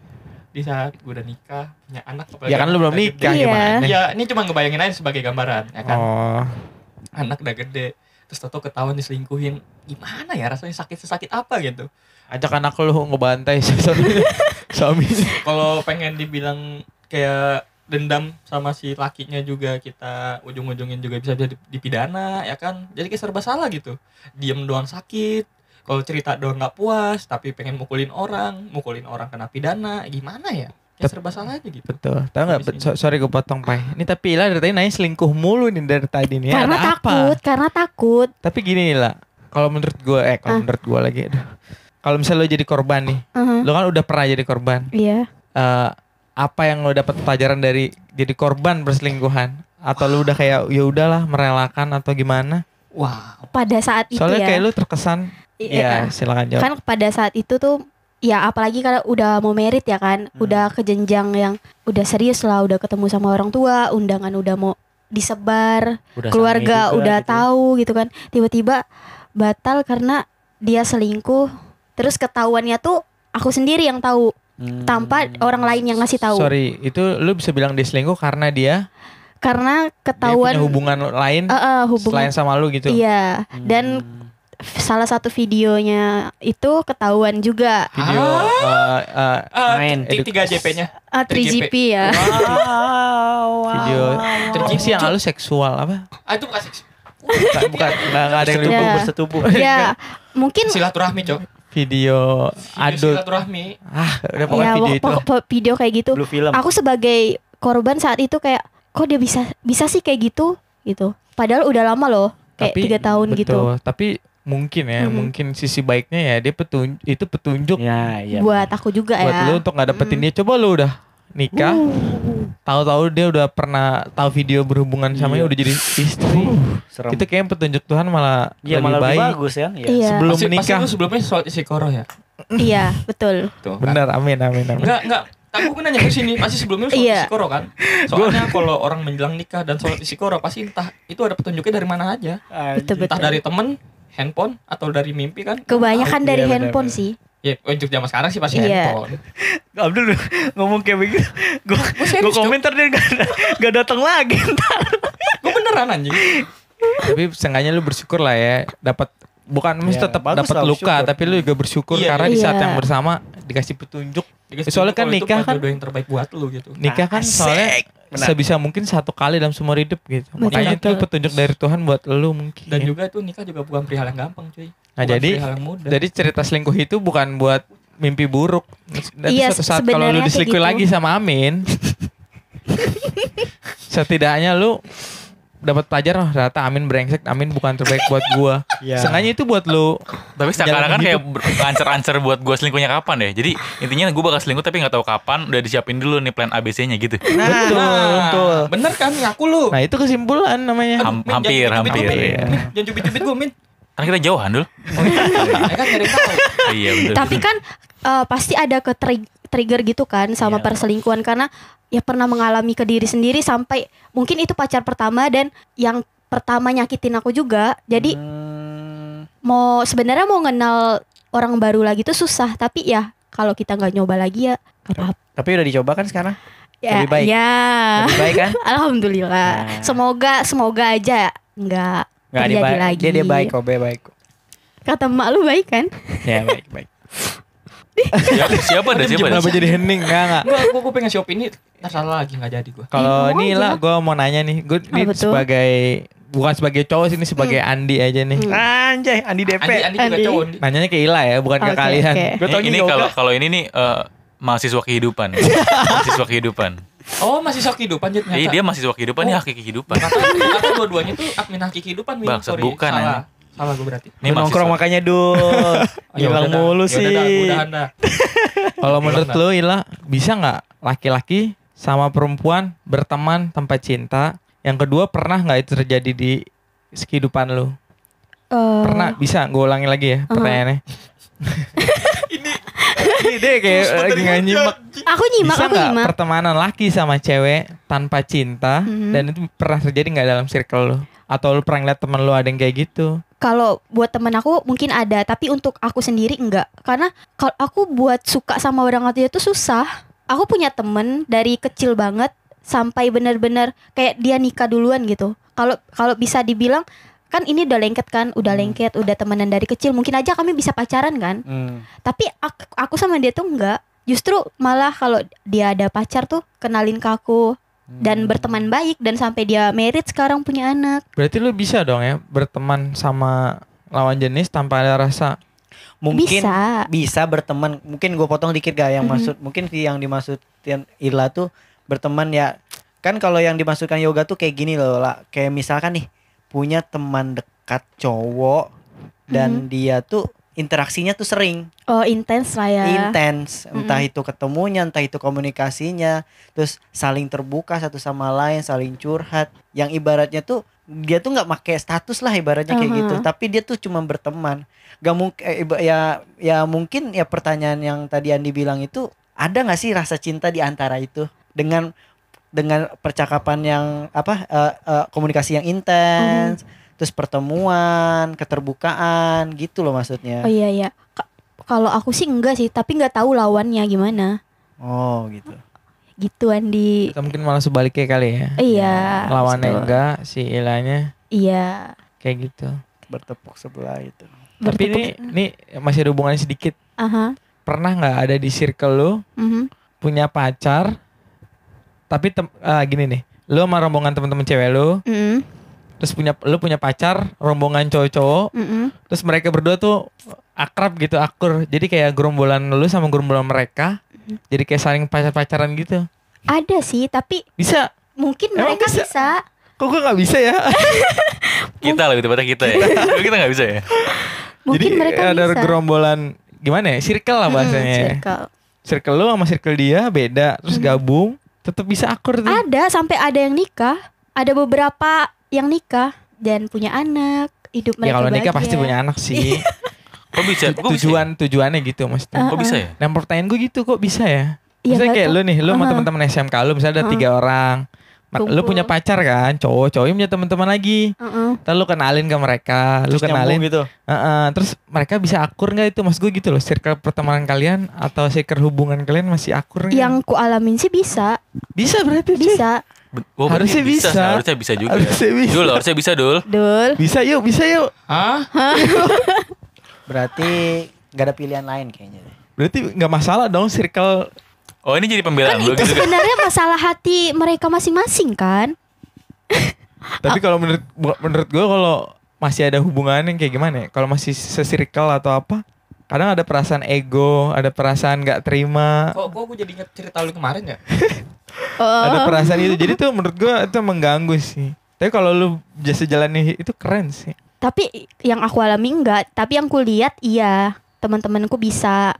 Speaker 3: Di saat gua udah nikah, punya anak
Speaker 4: Ya kan lu belum nikah
Speaker 3: gede.
Speaker 4: Gimana?
Speaker 3: Ya, ini cuma ngebayangin aja sebagai gambaran, ya kan.
Speaker 4: Oh,
Speaker 3: Anak udah gede, terus tau ketahuan diselingkuhin. Gimana ya rasanya sakit sesakit apa gitu?
Speaker 4: ajak anak lu ngebantai suami. suami.
Speaker 3: kalau pengen dibilang kayak dendam sama si lakinya juga kita ujung-ujungin juga bisa jadi dipidana ya kan jadi kayak serba salah gitu diem doang sakit kalau cerita doang nggak puas tapi pengen mukulin orang mukulin orang kena pidana gimana ya kayak serba salah aja gitu
Speaker 4: Betul. Tahu nggak? So- sorry gue potong pai. Ini tapi Ila dari tadi nanya selingkuh mulu nih dari tadi nih.
Speaker 1: karena
Speaker 4: Ada
Speaker 1: takut,
Speaker 4: apa?
Speaker 1: karena takut.
Speaker 4: Tapi gini nih lah. Kalau menurut gue, eh
Speaker 1: Ah.
Speaker 4: kalau menurut gue lagi. Kalau misalnya lo jadi korban nih,
Speaker 1: Uh-huh.
Speaker 4: lo kan udah pernah jadi korban.
Speaker 1: Iya.
Speaker 4: Eh, apa yang lo dapat pelajaran dari jadi korban perselingkuhan? Atau lo udah kayak ya udahlah merelakan atau gimana?
Speaker 3: wah
Speaker 1: Pada saat itu
Speaker 4: Soalnya
Speaker 1: ya.
Speaker 4: kayak lo terkesan.
Speaker 1: Iya.
Speaker 4: Ya silakan jawab.
Speaker 1: kan pada saat itu tuh ya apalagi kalau udah mau merit ya kan
Speaker 5: Hmm.
Speaker 1: udah ke jenjang yang udah serius lah udah ketemu sama orang tua undangan udah mau disebar
Speaker 5: Udah
Speaker 1: keluarga
Speaker 5: juga
Speaker 1: udah
Speaker 5: gitu.
Speaker 1: tahu gitu kan tiba-tiba batal karena dia selingkuh Terus ketahuannya tuh aku sendiri yang tahu
Speaker 5: Hmm.
Speaker 1: tanpa orang lain yang ngasih tahu.
Speaker 4: Sorry, itu lu bisa bilang dia selingkuh karena dia,
Speaker 1: Karena
Speaker 4: dia
Speaker 1: ketahuan
Speaker 4: punya hubungan lain
Speaker 1: Eh, eh, hubungan
Speaker 4: selain sama lu gitu.
Speaker 1: Iya, dan
Speaker 5: Hmm.
Speaker 1: f- salah satu videonya itu ketahuan juga
Speaker 4: Video eh, eh,
Speaker 3: Ah,
Speaker 5: Main.
Speaker 3: T- 3 JP-nya.
Speaker 1: Ah, 3GP ya.
Speaker 5: Wow,
Speaker 4: video
Speaker 3: Terjadi.
Speaker 4: sih yang halus seksual apa?
Speaker 3: Ah itu bukan seks.
Speaker 4: Bukan, bukan ada yang
Speaker 5: Bersetubuh,
Speaker 1: Ya.
Speaker 5: bersetubuh.
Speaker 1: ya, mungkin
Speaker 3: Silaturahmi, Cok.
Speaker 4: Video
Speaker 3: Video
Speaker 4: adult.
Speaker 3: Silaturahmi.
Speaker 4: Ah, udah pokoknya
Speaker 1: ya
Speaker 4: video itu.
Speaker 1: pokok- pokok video kayak gitu.
Speaker 5: Blue film.
Speaker 1: Aku sebagai korban saat itu kayak kok dia bisa bisa sih kayak gitu gitu. Padahal udah lama loh, kayak tiga tahun gitu.
Speaker 4: betul. Tapi mungkin ya,
Speaker 1: Mhm.
Speaker 4: mungkin sisi baiknya ya dia petun itu petunjuk
Speaker 5: Ya, iya.
Speaker 1: Buat aku juga
Speaker 4: buat
Speaker 1: ya.
Speaker 4: lu untuk nggak dapetin dia. Coba lu udah nikah, tahu-tahu dia udah pernah tahu video berhubungan sama
Speaker 5: Iya.
Speaker 4: udah jadi istri.
Speaker 5: Serem.
Speaker 4: Itu kayaknya petunjuk Tuhan malah
Speaker 5: Iya,
Speaker 4: lebih
Speaker 5: malah
Speaker 4: baik.
Speaker 5: lebih bagus ya. Iya.
Speaker 1: Iya,
Speaker 4: Sebelum
Speaker 3: Pasti-
Speaker 4: menikah.
Speaker 3: Pasti lu sebelumnya sholat istiqoroh ya.
Speaker 1: iya betul.
Speaker 3: Tuh. kan?
Speaker 4: Benar, amin, amin, amin.
Speaker 3: Enggak, enggak. Tapi gue nanya ke sini, pasti sebelumnya sholat
Speaker 1: Iya.
Speaker 3: istiqoroh kan? Soalnya kalau orang menjelang nikah dan sholat istiqoroh pasti entah itu ada petunjuknya dari mana aja.
Speaker 1: Betul
Speaker 3: Entah
Speaker 1: betul.
Speaker 3: dari temen, handphone atau dari mimpi kan?
Speaker 1: Kebanyakan
Speaker 5: Iya,
Speaker 1: dari
Speaker 5: benar,
Speaker 1: handphone
Speaker 5: benar.
Speaker 1: sih.
Speaker 3: Ya, untuk zaman sekarang sih pasti
Speaker 1: Iya.
Speaker 3: handphone.
Speaker 5: Abdul ngomong kayak begitu. Gue
Speaker 3: serius,
Speaker 5: gue komentar dia gak, gak datang lagi. ntar.
Speaker 3: Gue beneran anjing.
Speaker 4: Tapi seenggaknya lu bersyukur lah ya dapat bukan mesti
Speaker 5: Ya,
Speaker 4: tetap dapat luka
Speaker 5: bersyukur.
Speaker 4: tapi lu juga bersyukur
Speaker 3: Iya,
Speaker 4: karena di saat
Speaker 1: iya.
Speaker 4: yang bersama dikasih petunjuk Soalnya kan nikah kan-
Speaker 3: jodoh yang terbaik buat lu gitu.
Speaker 4: nikah kan
Speaker 5: Asik.
Speaker 4: soalnya
Speaker 5: Benar.
Speaker 4: sebisa mungkin satu kali dalam seumur hidup gitu
Speaker 1: Betul.
Speaker 4: makanya itu petunjuk dari Tuhan buat lu mungkin
Speaker 3: Dan juga itu nikah juga bukan perihal yang gampang, cuy.
Speaker 4: Nah,
Speaker 3: Bukan
Speaker 4: jadi
Speaker 3: yang mudah.
Speaker 4: jadi cerita selingkuh itu bukan buat mimpi buruk nanti
Speaker 1: Iya,
Speaker 4: suatu saat kalau lu diselingkuhi
Speaker 1: gitu.
Speaker 4: lagi sama Amin setidaknya lu dapat pelajaran oh, ternyata Amin brengsek Amin bukan terbaik buat gua
Speaker 5: Iya.
Speaker 4: Sengaja itu buat lu
Speaker 2: Tapi sekarang kan kayak ancer-ancer buat gue selingkuhnya kapan deh. Jadi intinya gue bakal selingkuh tapi nggak tahu kapan. Udah disiapin dulu nih plan ABC-nya gitu.
Speaker 5: Nah,
Speaker 4: Betul.
Speaker 5: betul.
Speaker 3: Bener kan ngaku lu.
Speaker 4: nah itu kesimpulan namanya
Speaker 2: Ham-
Speaker 3: Min,
Speaker 2: hampir,
Speaker 3: jangan
Speaker 2: hampir,
Speaker 3: cubit-cubit.
Speaker 2: iya.
Speaker 3: Min, Jangan cubit-cubit gue, Min.
Speaker 2: Kan kita jauhan dulu.
Speaker 3: Ya kan
Speaker 2: iya betul.
Speaker 1: Tapi kan eh, pasti ada ke trigger gitu kan sama
Speaker 5: Iya.
Speaker 1: perselingkuhan karena ya pernah mengalami ke diri sendiri sampai mungkin itu pacar pertama dan yang pertama nyakitin aku juga. Jadi
Speaker 5: Hmm,
Speaker 1: mau sebenarnya mau kenal orang baru lagi tuh susah tapi ya kalau kita nggak nyoba lagi ya apa-apa.
Speaker 5: tapi udah dicoba kan sekarang?
Speaker 1: Ya,
Speaker 5: Lebih baik.
Speaker 1: ya.
Speaker 5: Lebih baik kan?
Speaker 1: Alhamdulillah.
Speaker 5: Nah.
Speaker 1: Semoga semoga aja nggak
Speaker 5: Nggak
Speaker 1: terjadi
Speaker 5: dibaik.
Speaker 1: lagi.
Speaker 5: Dia dia baik kok, be baik kok.
Speaker 1: Kata emak lu baik kan?
Speaker 5: Ya baik baik.
Speaker 2: siapa, siapa ada siapa
Speaker 4: kenapa jadi hening enggak enggak
Speaker 3: Gue gue gue pengen si opini ntar salah lagi nggak jadi gue.
Speaker 4: Kalau ini
Speaker 1: mau
Speaker 4: lah gue mau nanya nih, gue ini
Speaker 1: Apa tuh?
Speaker 4: sebagai bukan sebagai cowok sih ini sebagai Andi aja nih.
Speaker 1: Hmm.
Speaker 5: Anjay, Andi DP.
Speaker 3: Andi Andi juga cowok. Andi.
Speaker 4: Nanyanya ke Ila ya, bukan ke kalian.
Speaker 5: Gua
Speaker 2: Ini, ini kalau kalau ini nih eh, mahasiswa kehidupan. mahasiswa kehidupan.
Speaker 3: Oh masih sok kehidupan jadi
Speaker 2: Jadi dia mahasiswa kehidupan, ini
Speaker 3: Oh.
Speaker 2: hakiki kehidupan.
Speaker 3: Kata dua-duanya tuh admin hakiki kehidupan.
Speaker 2: Bangsat,
Speaker 3: Sorry,
Speaker 2: bukan,
Speaker 3: salah. Salah gue berarti.
Speaker 2: Ini
Speaker 5: Lu nongkrong
Speaker 2: mahasiswa.
Speaker 5: makanya dul.
Speaker 3: Oh, ya
Speaker 5: Hilang mulu
Speaker 3: Ya udah dah,
Speaker 5: sih.
Speaker 4: Kalau menurut lu Ila, bisa nggak laki-laki sama perempuan berteman tanpa cinta? Yang kedua pernah nggak itu terjadi di kehidupan lu?
Speaker 1: Eh,
Speaker 4: Pernah? Bisa? Gue ulangi lagi ya pertanyaannya. ini deh kayak lagi nggak nyimak.
Speaker 1: Aku nyimak,
Speaker 4: Bisa
Speaker 1: aku
Speaker 4: nggak
Speaker 1: nyimak.
Speaker 4: pertemanan laki sama cewek tanpa cinta
Speaker 1: Mhm.
Speaker 4: dan itu pernah terjadi nggak dalam circle lu? Atau lu pernah ngeliat temen lu ada yang kayak gitu?
Speaker 1: Kalau buat temen aku mungkin ada, tapi untuk aku sendiri enggak. Karena kalau aku buat suka sama orang itu tuh susah. Aku punya temen dari kecil banget sampai bener-bener kayak dia nikah duluan gitu. Kalau kalau bisa dibilang kan ini udah lengket kan, udah lengket, udah temenan dari kecil. Mungkin aja kami bisa pacaran kan.
Speaker 5: Hmm.
Speaker 1: Tapi aku, aku sama dia tuh enggak. Justru malah kalau dia ada pacar tuh kenalin ke aku dan berteman baik dan sampai dia married sekarang punya anak.
Speaker 4: Berarti lu bisa dong ya berteman sama lawan jenis tanpa ada rasa
Speaker 5: Mungkin
Speaker 1: Bisa.
Speaker 5: bisa berteman. Mungkin gue potong dikit gak yang
Speaker 1: Mhm.
Speaker 5: maksud mungkin yang dimaksudin Ila tuh berteman ya kan kalau yang dimaksudkan yoga tuh kayak gini loh lah kayak misalkan nih punya teman dekat cowok dan dia tuh interaksinya tuh sering.
Speaker 1: Oh intens lah ya.
Speaker 5: intens entah
Speaker 1: Mm-mm.
Speaker 5: itu ketemunya entah itu komunikasinya. Terus saling terbuka satu sama lain saling curhat. Yang ibaratnya tuh dia tuh nggak pakai status lah ibaratnya kayak
Speaker 1: Aha.
Speaker 5: gitu tapi dia tuh cuma berteman. Gak mungkin ya ya mungkin ya pertanyaan yang tadi Andi bilang itu ada nggak sih rasa cinta di antara itu? Dengan dengan percakapan yang apa eh, eh, komunikasi yang intens terus pertemuan keterbukaan gitu loh maksudnya
Speaker 1: Oh iya iya. Ka- kalau aku sih enggak sih, tapi nggak tahu lawannya gimana.
Speaker 5: Oh gitu.
Speaker 1: Gitu Andi.
Speaker 4: Atau mungkin malah sebaliknya kali ya.
Speaker 1: Iya.
Speaker 4: Lawannya
Speaker 1: betul.
Speaker 4: enggak, si Ilanya
Speaker 1: Iya.
Speaker 4: kayak gitu.
Speaker 5: Bertepuk sebelah itu.
Speaker 4: Tapi ini ini masih ada hubungannya sedikit.
Speaker 1: Aha.
Speaker 4: Pernah nggak ada di circle lu
Speaker 1: mhm.
Speaker 4: punya pacar tapi tem ah, gini nih, lu sama rombongan teman-teman cewek lu,
Speaker 1: Mhm.
Speaker 4: Terus punya lu punya pacar rombongan cowok-cowok,
Speaker 1: Mhm.
Speaker 4: terus mereka berdua tuh akrab gitu, akur. Jadi kayak gerombolan lu sama gerombolan mereka, jadi kayak saling pacar-pacaran gitu.
Speaker 1: Ada sih, tapi
Speaker 4: Bisa?
Speaker 1: mungkin
Speaker 4: Emang
Speaker 1: mereka
Speaker 4: bisa?
Speaker 1: bisa.
Speaker 4: Kok gue nggak bisa ya?
Speaker 2: Kita lebih tepatnya kita ya. Kita nggak bisa ya.
Speaker 1: Mungkin
Speaker 4: jadi
Speaker 1: mereka
Speaker 4: ada
Speaker 1: bisa.
Speaker 4: gerombolan gimana ya? Circle lah bahasanya. ya.
Speaker 1: circle.
Speaker 4: Circle lu sama circle dia beda, terus gabung, tetap bisa akur tuh.
Speaker 1: Ada sampai ada yang nikah, ada beberapa yang nikah dan punya anak, hidup mereka
Speaker 4: Ya kalau nikah
Speaker 1: bahagia.
Speaker 4: pasti punya anak sih.
Speaker 2: Kok bisa? Kok bisa? ya?
Speaker 4: Tujuan tujuannya gitu maksudnya.
Speaker 2: Kok bisa ya?
Speaker 4: Nah pertanyaan gue gitu kok bisa ya?
Speaker 1: Iya,
Speaker 4: Misalnya
Speaker 1: nggak
Speaker 4: kayak lu nih, lu sama
Speaker 1: Aha.
Speaker 4: teman-teman SMK lu misalnya ada
Speaker 1: Aha.
Speaker 4: tiga orang. Ma- Lu
Speaker 1: Kumpul.
Speaker 4: punya pacar kan, cowok, cowoknya punya teman-teman lagi.
Speaker 1: Heeh.
Speaker 4: Ntar lu kenalin ke mereka, lu
Speaker 5: Terus
Speaker 4: kenalin.
Speaker 5: nyambung gitu.
Speaker 4: Heeh, terus mereka bisa akur nggak itu mas gue gitu loh, circle pertemanan kalian atau circle hubungan kalian masih akur nggak?
Speaker 1: Yang ku alamin sih bisa,
Speaker 4: bisa berarti cuy.
Speaker 1: bisa.
Speaker 2: Ben- Oh,
Speaker 4: Harusnya bisa.
Speaker 2: Harusnya bisa juga.
Speaker 4: Harusnya bisa.
Speaker 2: Dul, harusnya bisa dul.
Speaker 1: Dul.
Speaker 4: Bisa yuk, bisa yuk.
Speaker 3: Hah?
Speaker 5: Berarti gak ada pilihan lain kayaknya. deh.
Speaker 4: Berarti nggak masalah dong circle.
Speaker 2: Oh ini jadi
Speaker 1: Kan
Speaker 2: pembelaan lu
Speaker 1: itu
Speaker 2: gitu.
Speaker 1: sebenarnya masalah hati mereka masing-masing kan?
Speaker 4: Tapi kalau menurut menurut gue kalau masih ada hubungan yang kayak gimana ya? Kalau masih se-circle atau apa? Kadang ada perasaan ego, ada perasaan nggak terima,
Speaker 3: Kok kok gue jadi inget cerita lu kemarin ya?
Speaker 1: Oh.
Speaker 4: ada perasaan itu. Jadi tuh menurut gue itu mengganggu sih. Tapi kalau lu biasa jalani itu keren sih.
Speaker 1: Tapi yang aku alami enggak, tapi yang ku lihat iya, teman-temanku bisa.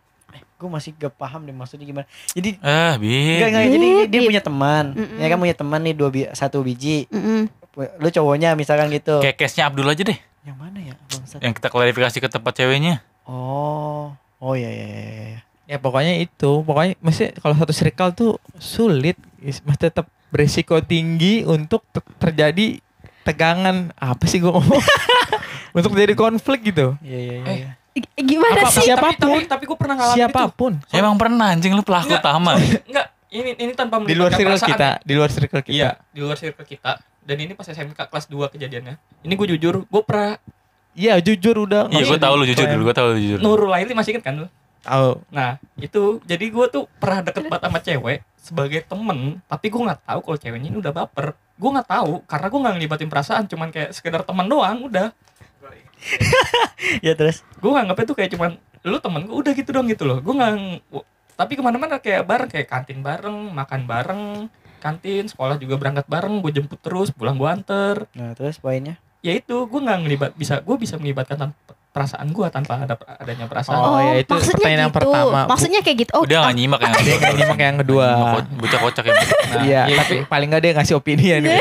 Speaker 5: Gue masih gak paham deh maksudnya gimana. Jadi
Speaker 2: Ah, bi.
Speaker 5: Enggak, enggak. Jadi dia punya teman. Ya kan punya teman nih dua bi- satu biji.
Speaker 1: Mm-mm.
Speaker 5: Lu cowoknya misalkan gitu.
Speaker 2: Kayak case-nya Abdul aja deh.
Speaker 5: Yang mana ya? Bangsat.
Speaker 2: Yang kita klarifikasi ke tempat ceweknya.
Speaker 5: Oh. Oh iya iya iya iya.
Speaker 4: Ya pokoknya itu, pokoknya mesti kalau satu circle tuh sulit, masih tetap berisiko tinggi untuk te- terjadi tegangan apa sih gue ngomong untuk terjadi konflik gitu.
Speaker 5: Iya iya iya.
Speaker 3: Eh,
Speaker 5: iya.
Speaker 1: Gimana
Speaker 4: Apa-
Speaker 1: sih?
Speaker 4: siapa-
Speaker 3: Tapi,
Speaker 4: Siapa pun.
Speaker 3: tapi, tapi gue pernah ngalamin
Speaker 4: Siapa pun
Speaker 2: Emang pernah anjing lu pelaku
Speaker 3: Enggak.
Speaker 2: utama.
Speaker 3: itu. Enggak, ini ini tanpa
Speaker 4: di luar
Speaker 3: melibatkan
Speaker 4: circle
Speaker 3: perasaan.
Speaker 4: kita, di luar circle kita.
Speaker 3: Iya, di luar circle kita. Dan ini pas SMK kelas 2 kejadiannya. Ini gue jujur, gue pernah
Speaker 4: Iya jujur udah.
Speaker 2: Iya, gue tahu lu jujur dulu, gue tahu lu jujur.
Speaker 3: Nurul Laili masih inget kan lu?
Speaker 4: Tahu.
Speaker 3: Nah, itu jadi gue tuh pernah deket banget sama cewek sebagai temen, tapi gue nggak tahu kalau ceweknya ini udah baper. Gue nggak tahu karena gue nggak ngelibatin perasaan, cuman kayak sekedar teman doang, udah.
Speaker 5: Ya terus.
Speaker 3: Gue nganggapnya tuh kayak cuman lu temen gue udah gitu dong gitu loh. Gue nggak, tapi ke mana-mana kayak bareng, kayak kantin bareng, makan bareng, kantin, sekolah juga berangkat bareng, gue jemput terus, pulang gue anter.
Speaker 5: Nah, terus poinnya.
Speaker 3: Ya itu, gue nggak ngelibat, bisa gue bisa melibatkan tanpa perasaan gue tanpa ada adanya perasaan.
Speaker 4: Oh, ya, itu
Speaker 1: maksudnya
Speaker 4: pertanyaan yang
Speaker 1: gitu.
Speaker 4: pertama.
Speaker 1: Maksudnya kayak gitu. Oh,
Speaker 2: Udah
Speaker 1: ah,
Speaker 2: gak nyimak yang
Speaker 4: Dia nggak nyimak yang kedua.
Speaker 2: Bocah kocak ya.
Speaker 3: Nah,
Speaker 4: Iya,
Speaker 3: ya
Speaker 4: tapi
Speaker 3: itu.
Speaker 4: paling nggak dia ngasih opini ya pertama.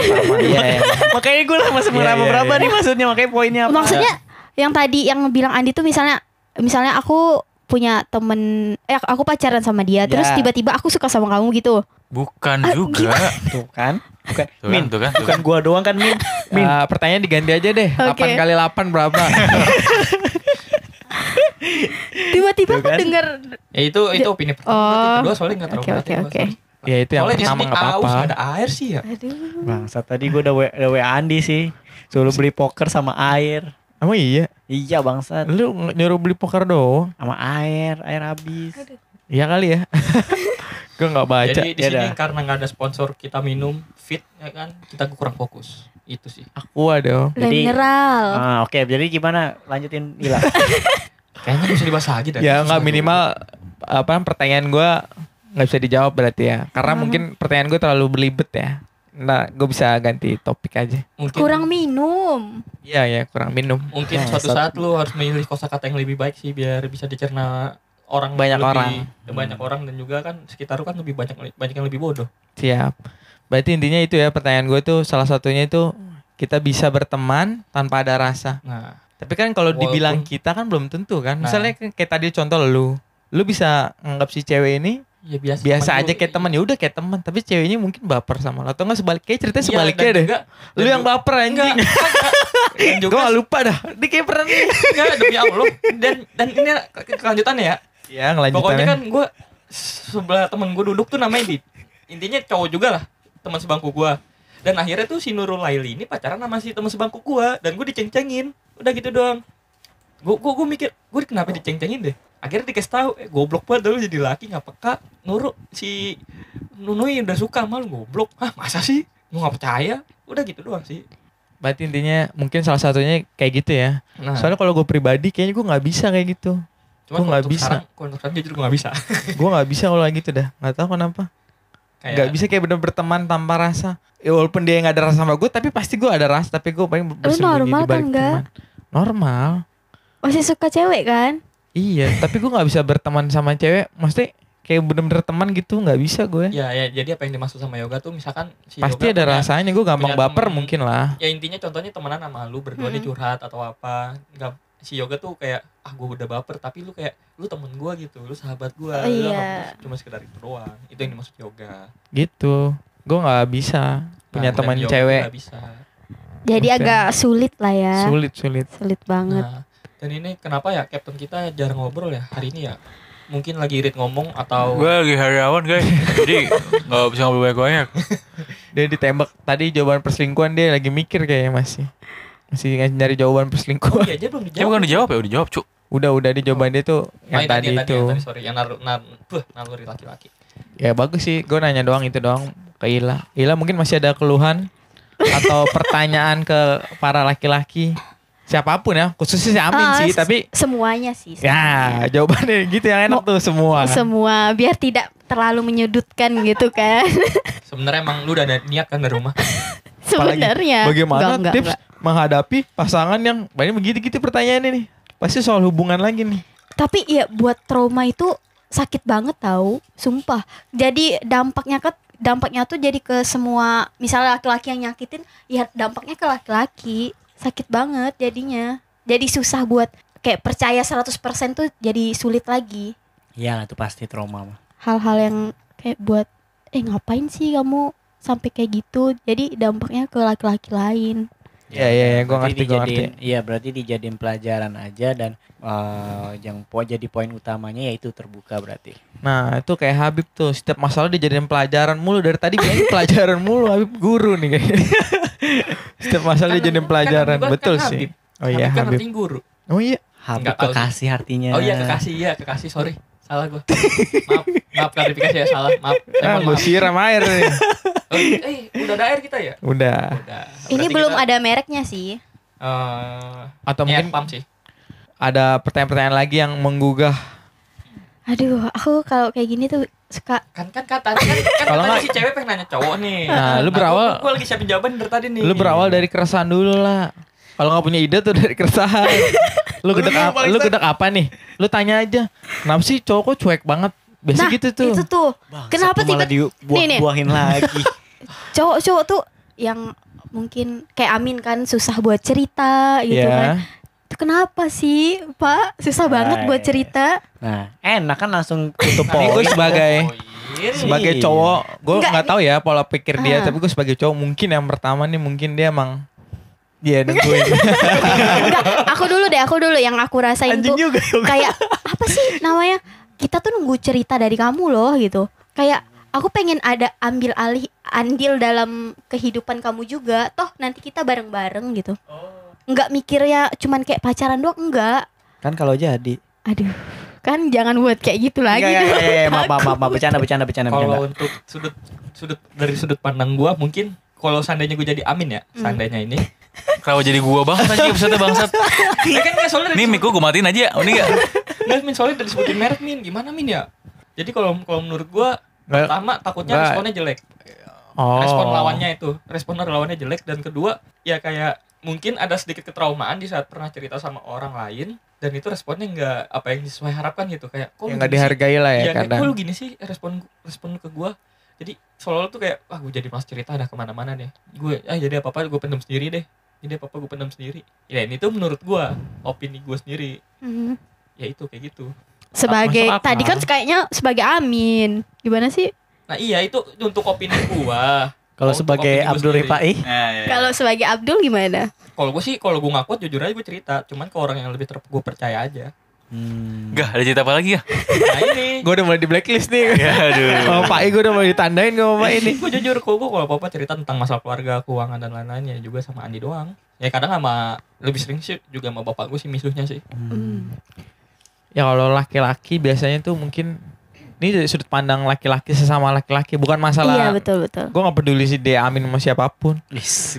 Speaker 4: Iya, iya.
Speaker 5: makanya gue lah masih
Speaker 4: Iya,
Speaker 5: meraba
Speaker 4: iya, iya.
Speaker 5: nih maksudnya makanya poinnya apa?
Speaker 1: maksudnya yang tadi yang bilang Andi tuh misalnya misalnya aku punya temen eh aku pacaran sama dia terus tiba-tiba aku suka sama kamu gitu
Speaker 2: Bukan
Speaker 1: Ah,
Speaker 2: juga.
Speaker 5: tuh kan. Bukan.
Speaker 2: Tuh kan,
Speaker 5: Min,
Speaker 2: tuh kan, tuh
Speaker 5: bukan
Speaker 2: kan.
Speaker 5: gua doang kan Min. Min.
Speaker 4: Eh, pertanyaan diganti aja deh.
Speaker 1: Oke.
Speaker 4: 8 kali 8 berapa?
Speaker 1: tiba-tiba aku
Speaker 5: kan.
Speaker 1: denger
Speaker 3: Ya itu itu opini pertama.
Speaker 1: Oh.
Speaker 3: Kedua soalnya nggak terlalu
Speaker 1: Oke, oke,
Speaker 3: gua,
Speaker 1: oke.
Speaker 4: ya itu yang
Speaker 3: Soalnya
Speaker 4: pertama
Speaker 3: sini
Speaker 4: nggak
Speaker 3: aus
Speaker 4: apa-apa.
Speaker 3: ada air sih ya.
Speaker 1: aduh
Speaker 5: Bangsat tadi gue udah, WA Andi sih. Suruh beli poker sama air.
Speaker 4: Emang iya?
Speaker 5: Iya bangsat.
Speaker 4: Lu nyuruh beli poker doang?
Speaker 5: Sama air, air habis.
Speaker 4: Iya kali ya. Gue nggak baca.
Speaker 3: Jadi di
Speaker 5: Ya
Speaker 3: sini karena nggak ada sponsor kita minum fit ya kan, kita kurang fokus. Itu sih.
Speaker 4: Dong.
Speaker 1: Le
Speaker 5: Jadi-
Speaker 1: mineral
Speaker 5: Ah, oke, jadi gimana? Lanjutin Ila.
Speaker 3: Kayaknya bisa dibahas lagi dah.
Speaker 4: Ya nggak minimal apa pertanyaan gue nggak bisa dijawab berarti ya. Karena
Speaker 1: Hmm.
Speaker 4: mungkin pertanyaan gue terlalu belibet ya. Nah, gue bisa ganti topik aja.
Speaker 3: Mungkin,
Speaker 1: kurang minum
Speaker 4: Iya ya, kurang minum.
Speaker 3: mungkin
Speaker 5: Ya,
Speaker 3: suatu saat lu harus memilih kosakata yang lebih baik sih biar bisa dicerna orang
Speaker 4: Banyak
Speaker 3: lebih-
Speaker 4: orang.
Speaker 3: banyak orang dan juga kan sekitar lu kan lebih banyak banyak yang lebih bodoh.
Speaker 4: Siap. Berarti intinya itu ya pertanyaan gue tuh salah satunya itu kita bisa berteman tanpa ada rasa.
Speaker 3: Nah,
Speaker 4: Tapi kan kalau dibilang kita kan belum tentu kan.
Speaker 3: Nah.
Speaker 4: Misalnya kayak tadi contoh lu, lu bisa nganggap si cewek ini
Speaker 3: ya biasa
Speaker 4: biasa aja kayak teman ya udah kayak teman, tapi ceweknya mungkin baper sama lo atau enggak sebaliknya ceritanya
Speaker 3: Iya,
Speaker 4: sebaliknya
Speaker 3: dan
Speaker 4: deh.
Speaker 3: juga-
Speaker 4: Lu yang
Speaker 3: juga-
Speaker 4: baper
Speaker 3: Enggak,
Speaker 4: anjing. Gue lupa dah. Dia kayak pernah nih.
Speaker 3: enggak demi Allah dan dan ini ke- kelanjutannya ya
Speaker 4: Ya ngelanjutannya.
Speaker 3: pokoknya kan gue sebelah temen gue duduk tuh namanya Dit. Intinya cowok juga lah teman sebangku gue dan akhirnya tuh si Nurul Laili ini pacaran sama si teman sebangku gue dan gue diceng-cengin. Udah gitu doang. Gue gue gue mikir gue kenapa diceng-cengin deh? Akhirnya dikasih tahu eh, goblok banget dulu jadi laki nggak peka Nurul si Nunui udah suka sama lu goblok. Ah masa sih? Gue nggak percaya. Udah gitu doang sih.
Speaker 4: Berarti intinya mungkin salah satunya kayak gitu ya.
Speaker 3: nah.
Speaker 4: Soalnya kalau gue pribadi kayaknya gue nggak bisa kayak gitu.
Speaker 3: Cuma
Speaker 4: gua nggak bisa.
Speaker 3: sekarang kalau untuk sekarang jujur gue nggak bisa
Speaker 4: gue nggak bisa kalau kayak gitu dah. Nggak tahu kenapa.
Speaker 3: kayak
Speaker 4: Nggak bisa kayak bener berteman tanpa rasa. Ya, walaupun dia nggak ada rasa sama gue, tapi pasti gue ada rasa. Tapi gue paling bersembunyi
Speaker 1: normal
Speaker 4: di balik
Speaker 1: kan nggak?
Speaker 4: teman. Normal.
Speaker 1: Masih suka cewek kan?
Speaker 4: Iya, tapi gue nggak bisa berteman sama cewek. Maksudnya kayak bener-bener teman gitu nggak bisa gue.
Speaker 3: ya ya jadi apa yang dimaksud sama yoga tuh misalkan si
Speaker 4: Pasti
Speaker 3: yoga
Speaker 4: ada
Speaker 3: punya-
Speaker 4: rasanya. Gue gampang baper
Speaker 3: temen.
Speaker 4: mungkin lah.
Speaker 3: ya intinya contohnya temenan sama lu berdua nih
Speaker 1: Hmm.
Speaker 3: curhat atau apa nggak si yoga tuh kayak ah gue udah baper tapi lu kayak lu temen gue gitu lu sahabat gue
Speaker 1: Oh, iya.
Speaker 3: cuma sekedar itu doang itu yang dimaksud yoga
Speaker 4: Gitu. Gue nggak bisa punya
Speaker 3: Nah,
Speaker 4: teman cewek.
Speaker 3: nggak bisa
Speaker 1: Jadi
Speaker 4: Oke.
Speaker 1: agak sulit lah ya.
Speaker 4: Sulit sulit.
Speaker 1: Sulit banget.
Speaker 3: nah dan ini kenapa ya captain kita jarang ngobrol ya hari ini ya mungkin lagi irit ngomong atau
Speaker 2: Gue lagi hariawan guys, jadi nggak bisa ngobrol banyak-banyak.
Speaker 4: Dia ditembak tadi jawaban perselingkuhan dia lagi mikir kayaknya masih. Masih nyari jawaban
Speaker 3: oh
Speaker 4: perselingkuhan.
Speaker 3: iya aja belum
Speaker 2: Ya
Speaker 3: dijawab
Speaker 2: bukan dijawab ya, udah dijawab cuk.
Speaker 4: Udah udah di jawaban dia tuh
Speaker 3: Oh,
Speaker 4: yang tadi,
Speaker 3: yang
Speaker 4: itu.
Speaker 3: yang tadi, sorry yang naruh nar, buh, naluri laki-laki
Speaker 4: Ya bagus sih, gue nanya doang itu doang ke Ila. Ila mungkin masih ada keluhan atau pertanyaan ke para laki-laki siapa pun ya, khususnya si Amin
Speaker 1: Ah,
Speaker 4: sih. Tapi
Speaker 1: semuanya sih.
Speaker 4: ya jawabannya gitu yang enak
Speaker 1: Mau-
Speaker 4: tuh semua.
Speaker 1: Semua biar tidak terlalu menyudutkan gitu kan.
Speaker 3: sebenarnya emang lu udah ada niat kan dari rumah
Speaker 1: Sebenarnya.
Speaker 4: Bagaimana
Speaker 1: Enggak, enggak,
Speaker 4: tips
Speaker 1: enggak.
Speaker 4: menghadapi pasangan yang banyak begitu-gitu pertanyaan ini? Pasti soal hubungan lagi nih.
Speaker 1: Tapi ya buat trauma itu sakit banget tahu, sumpah. Jadi dampaknya ke dampaknya tuh jadi ke semua misalnya laki-laki yang nyakitin, ya dampaknya ke laki-laki. Sakit banget jadinya. Jadi susah buat kayak percaya 100% tuh jadi sulit lagi.
Speaker 5: Iya itu pasti trauma mah.
Speaker 1: Hal-hal yang kayak buat eh ngapain sih kamu sampai kayak gitu. Jadi dampaknya ke laki-laki lain.
Speaker 4: Iya, iya, iya, gua
Speaker 5: berarti
Speaker 4: ngerti, gua
Speaker 5: dijadiin- Iya berarti dijadiin pelajaran aja dan eh, yang po jadi poin utamanya yaitu terbuka berarti.
Speaker 4: Nah itu kayak Habib tuh setiap masalah dijadiin pelajaran mulu dari tadi bilangnya pelajaran mulu Habib guru nih kayaknya. setiap masalah
Speaker 3: Kan-
Speaker 4: dijadiin
Speaker 3: kan
Speaker 4: pelajaran
Speaker 3: Habib kan
Speaker 4: betul
Speaker 3: Habib.
Speaker 4: sih. Oh iya
Speaker 3: kan
Speaker 4: Habib.
Speaker 3: guru
Speaker 4: Oh iya.
Speaker 5: Habib
Speaker 3: Nggak
Speaker 5: kekasih artinya.
Speaker 3: Oh iya kekasih iya kekasih sorry salah gue maaf maaf klarifikasi ya salah maaf saya
Speaker 4: Ah,
Speaker 3: mohon
Speaker 4: gue siram air nih.
Speaker 3: Oh, eh udah ada air kita ya
Speaker 4: Udah.
Speaker 3: udah
Speaker 1: Ini
Speaker 3: Berarti
Speaker 1: belum
Speaker 3: kita,
Speaker 1: ada mereknya sih.
Speaker 3: eh,
Speaker 4: Atau mungkin
Speaker 3: pam sih
Speaker 4: ada pertanyaan-pertanyaan lagi yang menggugah.
Speaker 1: Aduh, aku kalau kayak gini tuh suka
Speaker 3: kan kan kata kan, kan
Speaker 4: Kalau nggak-
Speaker 3: si cewek pengen nanya cowok nih
Speaker 4: Nah, lu berawal-
Speaker 3: gue lagi siapin jawaban dari tadi nih
Speaker 4: Lu berawal dari keresahan dulu lah. Kalau nggak punya ide tuh dari keresahan. lu gedek apa? Lu gedek apa nih? Lu tanya aja. Kenapa sih cowok kok cuek banget? Biasa
Speaker 1: Nah,
Speaker 4: gitu tuh.
Speaker 1: itu tuh.
Speaker 5: Bangsat,
Speaker 1: Kenapa tiba- Nih, nih.
Speaker 5: dibuah-buahin lagi.
Speaker 1: Cowok-cowok tuh yang mungkin kayak Amin kan susah buat cerita gitu
Speaker 4: Iya.
Speaker 1: kan. Itu kenapa sih, Pak? Susah banget buat cerita.
Speaker 5: Nah, enak kan langsung tutup
Speaker 4: Ini gue
Speaker 5: poin.
Speaker 4: sebagai
Speaker 3: Poin.
Speaker 4: sebagai
Speaker 5: Iya.
Speaker 4: cowok, gue
Speaker 1: Enggak,
Speaker 4: nggak tahu ya pola pikir dia,
Speaker 1: Ah.
Speaker 4: tapi gue sebagai cowok mungkin yang pertama nih mungkin dia emang Iya nungguin.
Speaker 1: Enggak, aku dulu deh, aku dulu yang aku rasain
Speaker 5: Anjing
Speaker 1: tuh
Speaker 5: juga. Yoga.
Speaker 1: kayak apa sih namanya? Kita tuh nunggu cerita dari kamu loh gitu. Kayak aku pengen ada ambil alih andil dalam kehidupan kamu juga. Toh nanti kita bareng-bareng gitu. Enggak mikirnya cuman kayak pacaran doang enggak.
Speaker 5: Kan kalau jadi.
Speaker 1: Aduh, kan jangan buat kayak gitu lagi. Dong.
Speaker 5: enggak, enggak, maaf, maaf, maaf, bercanda, bercanda, bercanda,
Speaker 3: kalau untuk sudut sudut dari sudut pandang gua mungkin kalau seandainya gue jadi Amin ya
Speaker 1: Hmm.
Speaker 3: seandainya ini
Speaker 2: Kenapa jadi gua banget aja episode bangsat.
Speaker 3: ya kan nggak soalnya
Speaker 2: Nih mic gua gua matiin aja. Ini enggak.
Speaker 3: Nggak, Min soalnya udah disebutin merek Min gimana Min ya jadi kalau kalau menurut gua pertama takutnya responnya jelek
Speaker 4: oh.
Speaker 3: respon lawannya itu respon lawannya jelek dan kedua ya kayak mungkin ada sedikit ketraumaan di saat pernah cerita sama orang lain dan itu responnya nggak apa yang sesuai harapkan gitu kayak kok
Speaker 4: nggak
Speaker 3: sih?
Speaker 4: dihargai lah ya
Speaker 3: Iya, kayak,
Speaker 4: kadang.
Speaker 3: kok lu gini sih respon respon ke gua jadi soal tuh kayak wah gue jadi mas cerita ada ke mana-mana deh gue ah jadi apa apa gue pendam sendiri deh jadi apa apa gue pendam sendiri ya ini tuh menurut gua opini gue sendiri
Speaker 1: Hmm.
Speaker 3: ya itu kayak gitu
Speaker 1: Sebagai
Speaker 4: Masuk akal.
Speaker 1: tadi kan kayaknya sebagai Amin. Gimana sih?
Speaker 3: nah iya itu untuk opini gua
Speaker 5: Kalau sebagai Abdul. Rifai,
Speaker 2: Nah, iya.
Speaker 1: Kalau sebagai Abdul gimana?
Speaker 3: Kalau gue sih kalau gue ngaku jujur aja gue cerita, cuman ke orang yang lebih ter gue percaya aja.
Speaker 5: Hmm,
Speaker 2: Gak ada cerita apa lagi ya?
Speaker 3: Nah ini,
Speaker 4: Gue udah mulai di blacklist nih.
Speaker 2: Ya aduh.
Speaker 4: Sama Pak I gue udah mulai ditandain sama Pak ini.
Speaker 3: gue jujur kok gue kalau apa-apa cerita tentang masalah keluarga, keuangan dan lain-lainnya juga sama Andi doang. Ya kadang sama lebih sering sih juga sama bapak gue sih misuhnya sih.
Speaker 1: Hmm.
Speaker 4: Ya kalau laki-laki biasanya tuh mungkin ini dari sudut pandang laki-laki sesama laki-laki bukan
Speaker 1: Iya
Speaker 4: masalah
Speaker 1: betul betul.
Speaker 4: gue gak peduli sih dia amin sama siapa
Speaker 5: pun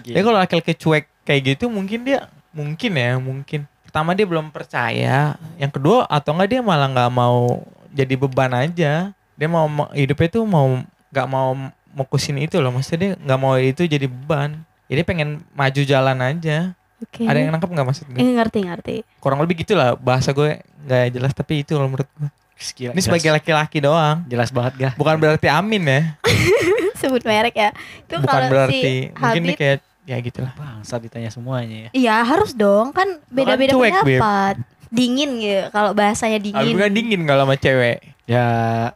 Speaker 4: ya kalau laki-laki cuek kayak gitu mungkin dia mungkin ya mungkin pertama dia belum percaya yang kedua atau enggak dia malah nggak mau jadi beban aja dia mau hidupnya tuh mau nggak mau mokusin itu loh maksudnya dia nggak mau itu jadi beban jadi pengen maju jalan aja
Speaker 1: Oke.
Speaker 4: ada yang nangkep nggak maksud gue
Speaker 1: Eh, ngerti ngerti.
Speaker 4: kurang lebih gitulah bahasa gue nggak jelas tapi itu kalau menurut gue
Speaker 5: gila,
Speaker 4: ini
Speaker 5: jelas.
Speaker 4: sebagai laki-laki doang
Speaker 5: jelas banget gak?
Speaker 4: bukan berarti amin ya
Speaker 1: Sebut merek ya. Itu
Speaker 4: bukan
Speaker 1: kalau
Speaker 4: berarti
Speaker 1: si
Speaker 4: mungkin dia
Speaker 1: Habib
Speaker 4: kayak ya gitulah
Speaker 5: Bangsa ditanya semuanya ya.
Speaker 1: Iya harus dong kan beda-beda
Speaker 4: cuek, Beb.
Speaker 1: pendapat. Dingin gitu kalau bahasanya dingin.
Speaker 4: kan dingin kalau sama cewek
Speaker 5: Ya.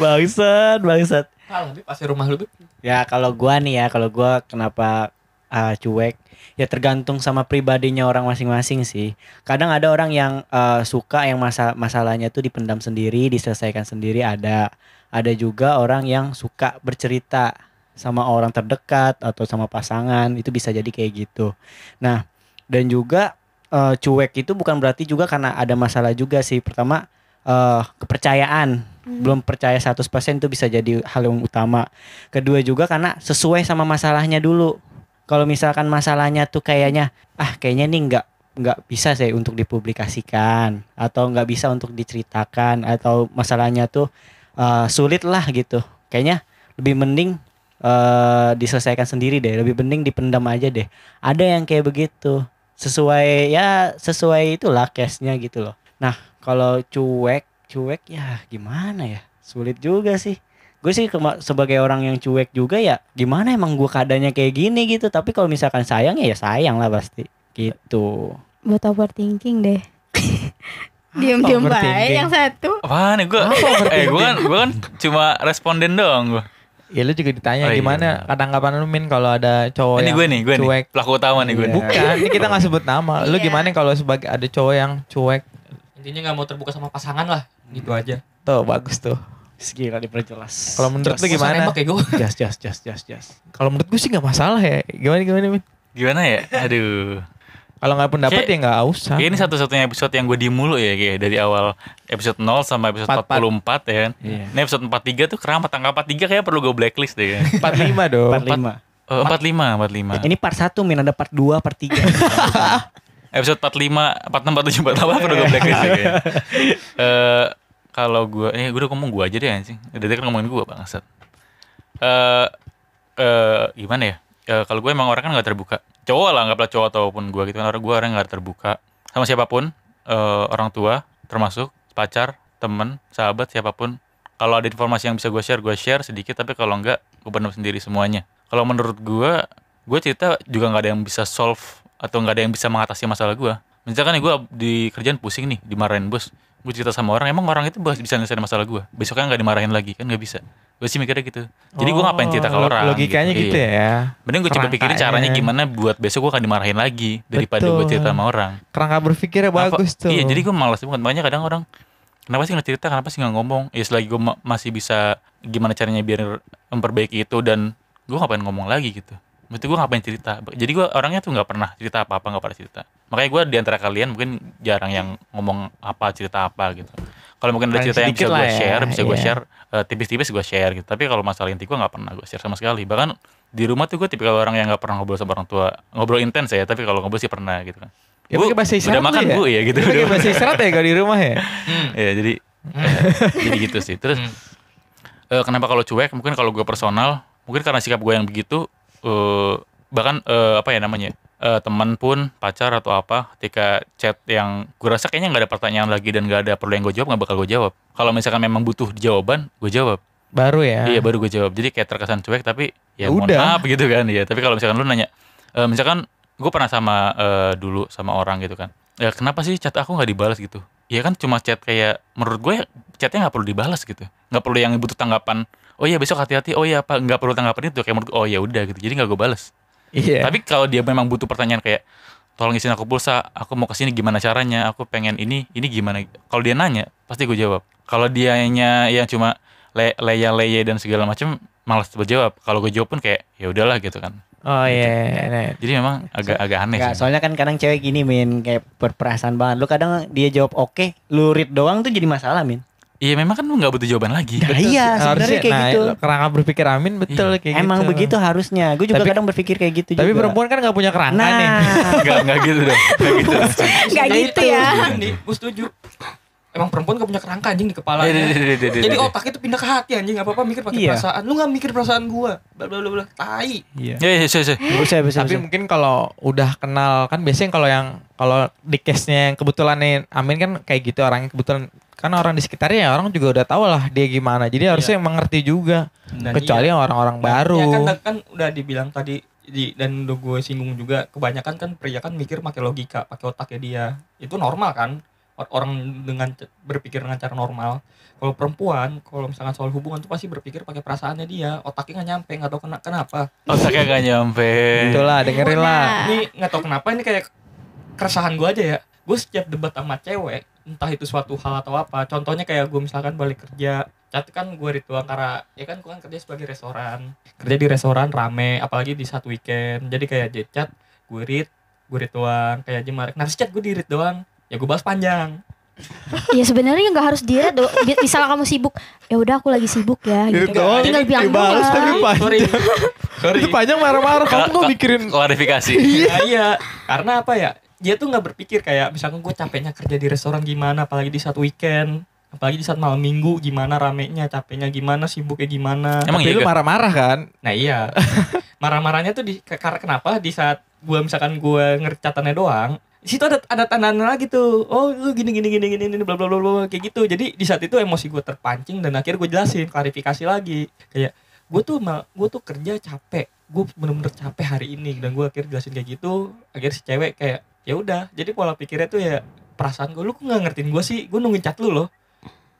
Speaker 5: bangsat, bangsat.
Speaker 3: Lebih pasti rumah lu.
Speaker 5: Ya kalau gua nih ya, kalau gua kenapa uh, cuek? Ya tergantung sama pribadinya orang masing-masing sih. Kadang ada orang yang uh, suka yang masa masalahnya tuh dipendam sendiri, diselesaikan sendiri ada. Ada juga orang yang suka bercerita sama orang terdekat atau sama pasangan, itu bisa jadi kayak gitu. Nah, dan juga uh, cuek itu bukan berarti juga karena ada masalah juga sih. Pertama uh, kepercayaan
Speaker 1: Hmm.
Speaker 5: belum percaya 100% itu bisa jadi hal yang utama. Kedua juga karena sesuai sama masalahnya dulu. Kalau misalkan masalahnya tuh kayaknya ah kayaknya nih nggak nggak bisa sih untuk dipublikasikan atau nggak bisa untuk diceritakan atau masalahnya tuh uh, sulit lah gitu. Kayaknya lebih mending uh, diselesaikan sendiri deh, lebih mending dipendam aja deh. Ada yang kayak begitu. Sesuai ya sesuai itulah case-nya gitu loh. Nah, kalau cuek cuek ya gimana ya sulit juga sih gue sih kema- sebagai orang yang cuek juga ya gimana emang gue keadaannya kayak gini gitu tapi kalau misalkan sayang ya, ya sayang lah pasti gitu
Speaker 1: Buat overthinking deh. Diam-diam baik
Speaker 4: overthinking?
Speaker 1: yang satu.
Speaker 2: Apaan nih gue? Eh gue kan, gue kan cuma responden doang gue.
Speaker 4: Ya lu juga ditanya
Speaker 2: Oh, iya.
Speaker 4: gimana kadang-kadang lu min kalau ada cowok
Speaker 2: ini
Speaker 4: yang
Speaker 2: gue nih, gue nih.
Speaker 4: cuek.
Speaker 2: Pelaku utama nih gue
Speaker 5: Iya.
Speaker 2: nih.
Speaker 4: Bukan, ini kita nggak sebut nama. Lu
Speaker 1: Iya.
Speaker 4: gimana kalau sebagai ada cowok yang cuek?
Speaker 3: Intinya nggak mau terbuka sama pasangan lah, gitu aja.
Speaker 4: Tuh bagus tuh.
Speaker 5: segila diperjelas
Speaker 4: Kalau menurut lu gimana?
Speaker 5: jas jas jas jas jas
Speaker 4: Kalau menurut gue sih nggak masalah ya. Gimana gimana min?
Speaker 2: Gimana ya? Aduh.
Speaker 4: Kalau nggak pendapat
Speaker 2: Kayak-
Speaker 4: ya nggak usah.
Speaker 2: Kayak ini satu-satunya episode yang gue diem mulu ya kayak dari awal episode 0 sampai episode
Speaker 4: 44.
Speaker 2: 44 ya kan.
Speaker 5: Iya.
Speaker 2: Ini episode 43 tuh keramat angka 43 kayak perlu gue blacklist deh kan.
Speaker 4: 45 dong.
Speaker 5: part lima
Speaker 2: Oh, 45, 45.
Speaker 5: ini part satu min ada part 2 part 3
Speaker 2: episode 45, 46, 47, 48 perlu gue blacklist ya. Eh kalau gue, eh gue udah ngomong gue aja deh anjing. Udah tadi kan ngomongin gue bangsat. Eh eh gimana ya? Eh, kalau gue emang orang kan gak terbuka. Cowok lah, anggaplah cowok ataupun gue gitu kan orang gue orang gak terbuka sama siapa pun, eh, orang tua termasuk pacar, temen, sahabat siapa pun. Kalau ada informasi yang bisa gue share, gue share sedikit. Tapi kalau enggak, gue penuh sendiri semuanya. Kalau menurut gue, gue cerita juga nggak ada yang bisa solve atau nggak ada yang bisa mengatasi masalah gue. Misalkan nih gue di kerjaan pusing nih, dimarahin bos. Gue cerita sama orang, emang orang itu bisa nyelesain masalah gue. Besoknya nggak dimarahin lagi, kan nggak bisa. Gue sih mikirnya gitu. Jadi gue ngapain cerita ke
Speaker 4: Oh,
Speaker 2: orang.
Speaker 4: Logikanya gitu,
Speaker 2: Iya.
Speaker 4: ya.
Speaker 2: Mending gue coba pikirin
Speaker 4: Kerangkanya.
Speaker 2: caranya gimana buat besok gue akan dimarahin lagi daripada gue cerita sama orang.
Speaker 4: Kerangka berpikirnya
Speaker 2: Apa-
Speaker 4: bagus tuh.
Speaker 2: Iya, jadi gue malas banget. Makanya kadang orang kenapa sih nggak cerita, kenapa sih nggak ngomong? Ya selagi gue ma- masih bisa gimana caranya biar memperbaiki itu dan gue ngapain ngomong lagi gitu. Berarti gue ngapain cerita. Jadi gue orangnya tuh nggak pernah cerita apa-apa, nggak pernah cerita. Makanya gue di antara kalian mungkin jarang yang ngomong apa cerita apa gitu. Kalau mungkin ada cerita yang bisa gue
Speaker 4: ya,
Speaker 2: share, bisa gue
Speaker 4: iya.
Speaker 2: share eh, tipis-tipis gue share gitu. Tapi kalau masalah inti gue nggak pernah gue share sama sekali. Bahkan di rumah tuh gue tipikal orang yang nggak pernah ngobrol sama orang tua. Ngobrol intens ya, tapi kalau ngobrol sih pernah gitu kan.
Speaker 4: Ya,
Speaker 2: Bu,
Speaker 4: bahasa
Speaker 2: udah makan
Speaker 4: ya?
Speaker 2: bu ya gitu.
Speaker 4: Dia pakai
Speaker 2: Udah-
Speaker 4: bahasa isyarat ya kalau di rumah ya.
Speaker 3: Hmm.
Speaker 2: ya jadi jadi gitu sih terus
Speaker 3: Hmm.
Speaker 2: eh, kenapa kalau cuek mungkin kalau gue personal mungkin karena sikap gue yang begitu eh, bahkan eh, apa ya namanya eh, teman pun pacar atau apa ketika chat yang gue rasa kayaknya nggak ada pertanyaan lagi dan nggak ada perlu yang gue jawab nggak bakal gue jawab. Kalau misalkan memang butuh jawaban gue jawab.
Speaker 4: Baru ya.
Speaker 2: iya baru gue jawab. Jadi kayak terkesan cuek tapi ya mohon
Speaker 4: Udah.
Speaker 2: maaf gitu kan ya tapi kalau misalkan lu nanya eh, misalkan gue pernah sama eh, dulu sama orang gitu kan. Ya kenapa sih chat aku nggak dibalas gitu? Ya kan cuma chat kayak menurut gue chatnya nggak perlu dibalas gitu. Nggak perlu yang butuh tanggapan oh iya besok hati-hati oh iya apa nggak perlu tanggapan itu kayak menurut oh ya udah gitu jadi nggak gue balas
Speaker 4: Iya.
Speaker 2: tapi kalau dia memang butuh pertanyaan kayak tolong isiin aku pulsa aku mau ke sini gimana caranya aku pengen ini ini gimana kalau dia nanya pasti gue jawab kalau dianya yang cuma le leya leye dan segala macam malas berjawab kalau gue jawab pun kayak ya udahlah gitu kan
Speaker 4: Oh iya. nah.
Speaker 2: jadi memang agak agak aneh
Speaker 5: Enggak,
Speaker 2: sih
Speaker 5: soalnya kan kadang cewek gini min kayak berperasaan banget. Lu kadang dia jawab oke, lu read doang tuh jadi masalah min.
Speaker 2: Iya memang kan lu nggak butuh jawaban lagi
Speaker 5: Nah,
Speaker 4: Betul
Speaker 5: iya,
Speaker 4: sih.
Speaker 5: sebenarnya
Speaker 4: Harusnya,
Speaker 5: kayak
Speaker 4: nah,
Speaker 5: gitu.
Speaker 4: Kerangka berpikir Amin betul
Speaker 2: Iya.
Speaker 4: kayak
Speaker 5: Emang
Speaker 4: gitu.
Speaker 5: begitu harusnya. Gue juga
Speaker 4: Tapi-
Speaker 5: kadang berpikir kayak gitu
Speaker 4: Tapi
Speaker 5: juga.
Speaker 4: perempuan kan gak punya kerangka nih.
Speaker 5: Nah,
Speaker 2: nggak nggak gitu dong nggak gitu
Speaker 1: Nggak gitu ya.
Speaker 3: Nih, gue setuju. Emang perempuan gak punya kerangka anjing di kepala.
Speaker 2: Iya, iya, iya, iya, iya,
Speaker 3: Jadi
Speaker 2: iya.
Speaker 3: otak itu pindah ke hati anjing apa apa mikir pakai
Speaker 5: Iya.
Speaker 3: perasaan. Lu gak mikir perasaan gua. Bla bla bla bla. Tai.
Speaker 4: Iya.
Speaker 2: ya ya ya, ya.
Speaker 5: bisa bisa.
Speaker 4: Tapi
Speaker 5: bisa.
Speaker 4: mungkin kalau udah kenal kan biasanya kalau yang kalau di case-nya yang kebetulan nih Amin kan kayak gitu orang kebetulan kan orang di sekitarnya ya orang juga udah tahu lah dia gimana. Jadi harusnya mengerti juga.
Speaker 3: Dan
Speaker 4: Kecuali yang orang-orang baru.
Speaker 3: Ya kan, kan udah dibilang tadi di, dan udah gue singgung juga kebanyakan kan pria kan mikir pakai logika pakai otaknya dia. Itu normal kan? Or- orang dengan berpikir dengan cara normal. Kalau perempuan kalau misalkan soal hubungan tuh pasti berpikir pakai perasaannya dia. Otaknya nggak nyampe nggak tahu kena kenapa.
Speaker 2: Otaknya gak nyampe.
Speaker 4: Itulah dengerin lah.
Speaker 3: Ini nggak tahu kenapa ini kayak keresahan gue aja ya. Gue setiap debat sama cewek entah itu suatu hal atau apa. Contohnya kayak gue misalkan balik kerja cat kan gue ritual karena ya kan gue kan kerja sebagai restoran. Kerja di restoran rame apalagi di satu weekend. Jadi kayak chat gue read gue read doang kayak Jemarek nah chat gue di read doang. Ya gue bahas panjang.
Speaker 1: Ya sebenarnya nggak harus dia do. Misalnya kamu sibuk, ya udah aku lagi sibuk ya. Gitu.
Speaker 4: doang,
Speaker 1: Tinggal bilang
Speaker 4: dibales
Speaker 1: doang.
Speaker 4: tapi panjang.
Speaker 3: sorry. Sorry
Speaker 4: Itu panjang marah-marah. Kamu
Speaker 2: ka-
Speaker 4: mikirin
Speaker 2: klarifikasi.
Speaker 3: Iya. Iya. Karena apa ya dia tuh nggak berpikir kayak misalkan gue capeknya kerja di restoran gimana apalagi di satu weekend apalagi di saat malam minggu gimana ramenya capeknya gimana sibuknya gimana
Speaker 2: emang
Speaker 4: Tapi
Speaker 2: iya
Speaker 4: lu
Speaker 2: Kak?
Speaker 4: marah-marah kan?
Speaker 3: Nah iya, marah-marahnya tuh di karena kenapa di saat gua misalkan gua ngercatannya doang, di situ ada ada tanda lagi tuh. Oh lu gini gini gini gini gini bla bla bla bla kayak gitu. Jadi di saat itu emosi gua terpancing dan akhirnya gue jelasin klarifikasi lagi kayak gue tuh gue tuh kerja capek, gue bener-bener capek hari ini dan gue akhirnya jelasin kayak gitu. Akhirnya si cewek kayak ya udah. Jadi pola pikirnya tuh ya perasaan gue lu kok nggak ngertiin gue sih, gue nungguin chat lu loh,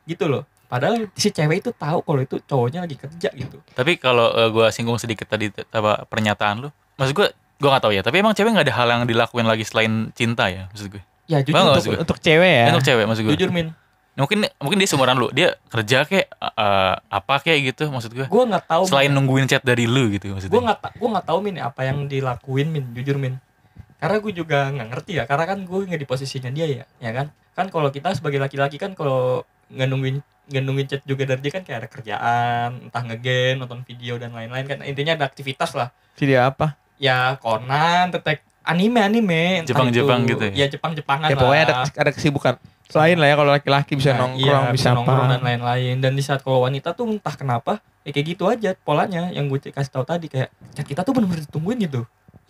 Speaker 3: gitu loh. Padahal si cewek itu tahu kalau itu cowoknya lagi kerja gitu.
Speaker 2: Tapi kalau eh, gua singgung sedikit tadi apa pernyataan lu, maksud gua gua nggak tahu ya. Tapi emang cewek nggak ada hal yang dilakuin lagi selain cinta ya, maksud gue.
Speaker 3: Ya jujur
Speaker 2: Bang,
Speaker 3: untuk-
Speaker 2: maksud gue.
Speaker 4: Untuk cewek ya.
Speaker 2: Untuk cewek maksud gue.
Speaker 3: jujur min
Speaker 2: Mungkin mungkin dia seumuran lu, dia kerja kayak eh, apa kayak gitu maksud gue.
Speaker 3: gue nggak tahu
Speaker 2: Selain nungguin chat dari lu gitu maksudnya.
Speaker 3: gue nggak gue nggak tahu min apa yang dilakuin min jujur min karena gue juga nggak ngerti ya karena kan gue nggak di posisinya dia ya ya kan? Kan kalau kita sebagai laki-laki kan kalau nggak nungguin nggak nungguin chat juga dari dia kan kayak ada kerjaan entah ngegame nonton video dan lain-lain kan. Intinya ada aktivitas lah.
Speaker 4: Video apa?
Speaker 3: ya Conan detek anime anime
Speaker 2: Jepang-Jepang
Speaker 3: itu-
Speaker 2: gitu ya?
Speaker 3: ya Jepang Jepangan
Speaker 4: Ya
Speaker 3: lah
Speaker 4: pokoknya ada ada kesibukan. Lain lah ya kalau laki-laki bisa
Speaker 3: Nah,
Speaker 4: nongkrong
Speaker 3: iya,
Speaker 4: bisa
Speaker 3: nongkrong
Speaker 4: apa.
Speaker 3: dan lain-lain. Dan di saat kalau wanita tuh entah kenapa ya kayak gitu aja polanya yang gue kasih tahu tadi kayak chat kita tuh bener-bener ditungguin gitu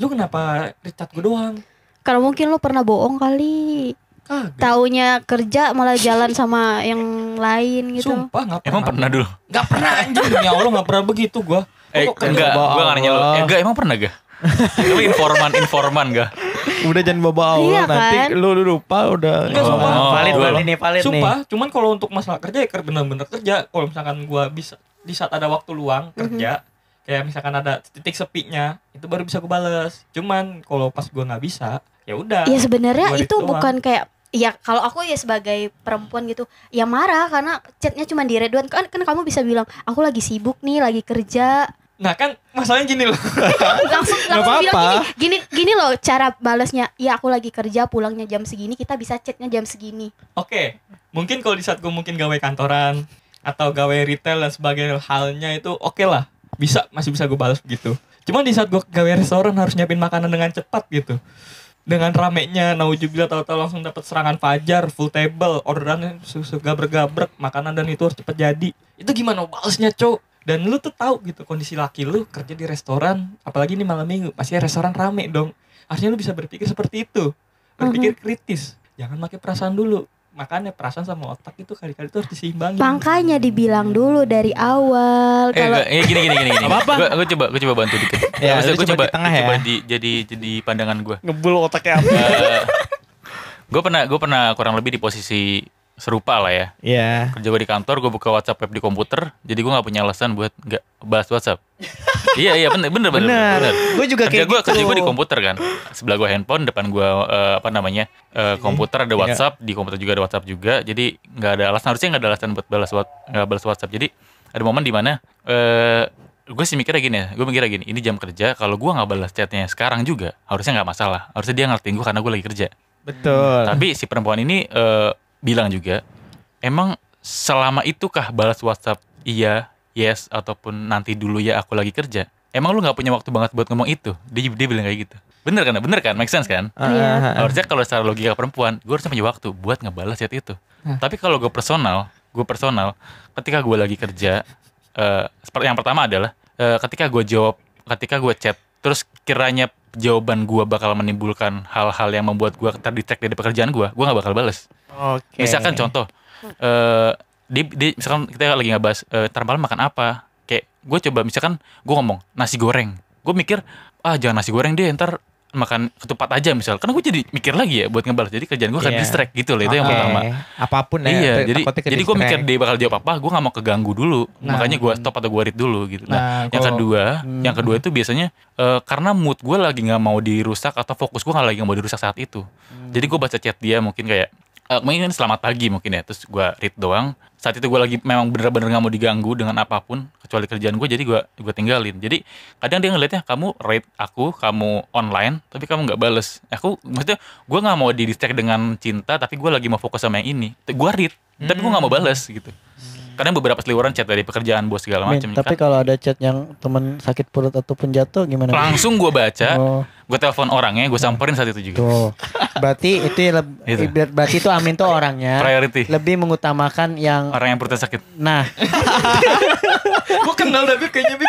Speaker 3: lu kenapa chat gue doang
Speaker 1: Kalau mungkin lu pernah bohong kali.
Speaker 3: kagak
Speaker 1: Taunya kerja malah jalan sama yang lain gitu.
Speaker 3: sumpah nggak pernah
Speaker 2: Emang pernah dulu?
Speaker 3: nggak pernah anjing ya allah nggak pernah begitu gue
Speaker 2: Eh,
Speaker 3: kok
Speaker 2: enggak,
Speaker 4: bawa
Speaker 2: gua nggak nanya lu. Eh, enggak, emang pernah gak? lu informan, informan gak?
Speaker 4: Udah jangan bawa Allah
Speaker 1: Iya
Speaker 4: nanti
Speaker 1: kan?
Speaker 4: lu, lu lupa udah.
Speaker 3: Enggak, sumpah.
Speaker 2: Oh,
Speaker 5: valid
Speaker 2: gua-
Speaker 5: valid nih valid nih.
Speaker 3: sumpah cuman kalau untuk masalah kerja ya bener-bener kerja kalau misalkan gue bisa di saat ada waktu luang kerja kayak misalkan ada titik sepinya itu baru bisa gue bales cuman kalau pas gue nggak bisa ya udah
Speaker 1: Ya sebenarnya itu
Speaker 3: doang.
Speaker 1: bukan kayak ya kalau aku ya sebagai perempuan gitu ya marah karena chatnya cuma di reduan kan kan kamu bisa bilang aku lagi sibuk nih lagi kerja
Speaker 3: Nah kan masalahnya gini loh.
Speaker 1: langsung langsung
Speaker 4: apa-apa.
Speaker 1: bilang gini, gini gini loh cara balasnya ya aku lagi kerja pulangnya jam segini kita bisa chatnya jam segini
Speaker 3: Oke, mungkin kalau di saat gue mungkin gawe kantoran atau gawe retail dan sebagainya halnya itu oke lah. Bisa masih bisa gue balas begitu. Cuman di saat gue gawe restoran harus nyiapin makanan dengan cepat gitu. Dengan ramenya naujubillah tahu-tahu langsung dapat serangan fajar full table orderannya susu gabrek-gabrek makanan dan itu harus cepet jadi. Itu gimana balasnya cok dan lu tuh tahu gitu kondisi laki lu kerja di restoran apalagi ini malam minggu pasti restoran rame dong. Harusnya lu bisa berpikir seperti itu. Berpikir kritis. Jangan pakai perasaan dulu makanya perasaan sama otak itu kali-kali itu harus diseimbangin
Speaker 1: makanya dibilang dulu dari awal
Speaker 2: Eh,
Speaker 1: kalau
Speaker 2: enggak, eh, gini gini gini gini.
Speaker 4: Apa-apa.
Speaker 2: Gua, gua coba gua coba bantu dikit.
Speaker 4: Ya,
Speaker 2: gua
Speaker 4: coba
Speaker 2: coba
Speaker 4: di tengah
Speaker 2: gua
Speaker 4: ya.
Speaker 2: coba di, jadi jadi pandangan gua.
Speaker 5: Ngebul otaknya apa?
Speaker 2: gue pernah gue pernah kurang lebih di posisi serupa lah ya.
Speaker 4: Iya.
Speaker 2: Kerja gue di kantor, gue buka WhatsApp web di komputer, jadi gue nggak punya alasan buat nggak balas WhatsApp. Iya iya bener bener bener.
Speaker 5: Bener. Gue juga
Speaker 2: kerja
Speaker 5: kayak
Speaker 2: gue
Speaker 5: gitu.
Speaker 2: kerja gue di komputer kan sebelah gue handphone depan gue eh, apa namanya eh, komputer ada
Speaker 4: Iya.
Speaker 2: WhatsApp di komputer juga ada WhatsApp juga jadi nggak ada alasan harusnya nggak ada alasan buat balas nggak balas WhatsApp jadi ada momen di mana eh gue sih mikirnya gini ya gue mikirnya gini ini jam kerja kalau gue nggak balas chatnya sekarang juga harusnya nggak masalah harusnya dia ngertiin gue karena gue lagi kerja
Speaker 4: Betul.
Speaker 2: tapi si perempuan ini eh, bilang juga emang selama itukah balas WhatsApp iya yes ataupun nanti dulu ya aku lagi kerja emang lu nggak punya waktu banget buat ngomong itu? Dia dia bilang kayak gitu. Bener kan? Bener kan? Make sense kan?
Speaker 4: Ah,
Speaker 1: Iya.
Speaker 4: ah, ah.
Speaker 2: harusnya kalau secara logika perempuan gue harusnya punya waktu buat ngebalas chat itu. Tapi kalau gue personal gue personal ketika gue lagi kerja eh seperti yang pertama adalah eh, ketika gue jawab ketika gue chat terus kiranya jawaban gue bakal menimbulkan hal-hal yang membuat gue terdistract dari pekerjaan gue gue nggak bakal bales.
Speaker 4: Oke.
Speaker 2: misalkan contoh eh di, di- misalkan kita lagi ngebahas eh ntar malam makan apa kayak gue coba misalkan gue ngomong nasi goreng gue mikir ah jangan nasi goreng deh ntar makan ketupat aja misal karena gue jadi mikir lagi ya buat ngebalas jadi kerjaan gue akan
Speaker 4: Iya.
Speaker 2: distract gitu loh itu yang
Speaker 4: Oke.
Speaker 2: pertama
Speaker 4: Apa pun ya.
Speaker 2: iya jadi jadi gue mikir dia bakal jawab apa gue nggak mau keganggu dulu
Speaker 3: Nah.
Speaker 2: makanya gue stop atau gue read dulu gitu nah,
Speaker 3: Nah,
Speaker 2: yang
Speaker 3: kalau-
Speaker 2: kedua
Speaker 5: Hmm.
Speaker 2: yang kedua itu biasanya eh, karena mood gue lagi nggak mau dirusak atau fokus gue nggak lagi nggak mau dirusak saat itu jadi gue baca chat dia mungkin kayak eh, mungkin selamat pagi mungkin ya terus gue read doang saat itu gue lagi memang bener-bener nggak mau diganggu dengan apa pun kecuali kerjaan gue jadi gue gue tinggalin. Jadi kadang dia ngelihatnya kamu rate aku kamu online tapi kamu nggak bales. Aku maksudnya gue nggak mau di distract dengan cinta tapi gue lagi mau fokus sama yang ini. Gue read tapi gue nggak mau bales gitu kadang beberapa seliweran chat dari pekerjaan bos segala macam
Speaker 5: tapi
Speaker 2: kan
Speaker 5: kalau ada chat yang temen sakit perut ataupun jatuh gimana?
Speaker 2: langsung gue baca
Speaker 5: Oh,
Speaker 2: gue telepon orangnya gue samperin saat itu juga
Speaker 5: tuh. Berarti itu ya
Speaker 2: Itu.
Speaker 5: ber- berarti itu Amin tuh orangnya
Speaker 2: priority
Speaker 5: lebih mengutamakan yang
Speaker 2: orang yang perutnya sakit
Speaker 5: nah
Speaker 3: gue kenal tapi kayaknya.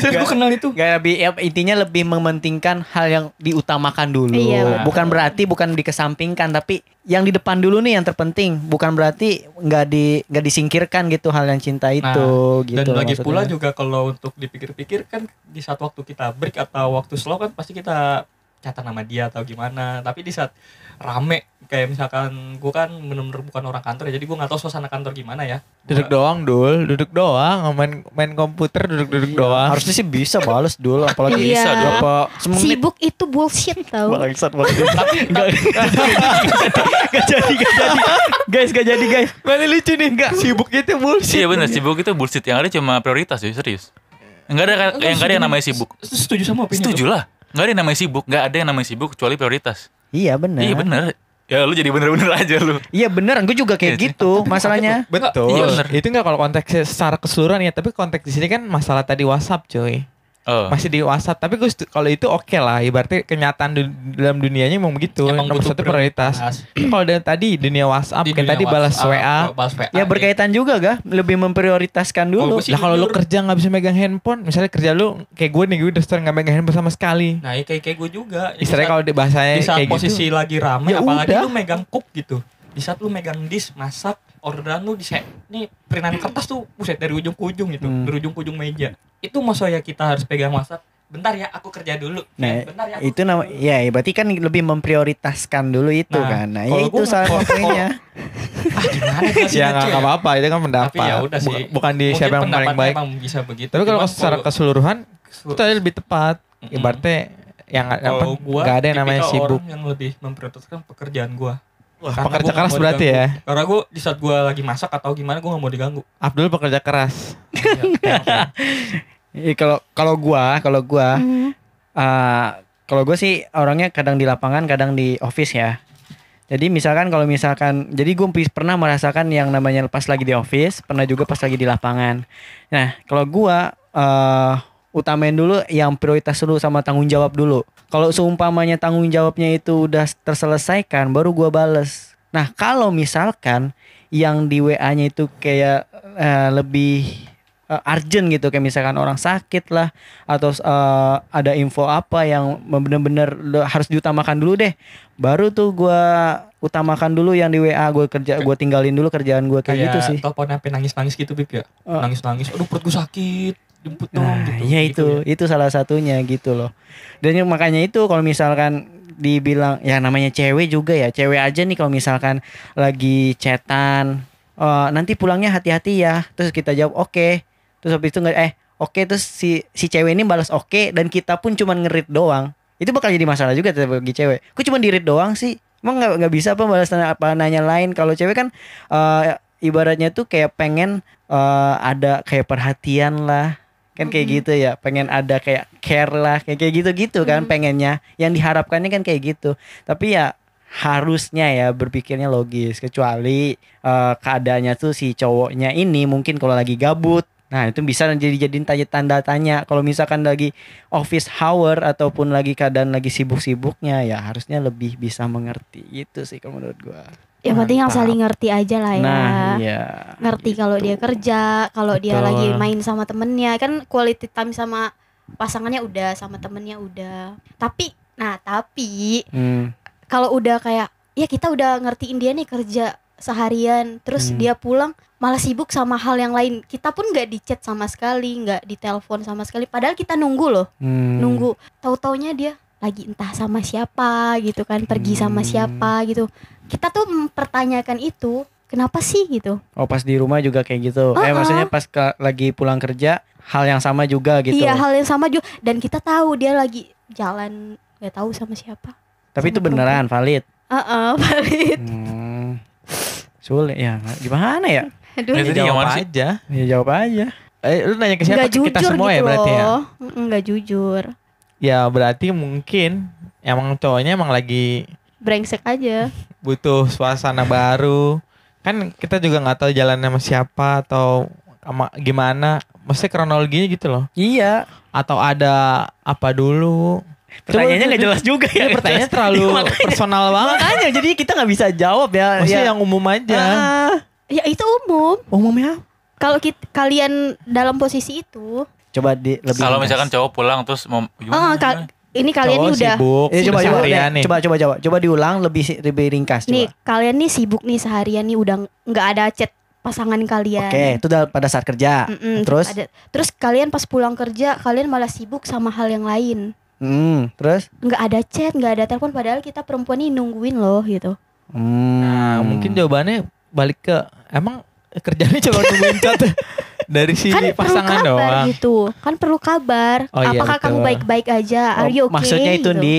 Speaker 3: Serius gue kenal itu.
Speaker 5: Gak lebih ya, intinya lebih mementingkan hal yang diutamakan dulu.
Speaker 1: Iya.
Speaker 5: Bukan berarti bukan dikesampingkan tapi yang di depan dulu nih yang terpenting. Bukan berarti nggak di nggak disingkirkan gitu hal yang cinta itu gitu.
Speaker 3: Dan
Speaker 5: loh
Speaker 3: lagi pula
Speaker 5: maksudnya.
Speaker 3: juga kalau untuk dipikir-pikir kan di saat waktu kita break atau waktu slow kan pasti kita catat nama dia atau gimana. Tapi di saat rame kayak misalkan gue kan bener-bener bukan orang kantor ya jadi gue nggak tahu suasana kantor gimana ya.
Speaker 4: Duduk doang dul, duduk doang, main main komputer duduk-duduk doang.
Speaker 5: harusnya sih bisa bales dulu apalagi
Speaker 1: Iya.
Speaker 2: bisa
Speaker 5: berapa semenit
Speaker 1: Sibuk itu bullshit tau.
Speaker 5: bangsat banget. Gak gak jadi gak jadi guys gak jadi guys.
Speaker 4: Mana lucu nih enggak sibuk gitu bullshit.
Speaker 2: Iya bener sibuk itu bullshit yang ada cuma prioritas sih serius. Enggak ada yang enggak ada yang namanya sibuk.
Speaker 3: Setuju sama opini
Speaker 2: Setuju lah. Enggak ada yang namanya sibuk, enggak ada yang namanya sibuk kecuali prioritas.
Speaker 5: Iya benar.
Speaker 2: Iya bener. Ya lu jadi bener-bener aja lu.
Speaker 5: Iya beneran gue juga kayak
Speaker 2: Iya,
Speaker 5: gitu masalahnya.
Speaker 4: Betul.
Speaker 2: Iya, bener.
Speaker 4: itu enggak kalau konteksnya secara keseluruhan ya, tapi konteks di sini kan masalah tadi WhatsApp, coy.
Speaker 2: Oh.
Speaker 4: Masih di WhatsApp, tapi gue kalau itu oke lah, ibaratnya kenyataan du- dalam dunianya emang begitu.
Speaker 3: Emang
Speaker 4: Nomor satu prioritas. Kalau dari tadi dunia WhatsApp,
Speaker 3: Di
Speaker 4: kan
Speaker 3: dunia
Speaker 4: tadi balas WA.
Speaker 3: balas WA.
Speaker 5: Ya berkaitan juga gak lebih memprioritaskan dulu.
Speaker 4: Lah kalau lu kerja nggak bisa megang handphone, misalnya kerja lu kayak gue nih, gue udah sering nggak megang handphone sama sekali.
Speaker 3: Nah, ya kayak kayak gue juga. Di
Speaker 4: Istilahnya kalau di bahasanya
Speaker 3: di saat
Speaker 4: kayak
Speaker 3: posisi
Speaker 4: gitu.
Speaker 3: lagi rame
Speaker 4: Ya
Speaker 3: apalagi
Speaker 4: udah.
Speaker 3: lu megang cup gitu di saat lu megang disk masak orderan lu di set nih perintan kertas tuh buset dari ujung ke ujung gitu
Speaker 5: Hmm.
Speaker 3: dari ujung ke ujung meja itu masa ya kita harus pegang masak bentar ya aku kerja dulu
Speaker 5: Nah,
Speaker 3: Ya, bentar ya aku
Speaker 5: itu nama ya berarti kan lebih memprioritaskan dulu itu
Speaker 3: Nah,
Speaker 5: kan. Nah, ya itu salah satunya.
Speaker 3: ah gimana
Speaker 4: Ya nggak nggak apa-apa, itu kan pendapat.
Speaker 3: tapi ya udah sih
Speaker 4: Bukan- di
Speaker 3: Mungkin
Speaker 4: siapa yang paling baik.
Speaker 3: bisa begitu
Speaker 4: Tapi kalau
Speaker 3: Cuman
Speaker 4: secara keseluruhan itu tadi lebih tepat.
Speaker 3: Mm-mm.
Speaker 4: Ibaratnya yang apa
Speaker 3: kalau gua
Speaker 4: nggak ada yang namanya sibuk.
Speaker 3: orang yang lebih memprioritaskan pekerjaan gua
Speaker 4: Wah,
Speaker 3: Karena
Speaker 4: pekerja
Speaker 3: gua
Speaker 4: keras berarti ya.
Speaker 3: karena gua di saat gua lagi masak atau gimana gua nggak mau diganggu
Speaker 4: Abdul pekerja keras.
Speaker 3: Ya,
Speaker 5: Eh, kalau kalau gua, kalau gua
Speaker 1: Hmm.
Speaker 5: eh, kalau gue sih orangnya kadang di lapangan, kadang di office ya. Jadi misalkan kalau misalkan, jadi gue pernah merasakan yang namanya pas lagi di office, pernah juga pas lagi di lapangan. Nah kalau gua eh utamain dulu yang prioritas dulu sama tanggung jawab dulu. Kalau seumpamanya tanggung jawabnya itu udah terselesaikan, baru gua bales. Nah kalau misalkan yang di WA-nya itu kayak eh, lebih eh, urgent gitu kayak misalkan orang sakit lah atau eh, ada info apa yang bener-bener le- harus diutamakan dulu deh baru tuh gua utamakan dulu yang di WA gue kerja gue tinggalin dulu kerjaan gue kayak, gitu sih
Speaker 3: telepon sampai nangis-nangis gitu Bib ya.
Speaker 5: Oh.
Speaker 3: Nangis-nangis. Aduh perut gue sakit. Jemput dong
Speaker 5: Nah,
Speaker 3: gitu.
Speaker 5: ya
Speaker 3: Gitu
Speaker 5: itu, itu salah satunya gitu loh. Dan yang makanya itu kalau misalkan dibilang ya namanya cewek juga ya cewek aja nih kalau misalkan lagi chatan "Eh, nanti pulangnya hati-hati ya terus kita jawab oke terus habis itu nggak eh oke terus si si cewek ini balas oke dan kita pun cuman ngerit doang. Itu bakal jadi masalah juga tuh bagi cewek. Kok cuma dirit doang sih? Emang nggak nggak bisa apa balas tanya apa nanya lain? Kalau cewek kan eh, ibaratnya tuh kayak pengen eh, ada kayak perhatian lah. Kan kayak
Speaker 1: Mm-mm.
Speaker 5: gitu ya pengen ada kayak care lah kayak kayak gitu gitu kan
Speaker 1: Mm.
Speaker 5: pengennya. Yang diharapkannya kan kayak gitu. Tapi ya harusnya ya berpikirnya logis. Kecuali eh, keadaannya tuh si cowoknya ini mungkin kalau lagi gabut nah itu bisa jadi jadiin tanya tanda tanya kalau misalkan lagi office hour ataupun lagi keadaan lagi sibuk-sibuknya ya harusnya lebih bisa mengerti gitu sih kalau menurut gua
Speaker 1: Yang penting yang saling ngerti aja lah ya.
Speaker 5: nah iya
Speaker 1: ngerti kalau dia kerja, kalau dia lagi main sama temennya kan quality time sama pasangannya udah sama temennya udah. Tapi nah tapi
Speaker 5: Hmm.
Speaker 1: kalau udah kayak ya kita udah ngertiin dia nih kerja seharian terus
Speaker 5: Hmm.
Speaker 1: dia pulang malah sibuk sama hal yang lain kita pun nggak di chat sama sekali nggak ditelepon sama sekali padahal kita nunggu loh
Speaker 5: Hmm.
Speaker 1: nunggu tahu taunya dia lagi entah sama siapa gitu kan pergi sama
Speaker 5: Hmm.
Speaker 1: siapa gitu kita tuh mempertanyakan itu kenapa sih gitu
Speaker 5: Oh pas di rumah juga kayak gitu. Eh
Speaker 1: Uh-uh.
Speaker 5: maksudnya pas ke- lagi pulang kerja hal yang sama juga gitu.
Speaker 1: iya hal yang sama juga dan kita tahu dia lagi jalan nggak tahu sama siapa
Speaker 5: Tapi itu
Speaker 1: sama
Speaker 5: beneran valid.
Speaker 1: Heeh, valid
Speaker 5: Hmm. Sulit ya. gimana ya?
Speaker 1: Aduh
Speaker 2: Ya,
Speaker 4: Ya,
Speaker 2: Jadi
Speaker 4: jawab
Speaker 2: sih?
Speaker 4: aja.
Speaker 5: Ya jawab aja.
Speaker 4: Eh, lu nanya ke siapa?
Speaker 1: nggak jujur
Speaker 4: kita semua
Speaker 1: gitu
Speaker 4: ya berarti ya?
Speaker 1: loh Mm-mm, nggak jujur
Speaker 4: Ya berarti mungkin emang cowoknya emang lagi
Speaker 1: brengsek aja
Speaker 4: butuh suasana baru. Kan kita juga nggak tahu jalan sama siapa atau sama gimana. Maksudnya kronologinya gitu loh.
Speaker 5: Iya.
Speaker 4: Atau ada apa dulu.
Speaker 5: Pertanyaannya nggak jelas juga ya.
Speaker 4: Ini pertanyaannya terlalu
Speaker 5: Iya, makanya-
Speaker 4: personal banget.
Speaker 5: Makanya jadi kita nggak bisa jawab ya.
Speaker 4: Maksudnya
Speaker 5: ya.
Speaker 4: yang umum aja.
Speaker 5: Ah,
Speaker 1: ya itu umum
Speaker 5: umumnya
Speaker 1: kalau kalian dalam posisi itu
Speaker 5: coba di lebih
Speaker 2: Kalau misalkan cowok pulang terus mau
Speaker 1: oh, ka- ini kalian
Speaker 4: Cowok
Speaker 1: nih udah
Speaker 4: sibuk,
Speaker 5: Eh, coba
Speaker 4: udah
Speaker 5: coba,
Speaker 4: nih.
Speaker 5: coba coba coba coba diulang lebih lebih ringkas coba.
Speaker 1: nih kalian nih sibuk nih seharian nih udah nggak ada chat pasangan kalian
Speaker 5: Oke, itu udah pada saat kerja.
Speaker 1: Mm-mm,
Speaker 5: Terus?
Speaker 1: ada- terus kalian pas pulang kerja kalian malah sibuk sama hal yang lain
Speaker 5: Hmm, terus?
Speaker 1: nggak ada chat nggak ada telepon padahal kita perempuan nih nungguin loh gitu
Speaker 5: Hmm.
Speaker 4: Nah, mungkin jawabannya balik ke emang kerjanya cuma nungguin chat dari si
Speaker 1: kan perlu
Speaker 4: pasangan
Speaker 1: kabar
Speaker 4: doang.
Speaker 1: gitu kan perlu kabar
Speaker 4: Oh, iya,
Speaker 1: apakah kamu
Speaker 4: betul.
Speaker 1: baik-baik aja
Speaker 5: Oh,
Speaker 1: are you okay
Speaker 5: maksudnya itu
Speaker 1: gitu.
Speaker 5: di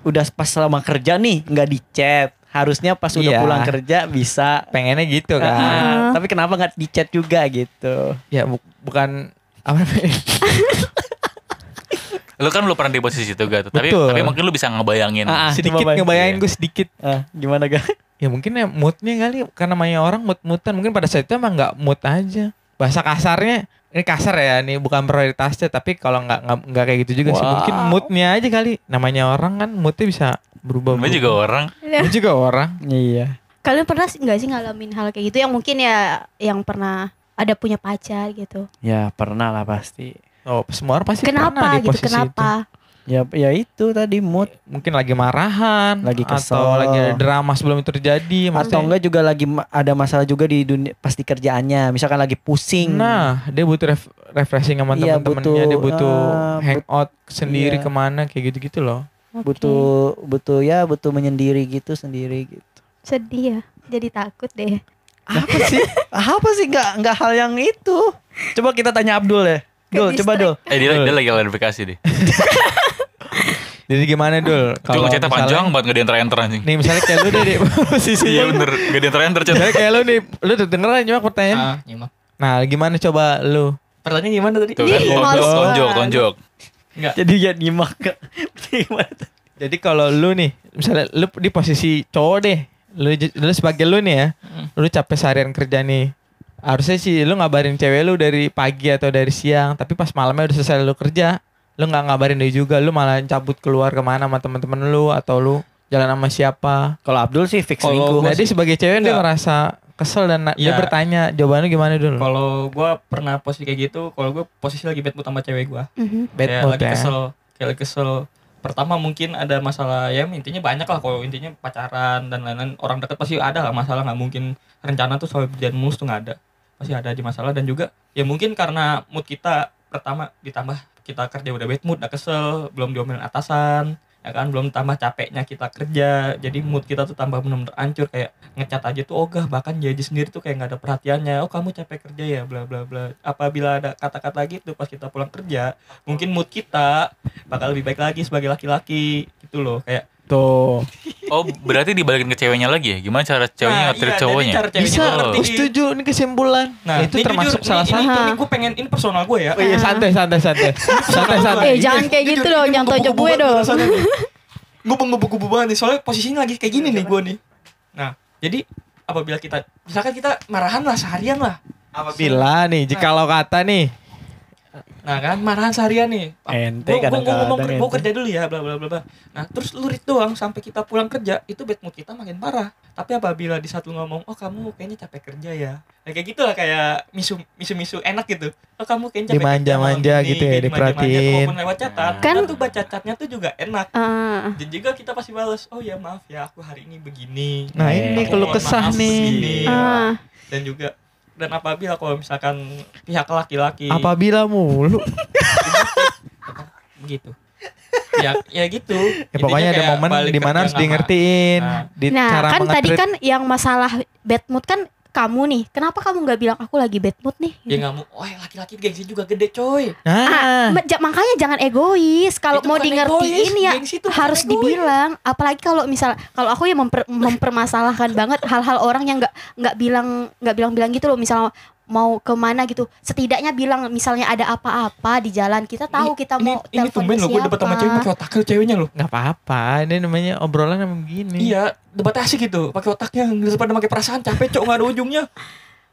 Speaker 5: udah pas selama kerja nih nggak di chat. Harusnya pas udah
Speaker 4: Iya.
Speaker 5: pulang kerja bisa.
Speaker 4: Pengennya gitu kan.
Speaker 5: Ah, tapi kenapa nggak di chat juga gitu?
Speaker 4: ya bu- bukan apa namanya?
Speaker 2: Lu kan belum pernah di posisi itu gak tuh. Tapi
Speaker 4: Betul.
Speaker 2: tapi mungkin lu bisa ngebayangin.
Speaker 5: Ah, ah.
Speaker 4: sedikit ngebayangin
Speaker 2: Iya.
Speaker 4: gue sedikit.
Speaker 5: Ah, gimana gak?
Speaker 4: Ya mungkin ya moodnya kali karena namanya orang mood-moodan. Mungkin pada saat itu emang nggak mood aja. Bahasa kasarnya ini kasar ya ini bukan prioritasnya tapi kalau nggak nggak kayak gitu juga sih.
Speaker 5: Wow.
Speaker 4: mungkin moodnya aja kali. Namanya orang kan moodnya bisa berubah
Speaker 2: Namanya juga orang.
Speaker 4: Namanya juga orang.
Speaker 5: Iya.
Speaker 1: kalian pernah sih nggak sih ngalamin hal kayak gitu? Yang mungkin ya yang pernah ada punya pacar gitu.
Speaker 5: Ya pernah lah pasti.
Speaker 4: oh semua orang pasti
Speaker 1: kenapa
Speaker 4: pernah di
Speaker 1: gitu?
Speaker 4: posisi
Speaker 1: kenapa
Speaker 5: Ya ya itu tadi mood
Speaker 4: itu. mungkin lagi marahan
Speaker 5: Lagi kesel.
Speaker 4: atau lagi ada drama sebelum itu terjadi
Speaker 5: atau
Speaker 4: maksudnya.
Speaker 5: enggak juga lagi ada masalah juga di dunia pasti kerjaannya. Misalkan lagi pusing.
Speaker 4: Nah, dia butuh ref- refreshing sama
Speaker 5: Iya,
Speaker 4: teman-temannya, dia
Speaker 5: butuh, ah,
Speaker 4: hangout sendiri
Speaker 5: iya.
Speaker 4: ke mana kayak gitu-gitu loh.
Speaker 1: Oke.
Speaker 5: butuh butuh ya butuh menyendiri gitu sendiri gitu.
Speaker 1: sedih ya jadi takut deh
Speaker 5: Apa sih? Apa sih nggak nggak hal yang itu? Coba kita tanya Abdul ya. Dul, coba Dul.
Speaker 2: Eh dia, dia lagi klarifikasi deh.
Speaker 4: Jadi gimana dul?
Speaker 2: Cuma cerita panjang banget gak di enter anjing.
Speaker 4: Nih misalnya kayak lu deh di posisi
Speaker 2: Iya bener, di enter.
Speaker 4: Misalnya kayak lu nih, lu udah denger aja nyimak pertanyaan.
Speaker 3: Ah, nyimak.
Speaker 4: Nah, gimana coba lu?
Speaker 3: Pertanyaan gimana tadi?
Speaker 2: Tuh kan
Speaker 1: Ih,
Speaker 2: tonjok,
Speaker 1: males
Speaker 2: tonjok, tonjok.
Speaker 3: Enggak.
Speaker 5: Jadi ya nyimak. Gimana?
Speaker 4: Jadi kalau lu nih, misalnya lu di posisi cowok deh, lu, lu sebagai lu nih ya,
Speaker 3: Hmm.
Speaker 4: lu capek seharian kerja nih. Harusnya sih lu ngabarin cewek lu dari pagi atau dari siang, tapi pas malamnya udah selesai lu kerja, lu nggak ngabarin dia juga, lu malah cabut keluar ke mana sama teman-teman lu atau lu jalan sama siapa.
Speaker 5: Kalau Abdul sih fix
Speaker 3: Kalau
Speaker 5: selingkuh.
Speaker 3: gua
Speaker 4: dia sebagai cewek dia
Speaker 3: Enggak.
Speaker 4: ngerasa kesel dan na- dia
Speaker 3: Ya.
Speaker 4: bertanya jawabannya gimana dulu?
Speaker 3: Kalau gua pernah posisi kayak gitu, kalau gua posisi lagi bad mood sama cewek gua.
Speaker 1: Mhm.
Speaker 4: Bad
Speaker 3: kayak
Speaker 4: mood
Speaker 3: lagi
Speaker 4: ya.
Speaker 3: kesel, kayak lagi kesel. Pertama mungkin ada masalah ya intinya banyak lah kalau intinya pacaran dan lain-lain orang dekat pasti ada lah masalah nggak mungkin rencana tuh selalu berjalan mulus tuh nggak ada pasti ada di masalah dan juga ya mungkin karena mood kita pertama ditambah kita kerja udah bad mood udah kesel belum diomelin atasan ya kan? Belum tambah capeknya kita kerja jadi mood kita tuh tambah benar-benar hancur kayak ngecat aja tuh ogah bahkan jadi sendiri tuh kayak nggak ada perhatiannya. Oh kamu capek kerja ya? Bla bla bla. Apabila ada kata-kata gitu pas kita pulang kerja mungkin mood kita bakal lebih baik lagi sebagai laki-laki gitu loh. Kayak
Speaker 4: Tuh.
Speaker 2: Oh, berarti dibalikin ke ceweknya lagi ya? Gimana cara ceweknya
Speaker 3: Nah, iya,
Speaker 2: cowoknya?
Speaker 3: cara ceweknya
Speaker 4: Bisa,
Speaker 2: Oh.
Speaker 3: ngerti.
Speaker 4: gue setuju ini kesimpulan.
Speaker 3: Nah,
Speaker 4: itu
Speaker 3: ini
Speaker 4: termasuk
Speaker 3: jujur,
Speaker 4: salah
Speaker 3: ini,
Speaker 4: satu.
Speaker 3: Ini, ini, gue pengen ini personal gue ya.
Speaker 4: Oh iya santai santai santai. santai santai.
Speaker 1: Eh jangan kayak gitu dong, jangan tonjok gue dong.
Speaker 3: Gue ngebuk-ngebuk banget nih, soalnya posisinya lagi kayak gini nih gue nih. Nah, jadi apabila kita, misalkan kita marahan lah seharian lah.
Speaker 4: Apabila nih, jika lo kata nih,
Speaker 3: Nah kan, marahan seharian nih.
Speaker 5: Ente
Speaker 3: Gue ngomong,
Speaker 5: kadang-kadang
Speaker 3: gue
Speaker 5: ente.
Speaker 3: kerja dulu ya, bla bla bla bla. Nah, terus lu read doang sampai kita pulang kerja, itu bad mood kita makin parah. Tapi apabila di saat lu ngomong, oh kamu kayaknya capek kerja ya. Ya kayak gitu lah kayak misu misu misu enak gitu. Oh kamu kayaknya capek
Speaker 4: Dimanja-manja gitu ya, diperhatiin.
Speaker 3: Walaupun lewat catat,
Speaker 1: Kan-
Speaker 3: kan tuh baca catnya tuh juga enak.
Speaker 1: Ah,
Speaker 3: Dan juga kita pasti balas, oh ya maaf ya aku hari ini begini.
Speaker 4: nah ini kalau kesah nih.
Speaker 1: ah.
Speaker 3: Dan juga dan apabila kalau misalkan pihak laki-laki
Speaker 4: Apabila mulu.
Speaker 3: begitu ya ya gitu
Speaker 4: Ya, pokoknya ada momen di mana harus di ngertiin,
Speaker 3: Nah.
Speaker 4: di
Speaker 1: Nah
Speaker 4: cara
Speaker 1: kan tadi kan yang masalah bad mood kan kamu nih. Kenapa kamu nggak bilang aku lagi bad mood nih?
Speaker 3: dia nggak mau oh laki-laki gengsi juga gede coy
Speaker 1: Ah,
Speaker 4: Nah,
Speaker 1: ja- makanya jangan egois. Kalau mau
Speaker 3: bukan
Speaker 1: di ngertiin
Speaker 3: egois,
Speaker 1: ya harus
Speaker 3: egois.
Speaker 1: dibilang. Apalagi kalau misal kalau aku ya memper- mempermasalahkan banget hal-hal orang yang nggak nggak bilang nggak bilang-bilang gitu loh. Misal mau ke mana gitu, setidaknya bilang misalnya ada apa-apa di jalan kita tahu kita
Speaker 3: ini,
Speaker 1: mau
Speaker 3: ini
Speaker 1: telepon
Speaker 3: tumben loh gue debat sama cewek pakai otak ceweknya loh
Speaker 4: nggak apa-apa. Ini namanya obrolan emang begini.
Speaker 3: iya debat asik gitu pakai otaknya daripada pakai perasaan capek cok nggak ada ujungnya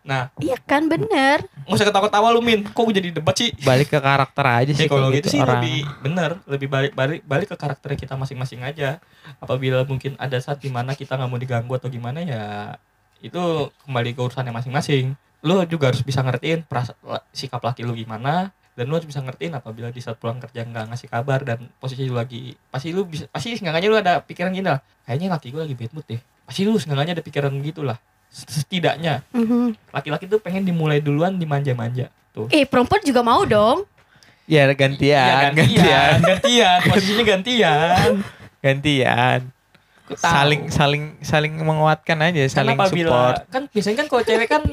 Speaker 3: nah
Speaker 1: Iya kan bener.
Speaker 3: nggak usah ketawa-tawa lu min kok gue jadi debat sih
Speaker 4: Balik ke karakter aja
Speaker 3: Ya
Speaker 4: sih
Speaker 3: kalau
Speaker 4: kayak
Speaker 3: gitu sih
Speaker 4: orang.
Speaker 3: lebih bener, lebih balik balik balik ke karakter kita masing-masing aja. Apabila mungkin ada saat di mana kita nggak mau diganggu atau gimana ya itu kembali ke urusannya masing-masing. Lu juga harus bisa ngertiin perasa- sikap laki lu gimana dan lu harus bisa ngertiin apabila di saat pulang kerja nggak ngasih kabar dan posisi lu lagi pasti lu bisa pasti seenggaknya lu ada pikiran gini lah kayaknya laki gue lagi bad mood deh pasti lu seenggaknya ada pikiran gitulah setidaknya
Speaker 1: Mhm.
Speaker 3: laki-laki tuh pengen dimulai duluan dimanja-manja tuh
Speaker 1: Eh perempuan juga mau dong.
Speaker 4: Ya gantian,
Speaker 3: Iya,
Speaker 4: gantian,
Speaker 3: gantian, gantian, posisinya gantian.
Speaker 4: gantian.
Speaker 3: Aku tahu.
Speaker 4: Saling saling saling menguatkan aja,
Speaker 3: Kan
Speaker 4: saling
Speaker 3: apabila-
Speaker 4: support.
Speaker 3: kan biasanya kan kalau cewek kan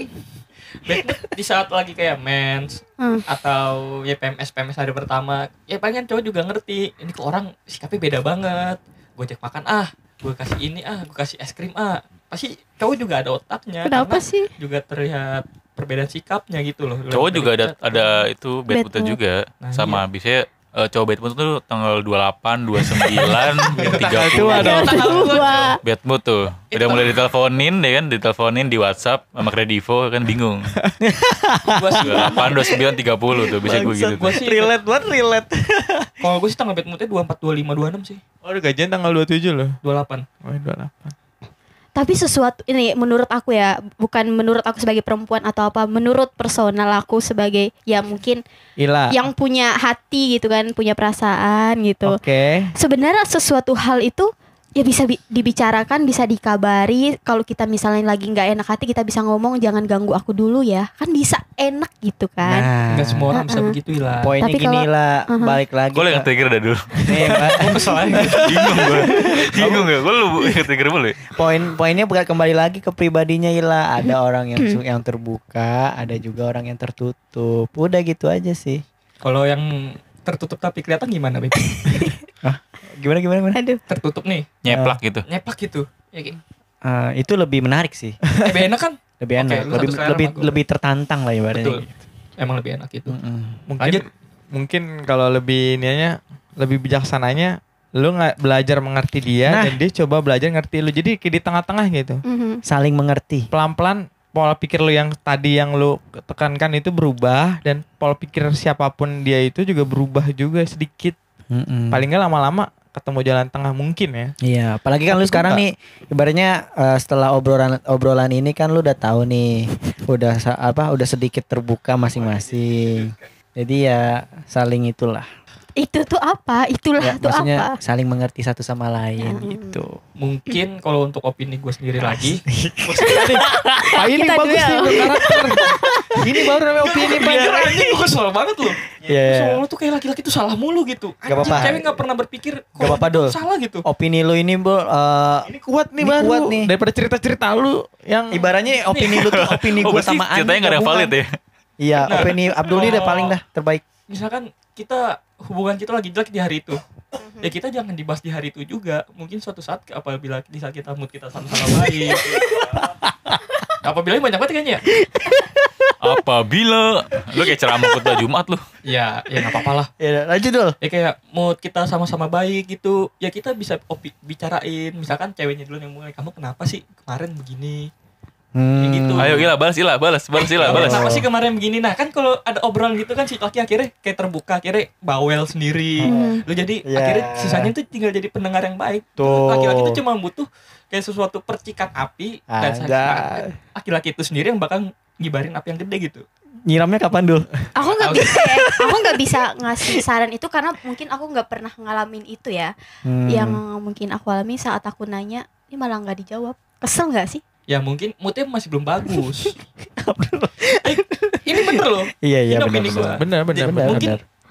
Speaker 3: di saat lagi kayak mens
Speaker 1: Hmm.
Speaker 3: atau ya PMS PMS hari pertama ya palingan cowok juga ngerti ini kok orang sikapnya beda banget gue ajak makan ah gue kasih ini ah gue kasih es krim ah pasti cowok juga ada otaknya
Speaker 1: Kenapa sih?
Speaker 3: juga terlihat perbedaan sikapnya gitu loh
Speaker 2: Cowok juga ada ada itu bad
Speaker 1: Bad
Speaker 2: juga
Speaker 3: Nah,
Speaker 2: sama biasanya eh, cowok bad mood tuh tanggal 28, 29,
Speaker 4: Tanggal
Speaker 2: 30.
Speaker 4: tua dong.
Speaker 3: Tanggal tua,
Speaker 1: Dua.
Speaker 2: Bad mood tuh. Udah
Speaker 3: Itu.
Speaker 2: mulai diteleponin ya kan, diteleponin di WhatsApp sama Kredivo kan bingung.
Speaker 3: Gua sih
Speaker 2: 28, 29, 30 tuh bisa gue gitu.
Speaker 3: gue
Speaker 2: tuh.
Speaker 3: sih
Speaker 4: Relate banget, relate.
Speaker 3: kalau gue sih tanggal bad moodnya 24 25 26 sih
Speaker 4: Oh, udah gajian tanggal 27 loh.
Speaker 3: 28
Speaker 4: Oh, 28.
Speaker 1: Tapi sesuatu ini menurut aku ya, bukan menurut aku sebagai perempuan atau apa, menurut personal aku sebagai ya mungkin
Speaker 4: Ila.
Speaker 1: yang punya hati gitu kan, punya perasaan gitu.
Speaker 4: Oke.
Speaker 1: Sebenarnya sesuatu hal itu ya bisa bi- dibicarakan, bisa dikabari. Kalau kita misalnya lagi nggak enak hati, kita bisa ngomong jangan ganggu aku dulu ya. Kan bisa enak gitu kan.
Speaker 4: Nah,
Speaker 3: Enggak semua orang bisa
Speaker 1: Uh-uh.
Speaker 3: begitu lah
Speaker 5: Poinnya
Speaker 1: Tapi
Speaker 5: gini
Speaker 1: kalau-
Speaker 5: lah,
Speaker 1: Uh-huh.
Speaker 5: balik lagi.
Speaker 2: Gue yang
Speaker 5: ke-
Speaker 2: trigger dah dulu.
Speaker 5: Nih, Mbak.
Speaker 2: Bingung gue. Bingung gak? Gue lu yang trigger boleh.
Speaker 5: poin poinnya bukan kembali lagi ke pribadinya Ila ada orang yang yang terbuka ada juga orang yang tertutup udah gitu aja sih
Speaker 3: Kalau yang tertutup tapi kelihatan gimana, Beb?
Speaker 5: gimana gimana gimana
Speaker 1: Aduh.
Speaker 3: tertutup nih,
Speaker 2: Nyeplak gitu.
Speaker 3: nyeplak gitu. Ya, kayak-
Speaker 5: Eh, itu lebih menarik sih
Speaker 3: lebih enak kan?
Speaker 5: lebih enak
Speaker 3: lu
Speaker 5: lebih lebih lebih tertantang lah ibaratnya
Speaker 3: Betul. Emang lebih enak gitu.
Speaker 5: Mm-mm.
Speaker 4: mungkin
Speaker 3: Lanjut.
Speaker 4: mungkin kalau lebih ininya lebih bijaksananya lu nggak belajar mengerti dia
Speaker 5: Nah.
Speaker 4: dan dia coba belajar ngerti lu jadi kayak di tengah-tengah gitu
Speaker 1: Mhm.
Speaker 5: saling mengerti
Speaker 4: pelan-pelan pola pikir lu yang tadi yang lu tekankan itu berubah dan pola pikir siapa pun dia itu juga berubah juga sedikit
Speaker 5: Mm-mm.
Speaker 4: paling nggak lama-lama ketemu jalan tengah mungkin ya
Speaker 5: Iya, apalagi kan lu
Speaker 4: Tapi
Speaker 5: sekarang
Speaker 4: enggak.
Speaker 5: nih ibaratnya eh, setelah obrolan obrolan ini kan lu udah tahu nih, udah apa udah sedikit terbuka masing-masing. Jadi ya saling itulah.
Speaker 1: Itu tuh apa? Itulah
Speaker 5: Ya,
Speaker 1: tuh
Speaker 5: maksudnya
Speaker 1: apa?
Speaker 5: saling mengerti satu sama lain
Speaker 1: Hmm.
Speaker 5: gitu.
Speaker 3: Mungkin kalau untuk opini gue sendiri lagi,
Speaker 4: Pak ini
Speaker 1: Kita
Speaker 4: bagus
Speaker 1: duel.
Speaker 4: nih berkarakter Ini baru namanya opini Pak.
Speaker 3: Iya, anjing gue kesel banget loh.
Speaker 5: Iya, iya.
Speaker 3: Soalnya tuh kayak laki-laki tuh salah mulu gitu.
Speaker 5: Gak apa-apa.
Speaker 3: cewek gak pernah berpikir kok
Speaker 5: Gak apa-apa, Dul.
Speaker 3: salah gitu.
Speaker 5: Opini lu ini, Bu, eh,
Speaker 4: Ini kuat nih
Speaker 5: Ini
Speaker 4: baru.
Speaker 5: kuat nih.
Speaker 4: Daripada cerita-cerita lu yang
Speaker 5: ibaratnya opini lu tuh opini
Speaker 2: Oh,
Speaker 5: gue
Speaker 2: berarti
Speaker 5: sama Andi.
Speaker 2: ceritanya gak ada valid ya?
Speaker 5: Iya, opini Abdul ini udah
Speaker 3: oh.
Speaker 5: paling dah terbaik.
Speaker 3: Misalkan kita hubungan kita lagi jelek di hari itu. Ya kita jangan dibahas di hari itu juga. Mungkin suatu saat apabila di saat kita mood kita sama-sama baik. apabila banyak banget kayaknya. ya?
Speaker 2: Apabila lu kayak ceramah khutbah Jumat lu.
Speaker 3: Ya, ya nggak apa-apa lah.
Speaker 5: Ya, lanjut dul.
Speaker 3: Ya kayak mood kita sama-sama baik gitu. Ya kita bisa opi- bicarain. Misalkan ceweknya dulu yang mulai, kamu kenapa sih kemarin begini?
Speaker 5: Hmm.
Speaker 3: gitu.
Speaker 2: Ayo gila balas gila balas balas gila balas.
Speaker 3: Kenapa sih kemarin begini? Nah kan kalau ada obrolan gitu kan si laki akhirnya kayak terbuka, akhirnya bawel sendiri.
Speaker 1: Hmm.
Speaker 3: Lu jadi
Speaker 5: Ya.
Speaker 3: akhirnya sisanya tuh tinggal jadi pendengar yang baik.
Speaker 5: Tuh.
Speaker 3: Laki-laki itu cuma butuh kayak sesuatu percikan api dan sa-
Speaker 5: Ada.
Speaker 3: laki-laki itu sendiri yang bakal ngibarin api yang gede gitu.
Speaker 5: Nyiramnya kapan dul?
Speaker 1: Aku nggak bisa ya. Aku nggak bisa ngasih saran itu karena mungkin aku nggak pernah ngalamin itu ya.
Speaker 5: Hmm.
Speaker 1: Yang mungkin aku alami saat aku nanya, ini malah nggak dijawab. Kesel nggak sih?
Speaker 3: Ya mungkin moodnya masih belum bagus. Eh, ini bener loh.
Speaker 5: Iya iya benar.
Speaker 3: gua.
Speaker 4: benar benar
Speaker 5: Benar,
Speaker 3: Mungkin.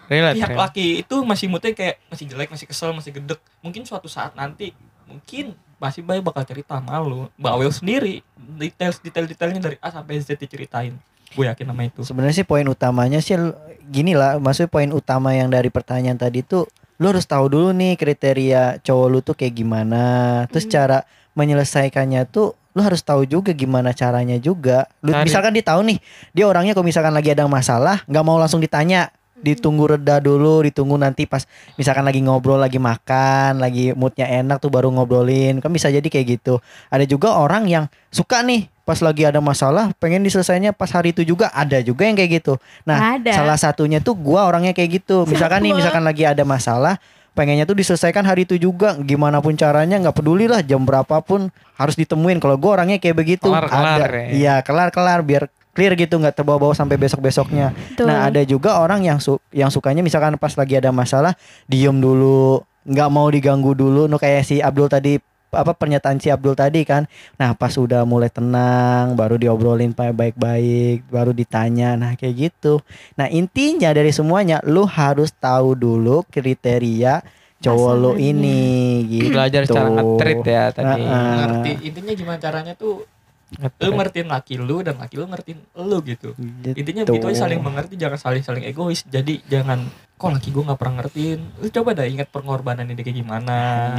Speaker 4: Relate.
Speaker 3: pihak
Speaker 4: relate.
Speaker 3: laki itu masih moodnya kayak masih jelek, masih kesel, masih gedek. Mungkin suatu saat nanti mungkin masih baik bakal cerita sama lu. Bawel sendiri. Detail detail detailnya dari A sampai Z diceritain. Gue yakin sama itu.
Speaker 5: Sebenarnya sih poin utamanya sih gini lah, maksudnya poin utama yang dari pertanyaan tadi tuh lu harus tahu dulu nih kriteria cowok lu tuh kayak gimana. Terus
Speaker 1: Hmm.
Speaker 5: cara menyelesaikannya tuh lu harus tahu juga gimana caranya juga. Lu misalkan dia tahu nih, dia orangnya kalau misalkan lagi ada masalah, nggak mau langsung ditanya. Ditunggu reda dulu, ditunggu nanti pas misalkan lagi ngobrol, lagi makan, lagi moodnya enak tuh baru ngobrolin. Kan bisa jadi kayak gitu. Ada juga orang yang suka nih pas lagi ada masalah pengen diselesainya pas hari itu juga ada juga yang kayak gitu. Nah,
Speaker 1: Ada.
Speaker 5: salah satunya tuh gua orangnya kayak gitu. Misalkan nih, misalkan lagi ada masalah, pengennya tuh diselesaikan hari itu juga. Gimana pun caranya nggak peduli lah jam berapapun harus ditemuin. Kalau gua orangnya kayak begitu.
Speaker 4: Kelar-kelar
Speaker 5: ada.
Speaker 4: ya.
Speaker 5: Iya, kelar-kelar biar clear gitu nggak terbawa-bawa sampai besok-besoknya.
Speaker 1: Tuh.
Speaker 5: Nah, ada juga orang yang su yang sukanya misalkan pas lagi ada masalah diem dulu, nggak mau diganggu dulu. No kayak si Abdul tadi apa pernyataan si Abdul tadi kan. Nah, pas udah mulai tenang baru diobrolin baik-baik, baru ditanya. Nah, kayak gitu. Nah, intinya dari semuanya lu harus tahu dulu kriteria cowok lu ini gitu.
Speaker 4: Belajar cara nge-treat ya tadi.
Speaker 5: Heeh.
Speaker 3: Ngerti intinya gimana caranya tuh lu
Speaker 4: Nge-treat.
Speaker 3: ngertiin laki lu dan laki lu ngertiin lu gitu.
Speaker 5: Gitu.
Speaker 3: Intinya begitu aja saling mengerti jangan saling saling egois. Jadi jangan kok laki gue nggak pernah ngertiin. Lu coba dah ingat pengorbanan dia kayak gimana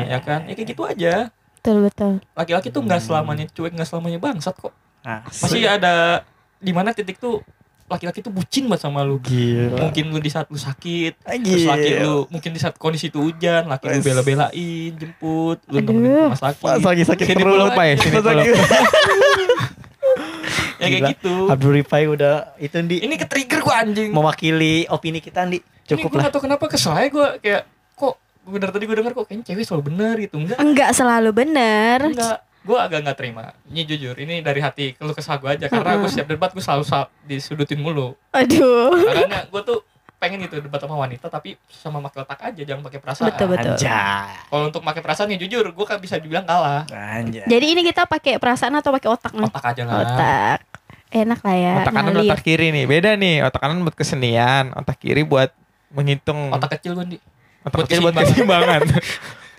Speaker 3: ya kan? Ya kayak gitu aja.
Speaker 1: Betul betul.
Speaker 3: Laki-laki tuh nggak selamanya cuek nggak selamanya bangsat kok.
Speaker 5: Nah,
Speaker 3: Masih ada di mana titik tuh laki-laki tuh bucin banget sama lu.
Speaker 5: gila.
Speaker 3: Mungkin lu di saat lu sakit,
Speaker 5: Ah,
Speaker 3: terus laki
Speaker 5: gila.
Speaker 3: lu mungkin di saat kondisi itu hujan, laki lu bela-belain, jemput, lu nemenin rumah sakit.
Speaker 5: Pas lagi sakit
Speaker 3: Sini
Speaker 5: perut.
Speaker 3: pulang
Speaker 4: Apa ya? Sini
Speaker 5: lagi-
Speaker 3: ya kayak
Speaker 5: Gila.
Speaker 3: gitu.
Speaker 5: Abdul Rifai udah itu di
Speaker 3: Ini ke trigger gua anjing.
Speaker 5: mewakili opini kita Andi.
Speaker 3: Cukup
Speaker 5: Cukup lah.
Speaker 3: Ini gue kenapa kesel aja gue kayak dari tadi gue denger kok kayaknya cewek selalu benar gitu enggak
Speaker 1: Enggak selalu bener.
Speaker 3: enggak gue agak nggak terima ini jujur ini dari hati keluh kesah gue aja karena gue setiap debat gue selalu sal- disudutin mulu
Speaker 1: Aduh.
Speaker 3: karena gue tuh pengen gitu debat sama wanita tapi sama pakai otak aja jangan pakai perasaan
Speaker 1: Betul betul.
Speaker 3: Kalau untuk pakai perasaan ya jujur gue kan bisa dibilang kalah
Speaker 5: Anjay.
Speaker 1: Jadi ini kita pakai perasaan atau pakai otak nih?
Speaker 3: otak aja lah
Speaker 1: Otak. Enak lah ya.
Speaker 4: Otak kanan otak kiri nih. Beda nih. Otak kanan buat kesenian, otak kiri buat menghitung.
Speaker 3: otak kecil gue di
Speaker 4: Otak
Speaker 3: buat
Speaker 4: kecil buat keseimbangan.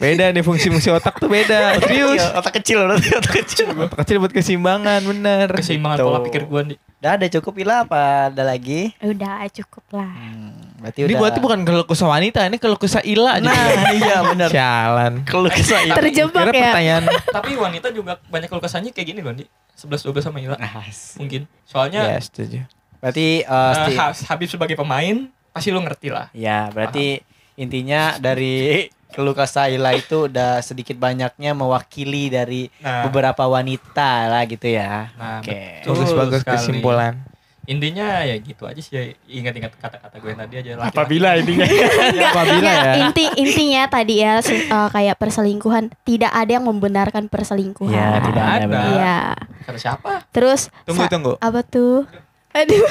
Speaker 4: beda nih fungsi-fungsi otak tuh beda. Serius.
Speaker 5: Iya, otak kecil berarti otak kecil.
Speaker 4: Otak kecil buat keseimbangan, bener.
Speaker 3: keseimbangan
Speaker 5: Gitu.
Speaker 3: pola pikir gue di
Speaker 5: Udah ada cukup Ila apa ada lagi?
Speaker 1: Udah cukup lah.
Speaker 5: Hmm, berarti
Speaker 4: Ini
Speaker 5: udah.
Speaker 4: berarti bukan keluh kesah wanita, ini keluh kesah Ila.
Speaker 5: Nah, iya benar.
Speaker 4: Sialan.
Speaker 5: Keluh kesah Ila.
Speaker 1: Terjebak ya.
Speaker 4: pertanyaan
Speaker 3: tapi wanita juga banyak keluh kesahnya kayak gini loh di 11 12 sama Ila
Speaker 5: As.
Speaker 3: mungkin soalnya
Speaker 4: Ya, setuju.
Speaker 5: Berarti eh,
Speaker 3: Eh,
Speaker 5: sti-
Speaker 3: Ha- Habib sebagai pemain pasti lu ngerti lah.
Speaker 5: ya berarti intinya dari keluh kesah Ila itu udah sedikit banyaknya mewakili dari
Speaker 3: Nah,
Speaker 5: beberapa wanita lah gitu ya.
Speaker 3: Nah,
Speaker 5: Oke.
Speaker 3: betul.
Speaker 4: Bagus-bagus
Speaker 3: sekali.
Speaker 4: kesimpulan.
Speaker 3: intinya ya gitu aja sih. ya. Ingat-ingat kata-kata gue yang tadi aja. laki-laki.
Speaker 5: Apabila intinya
Speaker 4: Apabila ya.
Speaker 1: Inti intinya tadi ya eh, kayak perselingkuhan tidak ada yang membenarkan perselingkuhan.
Speaker 5: Ya, tidak ada.
Speaker 1: Iya.
Speaker 3: Kata siapa?
Speaker 1: Terus
Speaker 4: Tunggu, tunggu.
Speaker 1: apa tuh? Aduh.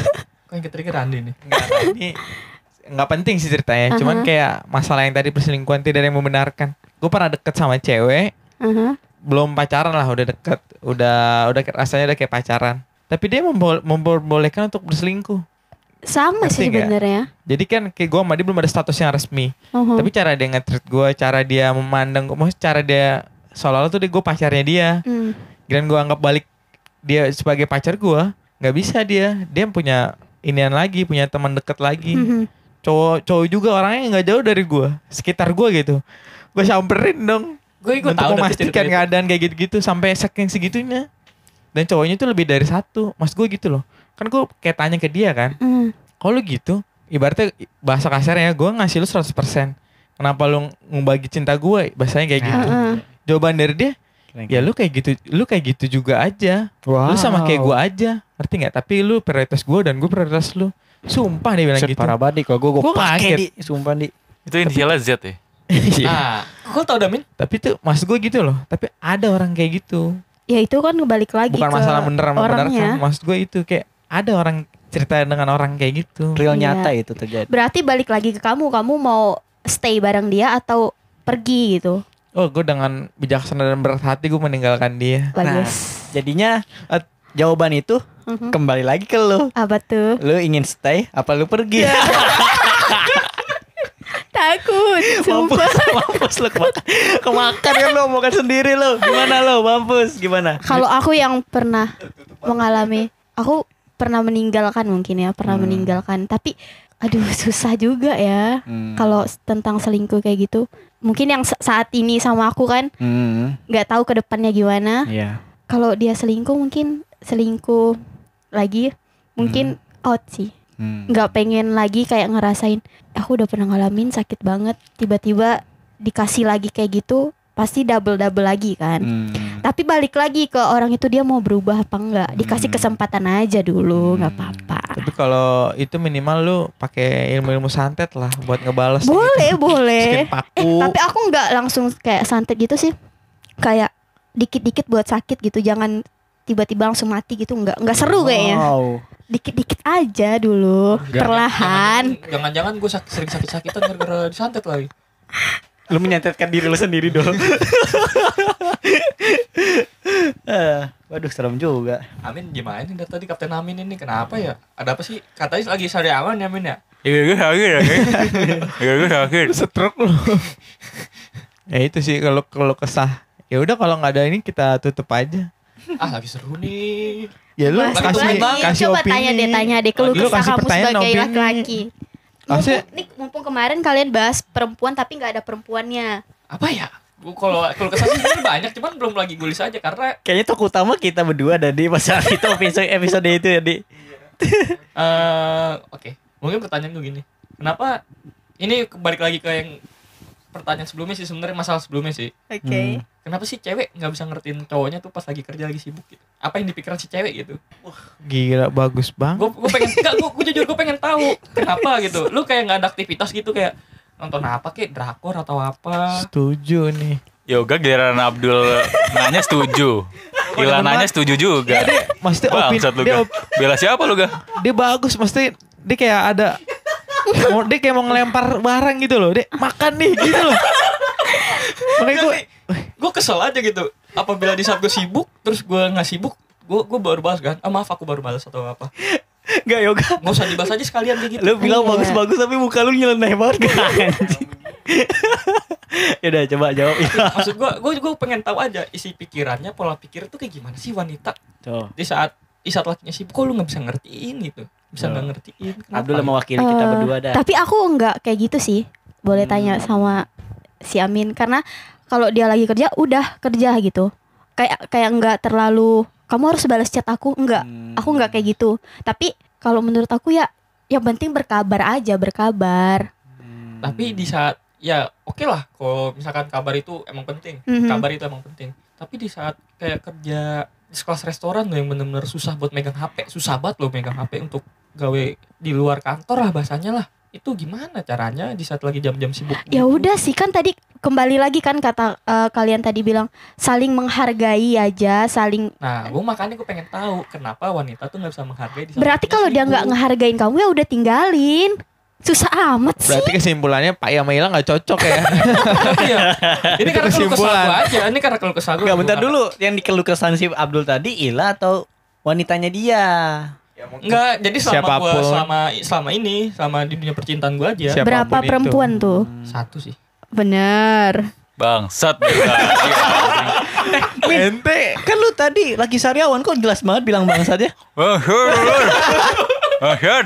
Speaker 3: Kok yang ketrigger Andi nih?
Speaker 4: Enggak, ini nggak penting sih ceritanya. Cuman
Speaker 1: Aha.
Speaker 4: kayak masalah yang tadi perselingkuhan tidak ada yang membenarkan. Gue pernah deket sama cewek,
Speaker 1: Aha.
Speaker 4: belum pacaran lah, udah deket, udah udah rasanya udah kayak pacaran. tapi dia membol- memperbolehkan untuk berselingkuh.
Speaker 1: Sama
Speaker 4: Ngerti
Speaker 1: sih sebenarnya.
Speaker 4: Jadi kan kayak gue sama dia belum ada status yang resmi.
Speaker 1: Uhum.
Speaker 4: Tapi cara dia nge-treat gue, cara dia memandang gue, maksudnya cara dia seolah-olah tuh dia gue pacarnya dia.
Speaker 1: Hmm.
Speaker 4: Kirain gue anggap balik dia sebagai pacar gue, nggak bisa dia. Dia punya inian lagi, punya teman deket lagi.
Speaker 1: Mhm.
Speaker 4: Cowok cowok juga orangnya nggak jauh dari gue, sekitar gue gitu. Gue samperin dong
Speaker 3: Gue ikut
Speaker 4: untuk
Speaker 3: tahu
Speaker 4: memastikan
Speaker 3: itu.
Speaker 4: keadaan kayak gitu-gitu sampai saking segitunya. Dan cowoknya tuh lebih dari satu, mas gue gitu loh. Kan gue kayak tanya ke dia kan,
Speaker 1: Hmm.
Speaker 4: kalau lu gitu, ibaratnya bahasa kasarnya gue ngasih lu 100%. Kenapa lu ngebagi cinta gue? Bahasanya kayak gitu.
Speaker 1: Heeh.
Speaker 4: Jawaban dari dia, ya lu kayak gitu, lu kayak gitu juga aja. Lu sama kayak gue aja. Ngerti nggak? Tapi lu prioritas gue dan gue prioritas lu. Sumpah dia bilang
Speaker 5: Set,
Speaker 4: gitu.
Speaker 5: parah banget nih kalau gue gue
Speaker 4: kaget.
Speaker 5: di sumpah di.
Speaker 2: Itu inisialnya Z ya.
Speaker 4: Iya.
Speaker 3: Nah, kok tau Damin?
Speaker 4: Tapi tuh maksud gue gitu loh. Tapi ada orang kayak gitu.
Speaker 1: Ya itu kan balik lagi
Speaker 4: Bukan
Speaker 1: ke
Speaker 4: masalah bener sama benar kan. Maksud gue itu kayak ada orang cerita dengan orang kayak gitu.
Speaker 5: Real
Speaker 1: Iya.
Speaker 5: nyata itu terjadi.
Speaker 1: Berarti balik lagi ke kamu, kamu mau stay bareng dia atau pergi gitu.
Speaker 4: Oh gue dengan bijaksana dan berat hati gue meninggalkan dia.
Speaker 1: Bagus.
Speaker 5: Jadinya
Speaker 4: Eh,
Speaker 5: jawaban itu
Speaker 1: Mhm.
Speaker 5: kembali lagi ke lu.
Speaker 1: Apa tuh?
Speaker 5: Lu ingin stay apa lu pergi?
Speaker 1: Takut.
Speaker 5: mampus,
Speaker 1: Sumpah.
Speaker 5: mampus lu kemakan. Kemakan kan lu makan sendiri lu. Gimana lu? Mampus. Gimana?
Speaker 1: Kalau aku yang pernah mengalami, aku pernah meninggalkan mungkin ya, pernah
Speaker 5: Hmm.
Speaker 1: meninggalkan. Tapi aduh susah juga ya.
Speaker 5: Hmm.
Speaker 1: Kalau tentang selingkuh kayak gitu. Mungkin yang sa- saat ini sama aku kan
Speaker 5: Hmm.
Speaker 1: nggak tahu ke depannya gimana.
Speaker 5: Iya.
Speaker 1: Kalau dia selingkuh mungkin selingkuh lagi mungkin out sih.
Speaker 5: Hmm.
Speaker 1: nggak pengen lagi kayak ngerasain aku udah pernah ngalamin sakit banget tiba-tiba dikasih lagi kayak gitu pasti double double lagi kan
Speaker 5: Hmm.
Speaker 1: tapi balik lagi ke orang itu dia mau berubah apa enggak dikasih
Speaker 5: Hmm.
Speaker 1: kesempatan aja dulu nggak
Speaker 5: Hmm.
Speaker 1: apa-apa
Speaker 4: Tapi kalau itu minimal lu pakai ilmu-ilmu santet lah buat ngebales.
Speaker 1: boleh
Speaker 4: gitu.
Speaker 1: boleh
Speaker 4: paku.
Speaker 1: eh tapi aku nggak langsung kayak santet gitu sih kayak dikit-dikit buat sakit gitu jangan tiba-tiba langsung mati gitu nggak nggak seru kayaknya
Speaker 5: Wow.
Speaker 1: dikit-dikit aja dulu perlahan
Speaker 3: Jangan-jangan gue sak sering sakit-sakitan gara-gara disantet lagi.
Speaker 5: Lu menyantetkan diri lu sendiri dong. Eh, waduh serem juga.
Speaker 3: Amin gimana nih dari tadi Kapten Amin ini kenapa ya? Ada apa sih? Katanya lagi sari aman ya Amin ya?
Speaker 2: Iya gue sakit ya. Iya gue sakit.
Speaker 4: Stroke lu. ya itu sih kalau kalau kesah. Ya udah kalau nggak ada ini kita tutup aja.
Speaker 3: Ah lagi seru nih.
Speaker 4: Ya lu
Speaker 1: apa
Speaker 4: kasih
Speaker 3: lagi?
Speaker 4: kasih
Speaker 1: Coba
Speaker 4: opini.
Speaker 1: tanya deh, tanya deh keluh
Speaker 4: Lu
Speaker 1: kesah kamu sebagai laki-laki. Mumpung,
Speaker 4: Maksudnya-
Speaker 1: nih, mumpung kemarin kalian bahas perempuan tapi nggak ada perempuannya.
Speaker 3: Apa ya? Gue kalau kalau ke sana sih sebenarnya banyak cuman belum lagi gue list aja karena
Speaker 5: Kayaknya tokoh utama kita berdua dan di masa itu episode episode itu ya di.
Speaker 3: eh oke mungkin pertanyaan gue gini kenapa ini balik lagi ke yang pertanyaan sebelumnya sih sebenarnya masalah sebelumnya sih
Speaker 1: Oke.
Speaker 3: Kenapa sih cewek nggak bisa ngertiin cowoknya tuh pas lagi kerja lagi sibuk gitu apa yang dipikiran si cewek gitu
Speaker 4: Gila bagus banget.
Speaker 3: gue gue pengen enggak gue jujur gue pengen tahu kenapa gitu lu kayak nggak ada aktivitas gitu kayak nonton apa kayak drakor atau apa
Speaker 4: Setuju nih.
Speaker 2: Yoga giliran Abdul nanya setuju. Gila nanya setuju juga.
Speaker 4: Maksudnya opini
Speaker 2: Bangsat lu
Speaker 4: dia, op-
Speaker 2: Bela siapa lu ga?
Speaker 4: dia bagus maksudnya dia kayak ada mau dia kayak mau ngelempar barang gitu loh. Dia makan nih gitu loh. Makanya gue
Speaker 3: gue kesel aja gitu apabila di saat gue sibuk terus gue nggak sibuk gue gue baru balas kan ah maaf aku baru balas atau apa
Speaker 5: Enggak yoga.
Speaker 3: nggak usah dibahas aja sekalian kayak gitu
Speaker 5: Lu bilang
Speaker 1: Iya.
Speaker 5: bagus-bagus tapi muka lu nyeleneh banget kan. anjing. Yaudah coba jawab.
Speaker 3: maksud gue gue gue pengen tahu aja isi pikirannya pola pikir itu kayak gimana sih wanita
Speaker 5: Tuh.
Speaker 3: di saat di saat lakinya sibuk kok lu nggak bisa ngertiin gitu bisa nggak ngertiin kenapa
Speaker 5: Abdul mewakili kita
Speaker 1: Eh,
Speaker 5: berdua dah.
Speaker 1: Tapi aku nggak kayak gitu sih. Boleh
Speaker 5: Hmm.
Speaker 1: tanya sama si Amin karena kalau dia lagi kerja udah kerja gitu. Kayak kayak nggak terlalu kamu harus balas chat aku enggak.
Speaker 5: Hmm.
Speaker 1: Aku nggak kayak gitu. Tapi kalau menurut aku ya yang penting berkabar aja, berkabar.
Speaker 5: Hmm.
Speaker 3: tapi di saat ya oke lah kalau misalkan kabar itu emang penting
Speaker 1: Mhm.
Speaker 3: kabar itu emang penting tapi di saat kayak kerja di kelas restoran tuh yang bener-bener susah buat megang HP susah banget loh megang HP untuk gawe di luar kantor lah bahasanya lah itu gimana caranya di saat lagi jam-jam sibuk
Speaker 1: Ya udah sih kan tadi kembali lagi kan kata eh, kalian tadi bilang saling menghargai aja, saling
Speaker 3: nah gue makanya gue pengen tahu kenapa wanita tuh nggak bisa menghargai di saat
Speaker 1: Berarti kalau dia nggak ngehargain kamu ya udah tinggalin. Susah amat sih.
Speaker 4: berarti kesimpulannya Pak sama Ila nggak cocok ya.
Speaker 3: Iya. ini karena keluh kesah
Speaker 4: kesimpulan.
Speaker 3: gue aja ini karena keluh kesah gue
Speaker 5: Enggak bentar dulu yang dikeluh kesan si Abdul tadi Ila atau wanitanya dia.
Speaker 3: Enggak, jadi selama gua
Speaker 4: Siapa pun.
Speaker 3: selama selama ini, selama di dunia percintaan gua aja
Speaker 4: Siap.
Speaker 1: Berapa
Speaker 4: Siapa pun itu.
Speaker 1: perempuan tuh?
Speaker 3: satu sih.
Speaker 1: Bener.
Speaker 2: Bangsat. Iya,
Speaker 4: Ente
Speaker 5: Kan lu tadi lagi sariawan kok jelas banget bilang bangsat ya.
Speaker 2: Bangsat.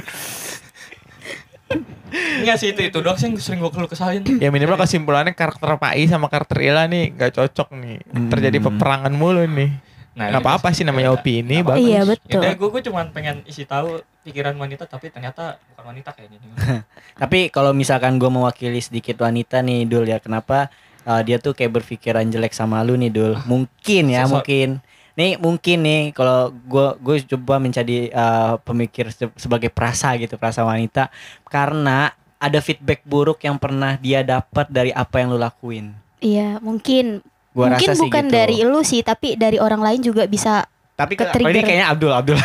Speaker 3: Enggak sih itu itu doang sih yang sering gua keluh kesalin.
Speaker 4: Ya minimal kesimpulannya karakter Pai sama karakter Ila nih gak cocok nih. Terjadi peperangan mulu nih.
Speaker 3: Nah,
Speaker 4: Gak apa-apa sih namanya opini bagus.
Speaker 1: Iya
Speaker 3: Ya
Speaker 1: betul.
Speaker 3: udah gue gue cuman pengen isi tahu pikiran wanita tapi ternyata bukan wanita kayaknya.
Speaker 5: Tapi kalau misalkan gue mewakili sedikit wanita nih Dul ya kenapa uh, dia tuh kayak berpikiran jelek sama lu nih Dul? Mungkin ya
Speaker 3: Sosok-
Speaker 5: mungkin. Nih mungkin nih kalau gue gue coba menjadi uh, pemikir se- sebagai perasa gitu perasa wanita karena ada feedback buruk yang pernah dia dapat dari apa yang lu lakuin.
Speaker 1: Iya mungkin.
Speaker 5: Gua
Speaker 1: mungkin
Speaker 5: rasa sih
Speaker 1: bukan
Speaker 5: gitu.
Speaker 1: dari lu sih, tapi dari orang lain juga bisa.
Speaker 5: Tapi
Speaker 1: Ke-trigger.
Speaker 5: ini kayaknya Abdul Abdul.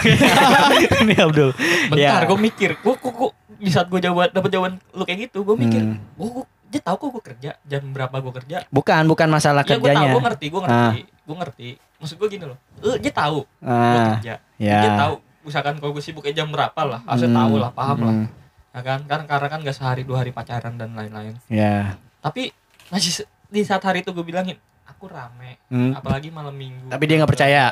Speaker 5: ini Abdul.
Speaker 3: Bentar,
Speaker 5: Ya.
Speaker 3: gue mikir, gue kok kok di saat gue jawab dapat jawaban lu kayak gitu, gue mikir,
Speaker 5: Hmm.
Speaker 3: gue dia tahu kok gue kerja jam berapa gue kerja.
Speaker 5: Bukan bukan masalah
Speaker 3: Ya gue tahu,
Speaker 5: kerjanya.
Speaker 3: gue ngerti, gue ngerti, gue ngerti. Maksud gue gini loh, eh, dia tahu gue
Speaker 5: Ah,
Speaker 3: kerja,
Speaker 5: ya.
Speaker 3: dia tahu. Misalkan kalau gue sibuk jam berapa lah, harusnya tahu lah, paham lah.
Speaker 5: Hmm,
Speaker 3: Ya kan, karena karena kan gak sehari dua hari pacaran dan lain-lain.
Speaker 5: Ya.
Speaker 3: Tapi masih di saat hari itu gue bilangin, aku rame,
Speaker 5: Hmm.
Speaker 3: apalagi malam minggu.
Speaker 5: Tapi dia nggak percaya.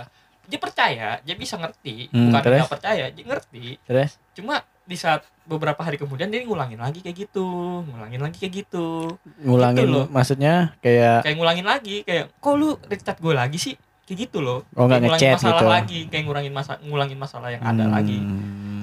Speaker 3: Dia percaya, dia bisa ngerti.
Speaker 5: Hmm,
Speaker 3: Bukan nggak percaya, dia ngerti.
Speaker 5: Terus?
Speaker 3: Cuma di saat beberapa hari kemudian dia ngulangin lagi kayak gitu, ngulangin lagi kayak gitu.
Speaker 5: ngulangin
Speaker 3: Gitu loh.
Speaker 5: maksudnya kayak
Speaker 3: Kayak ngulangin lagi, kayak kok lu rechat gue lagi sih? Kayak gitu loh.
Speaker 5: Oh,
Speaker 3: Kayak ngulangin masalah
Speaker 5: gitu.
Speaker 3: lagi, kayak ngurangin masa ngulangin masalah yang ada
Speaker 5: Hmm.
Speaker 3: lagi.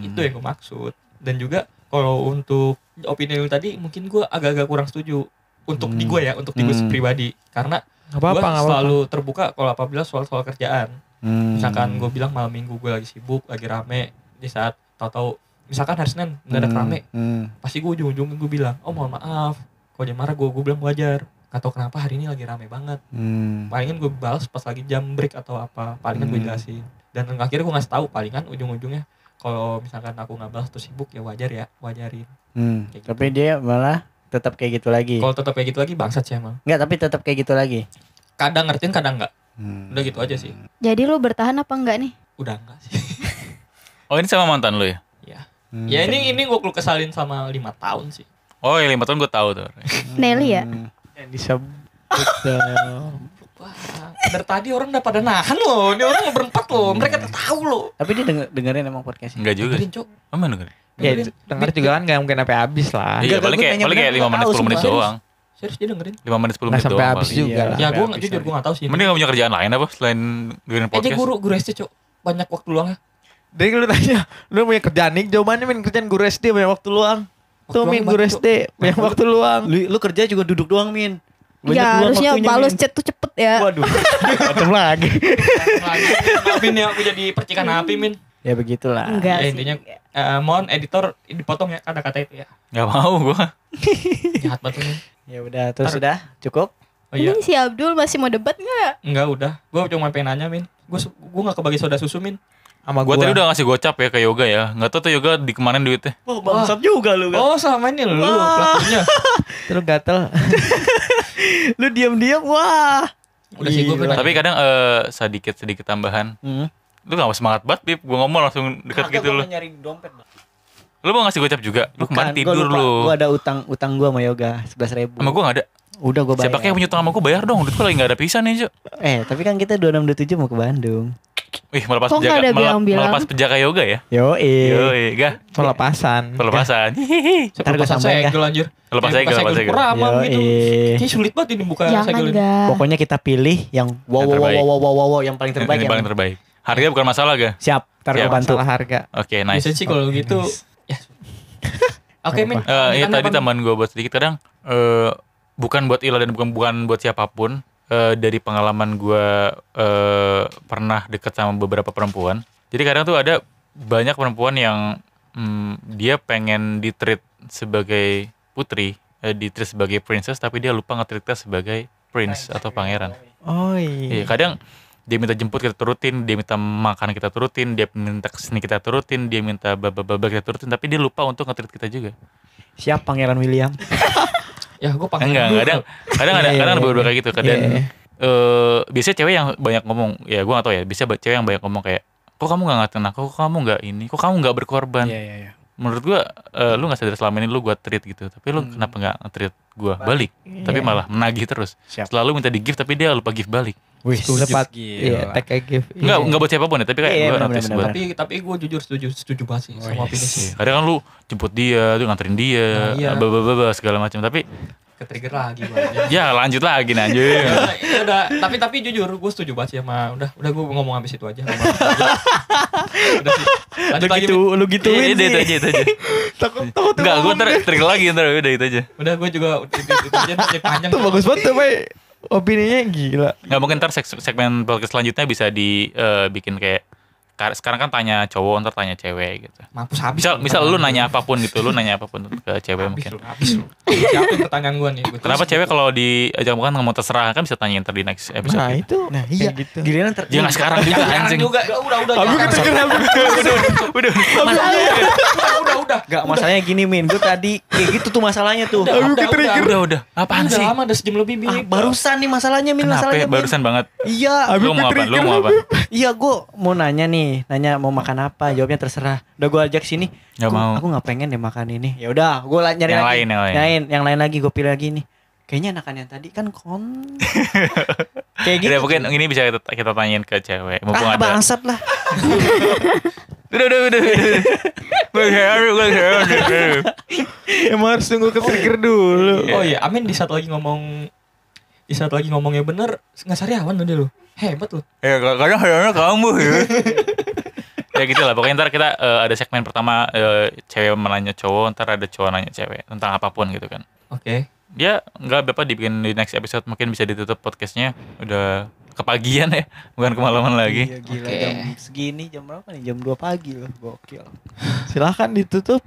Speaker 3: Itu yang gue maksud. Dan juga kalau untuk opini lu tadi mungkin gue agak-agak kurang setuju untuk di
Speaker 5: Hmm.
Speaker 3: gue ya, untuk di gue
Speaker 5: Hmm.
Speaker 3: pribadi. Karena
Speaker 4: Gak
Speaker 3: gue selalu terbuka kalau apabila soal-soal kerjaan.
Speaker 5: Hmm.
Speaker 3: Misalkan gue bilang malam minggu gue lagi sibuk, lagi rame, di saat tahu-tahu misalkan hari Senin mendadak
Speaker 5: Hmm.
Speaker 3: rame,
Speaker 5: Hmm.
Speaker 3: pasti gue ujung-ujungnya gue bilang, oh mohon maaf, kalau dia marah gue gue bilang wajar. Gak tau kenapa hari ini lagi rame banget.
Speaker 5: Hmm.
Speaker 3: Palingan gue balas pas lagi jam break atau apa, palingan gue
Speaker 5: Hmm.
Speaker 3: jelasin. Dan akhirnya gue ngasih tahu palingan ujung-ujungnya kalau misalkan aku nggak balas terus sibuk ya wajar ya, wajarin.
Speaker 5: Hmm.
Speaker 3: Kayak gitu.
Speaker 5: Tapi dia malah tetap kayak gitu lagi.
Speaker 3: Kalau tetap kayak gitu lagi bangsat sih emang.
Speaker 5: Enggak, tapi tetap kayak gitu lagi.
Speaker 3: Kadang ngertiin, kadang nggak.
Speaker 5: Hmm.
Speaker 3: Udah gitu aja sih.
Speaker 1: Jadi lu bertahan apa enggak nih?
Speaker 3: Udah enggak sih.
Speaker 2: Oh ini sama mantan lu ya?
Speaker 3: ya.
Speaker 5: Hmm.
Speaker 3: Ya ini ini gue keluh kesalin sama lima tahun sih.
Speaker 2: Oh yang lima tahun gue tahu tuh.
Speaker 1: Nelly ya?
Speaker 5: Hmm.
Speaker 4: Yang disebut
Speaker 3: dari tadi orang udah pada nahan loh. Ini orang berempat loh. Mereka udah tahu loh.
Speaker 5: Tapi dia denger, dengerin emang podcastnya.
Speaker 2: Enggak juga.
Speaker 3: Dengerin, Cok.
Speaker 2: Oh mana denger?
Speaker 4: Ya denger juga kan gak mungkin sampai habis lah.
Speaker 2: Iya paling kayak paling kayak
Speaker 5: bener,
Speaker 2: lima
Speaker 5: nggak
Speaker 2: menit
Speaker 5: tahu,
Speaker 2: sepuluh menit
Speaker 5: sumpah.
Speaker 2: doang.
Speaker 3: Serius dia dengerin?
Speaker 2: Lima menit sepuluh
Speaker 4: Nggak
Speaker 2: menit
Speaker 4: sampai
Speaker 2: doang.
Speaker 4: habis
Speaker 2: paling.
Speaker 4: juga
Speaker 5: Iya.
Speaker 4: lah.
Speaker 3: Ya
Speaker 4: sampai
Speaker 3: gue
Speaker 4: habis
Speaker 3: jujur gue gak tahu sih.
Speaker 2: Mending gak punya kerjaan lain apa selain dengerin
Speaker 3: Eh
Speaker 2: podcast?
Speaker 3: guru guru SD cok. Banyak waktu luangnya.
Speaker 4: Dari lu tanya, lu punya kerjaan nih, jawabannya main kerjaan guru SD banyak waktu luang. Tuh min guru
Speaker 3: banyak,
Speaker 4: SD banyak waktu luang.
Speaker 5: Lu, lu kerja juga duduk doang, Min. Banyak
Speaker 1: ya harusnya balas
Speaker 5: Min.
Speaker 1: chat tuh cepet ya.
Speaker 5: Waduh.
Speaker 4: Macam lagi.
Speaker 3: Maafin ya aku jadi percikan api min.
Speaker 5: Ya begitulah.
Speaker 1: Enggak
Speaker 3: Ya,
Speaker 1: sih.
Speaker 3: intinya eh, mohon editor dipotong ya kata-kata itu ya.
Speaker 2: Gak mau gue.
Speaker 3: Jahat banget min.
Speaker 5: Ya udah, terus
Speaker 3: Ntar-
Speaker 5: sudah cukup.
Speaker 3: Oh iya.
Speaker 1: Ini si Abdul masih mau debat nggak?
Speaker 3: Enggak udah. Gue cuma pengen nanya min. Gue gue gak kebagi soda susu min.
Speaker 4: Sama
Speaker 2: Gue
Speaker 4: gua.
Speaker 2: tadi udah ngasih gocap ya ke yoga ya. Gak tau tuh yoga di kemarin duitnya.
Speaker 5: Wah, bangsat juga lu.
Speaker 3: Oh selama ini lu
Speaker 5: Wah.
Speaker 3: pelakunya.
Speaker 4: Terus gatel.
Speaker 5: Lu diam-diam, wah.
Speaker 3: Udah sih pengen.
Speaker 2: Tapi kadang eh, sedikit sedikit tambahan.
Speaker 5: Hmm.
Speaker 2: Lu gak semangat banget Bib. Gue ngomong langsung deket gitu lu.
Speaker 5: nyari dompet,
Speaker 2: Lu mau ngasih gocap juga? Lu kemarin tidur lu.
Speaker 5: Gue ada utang utang gue sama Yoga sebelas ribu.
Speaker 2: Sama gue gak ada.
Speaker 5: Udah gue bayar.
Speaker 2: Siapa kayak punya utang sama gue bayar dong. Duit gue lagi gak ada pisah nih Cuk.
Speaker 5: Eh, tapi kan kita 2627 mau ke Bandung.
Speaker 2: Wih melepas
Speaker 1: Kok ada
Speaker 2: mele-
Speaker 1: bilang-bilang?
Speaker 2: melepas pejaka yoga ya.
Speaker 5: Yo,
Speaker 2: Yoi, gah.
Speaker 4: Pelepasan.
Speaker 2: Pelepasan.
Speaker 3: Saya
Speaker 5: Ntar gua
Speaker 3: pelepasan
Speaker 5: sampein,
Speaker 3: segel anjir.
Speaker 2: Lepas
Speaker 3: buka
Speaker 2: lepas.
Speaker 3: Peramal
Speaker 5: Yo,
Speaker 3: gitu.
Speaker 5: eh.
Speaker 3: Kayaknya sulit banget ini buka segel ini.
Speaker 5: Pokoknya kita pilih yang wow wow wow wow wow wow, yang paling terbaik.
Speaker 2: Ini
Speaker 5: yang-
Speaker 2: paling terbaik. Harga bukan masalah gak?
Speaker 5: Siap, ntar
Speaker 2: Siap.
Speaker 5: gue bantu.
Speaker 4: Masalah harga.
Speaker 2: Oke, nice.
Speaker 3: Biasanya sih kalau gitu. Ya. Oke min.
Speaker 2: Eh, iya tadi tambahan gue buat sedikit kadang eh bukan buat Ila dan bukan bukan buat siapa pun eh, dari pengalaman gue eh pernah deket sama beberapa perempuan. Jadi kadang tuh ada banyak perempuan yang hmm, dia pengen ditreat sebagai putri, eh, ditreat sebagai princess tapi dia lupa nge kita sebagai prince atau pangeran.
Speaker 4: Oh
Speaker 2: Iya,
Speaker 4: iya.
Speaker 2: kadang dia minta jemput kita turutin, dia minta makan kita turutin, dia minta ke sini kita turutin, dia minta baba-baba kita turutin, tapi dia lupa untuk nge kita juga.
Speaker 5: Siap Pangeran William.
Speaker 3: Ya gue panggil
Speaker 2: Enggak, kadang kadang ada
Speaker 4: Iya,
Speaker 2: kadang ada
Speaker 4: iya,
Speaker 2: beberapa kayak gitu. Kadang
Speaker 4: Iya.
Speaker 2: eh biasanya cewek yang banyak ngomong, ya gua gak tahu ya, bisa cewek yang banyak ngomong kayak kok kamu nggak ngatain aku kok kamu nggak ini kok kamu nggak berkorban
Speaker 5: Iya iya iya.
Speaker 2: Menurut gua eh, lu nggak sadar selama ini lu gua treat gitu tapi lu
Speaker 5: Hmm.
Speaker 2: kenapa nggak nge-treat gua balik tapi
Speaker 1: Iya.
Speaker 2: malah menagih terus
Speaker 5: Siap.
Speaker 2: selalu minta di gift tapi dia lupa gift balik
Speaker 5: Wih,
Speaker 4: Tepat.
Speaker 5: gila.
Speaker 4: Iya, take a gift.
Speaker 2: nggak
Speaker 4: Iya.
Speaker 2: nggak buat siapa pun ya tapi kayak
Speaker 5: Iya,
Speaker 2: notice
Speaker 5: benar,
Speaker 2: buat
Speaker 3: Tapi tapi gue jujur setuju setuju banget sih sama
Speaker 5: Wih.
Speaker 3: opini sih.
Speaker 2: Iya, kadang kan lu jemput dia tuh nganterin dia
Speaker 3: Nah, iya.
Speaker 2: bla bla bla bla, segala macam tapi
Speaker 3: Ketrigger lagi gue.
Speaker 2: ya lanjut lagi anjing
Speaker 3: Ya, ya udah, tapi tapi jujur gue setuju banget sih sama udah udah gue ngomong habis itu aja. Itu udah sih. Lanjut
Speaker 5: Lu
Speaker 3: lagi.
Speaker 5: gitu,
Speaker 3: Min.
Speaker 5: lu gituin
Speaker 2: Iya, itu
Speaker 5: sih.
Speaker 2: aja itu aja
Speaker 4: Takut takut
Speaker 2: Enggak, gue ntar trigger lagi ntar udah itu aja.
Speaker 3: Udah gue juga itu, itu, itu aja nanti panjang.
Speaker 4: Tuh bagus banget tuh. Opininya gila.
Speaker 2: Nggak mungkin ntar seg- segmen podcast selanjutnya bisa dibikin kayak kar- sekarang kan tanya cowok ntar tanya cewek gitu.
Speaker 3: Mampus habis.
Speaker 2: Misal misal lu nanya apa pun gitu, lu nanya apa pun ke cewek
Speaker 3: habis
Speaker 2: mungkin.
Speaker 3: lu, habis lu. Siapin pertanyaan gue nih. Gua
Speaker 2: Kenapa cewek kalau diajak makan ngomong terserah kan bisa tanya ntar di next episode.
Speaker 4: Nah,
Speaker 2: gitu.
Speaker 4: itu.
Speaker 5: Nah, iya.
Speaker 4: Gitu.
Speaker 5: Giliran ter
Speaker 2: Jangan sekarang juga
Speaker 3: Jangan
Speaker 2: anjing.
Speaker 3: juga. Udah udah.
Speaker 4: Aku.
Speaker 2: Udah,
Speaker 3: Udah udah udah.
Speaker 5: Gak masalahnya gini Min, gue tadi kayak gitu tuh masalahnya tuh.
Speaker 3: Udah, udah, udah.
Speaker 2: udah, udah. Apaan
Speaker 3: Udah
Speaker 2: sih?
Speaker 3: lama udah sejam lebih
Speaker 5: Ah,
Speaker 3: bini.
Speaker 5: barusan nih masalahnya Min,
Speaker 2: Kenapa
Speaker 5: masalahnya
Speaker 2: ya?
Speaker 5: Min.
Speaker 2: Barusan banget.
Speaker 5: Iya,
Speaker 2: Lu mau apa? Lu mau apa?
Speaker 5: iya gue mau nanya nih, nanya mau makan apa, jawabnya terserah. Udah gue ajak sini,
Speaker 2: Nggak
Speaker 5: "Aku-
Speaker 2: mau.
Speaker 5: Aku nggak pengen deh makan ini. Ya udah, gue nyari
Speaker 2: Yang
Speaker 5: lagi.
Speaker 2: lain, yang lain.
Speaker 5: Yang, yang lain lagi gue pilih lagi nih. Kayaknya enakan yang tadi kan kon. Kayak gitu.
Speaker 2: Udah, mungkin ini bisa kita, kita tanyain ke cewek. Mumpung
Speaker 5: ah,
Speaker 2: ada.
Speaker 5: bangsat lah.
Speaker 2: Udah, udah, udah. udah. Gue share, gue share.
Speaker 4: Emang harus tunggu ke trigger dulu.
Speaker 3: Oh iya, Amin di saat lagi ngomong di saat lagi ngomongnya bener nggak sariawan udah lu. Hebat lu.
Speaker 2: Ya kadang kadang kamu ya. ya gitu lah pokoknya ntar kita eh, ada segmen pertama eh, cewek menanya cowok ntar ada cowok nanya cewek tentang apa pun gitu kan
Speaker 3: Oke.
Speaker 2: dia nggak apa dibikin di next episode mungkin bisa ditutup podcastnya udah kepagian ya bukan kemalaman lagi
Speaker 5: Iya, gila
Speaker 3: Oke.
Speaker 5: jam segini jam berapa nih? Jam 2 pagi loh. Gokil.
Speaker 4: Silahkan ditutup.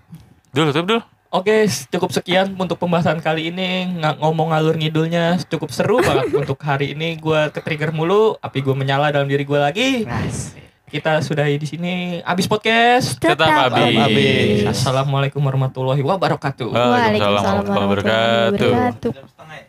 Speaker 2: dulu tutup dulu
Speaker 3: Oke, cukup sekian untuk pembahasan kali ini. Nggak ngomong ngalur ngidulnya cukup seru banget untuk hari ini. Gua ke trigger mulu, api gua menyala dalam diri gua lagi. Kita sudahi di sini. Abis podcast.
Speaker 2: Tetap habis.
Speaker 3: Habis. Assalamualaikum warahmatullahi wabarakatuh.
Speaker 2: Waalaikumsalam
Speaker 1: Waalaikumsalam
Speaker 2: warahmatullahi wabarakatuh.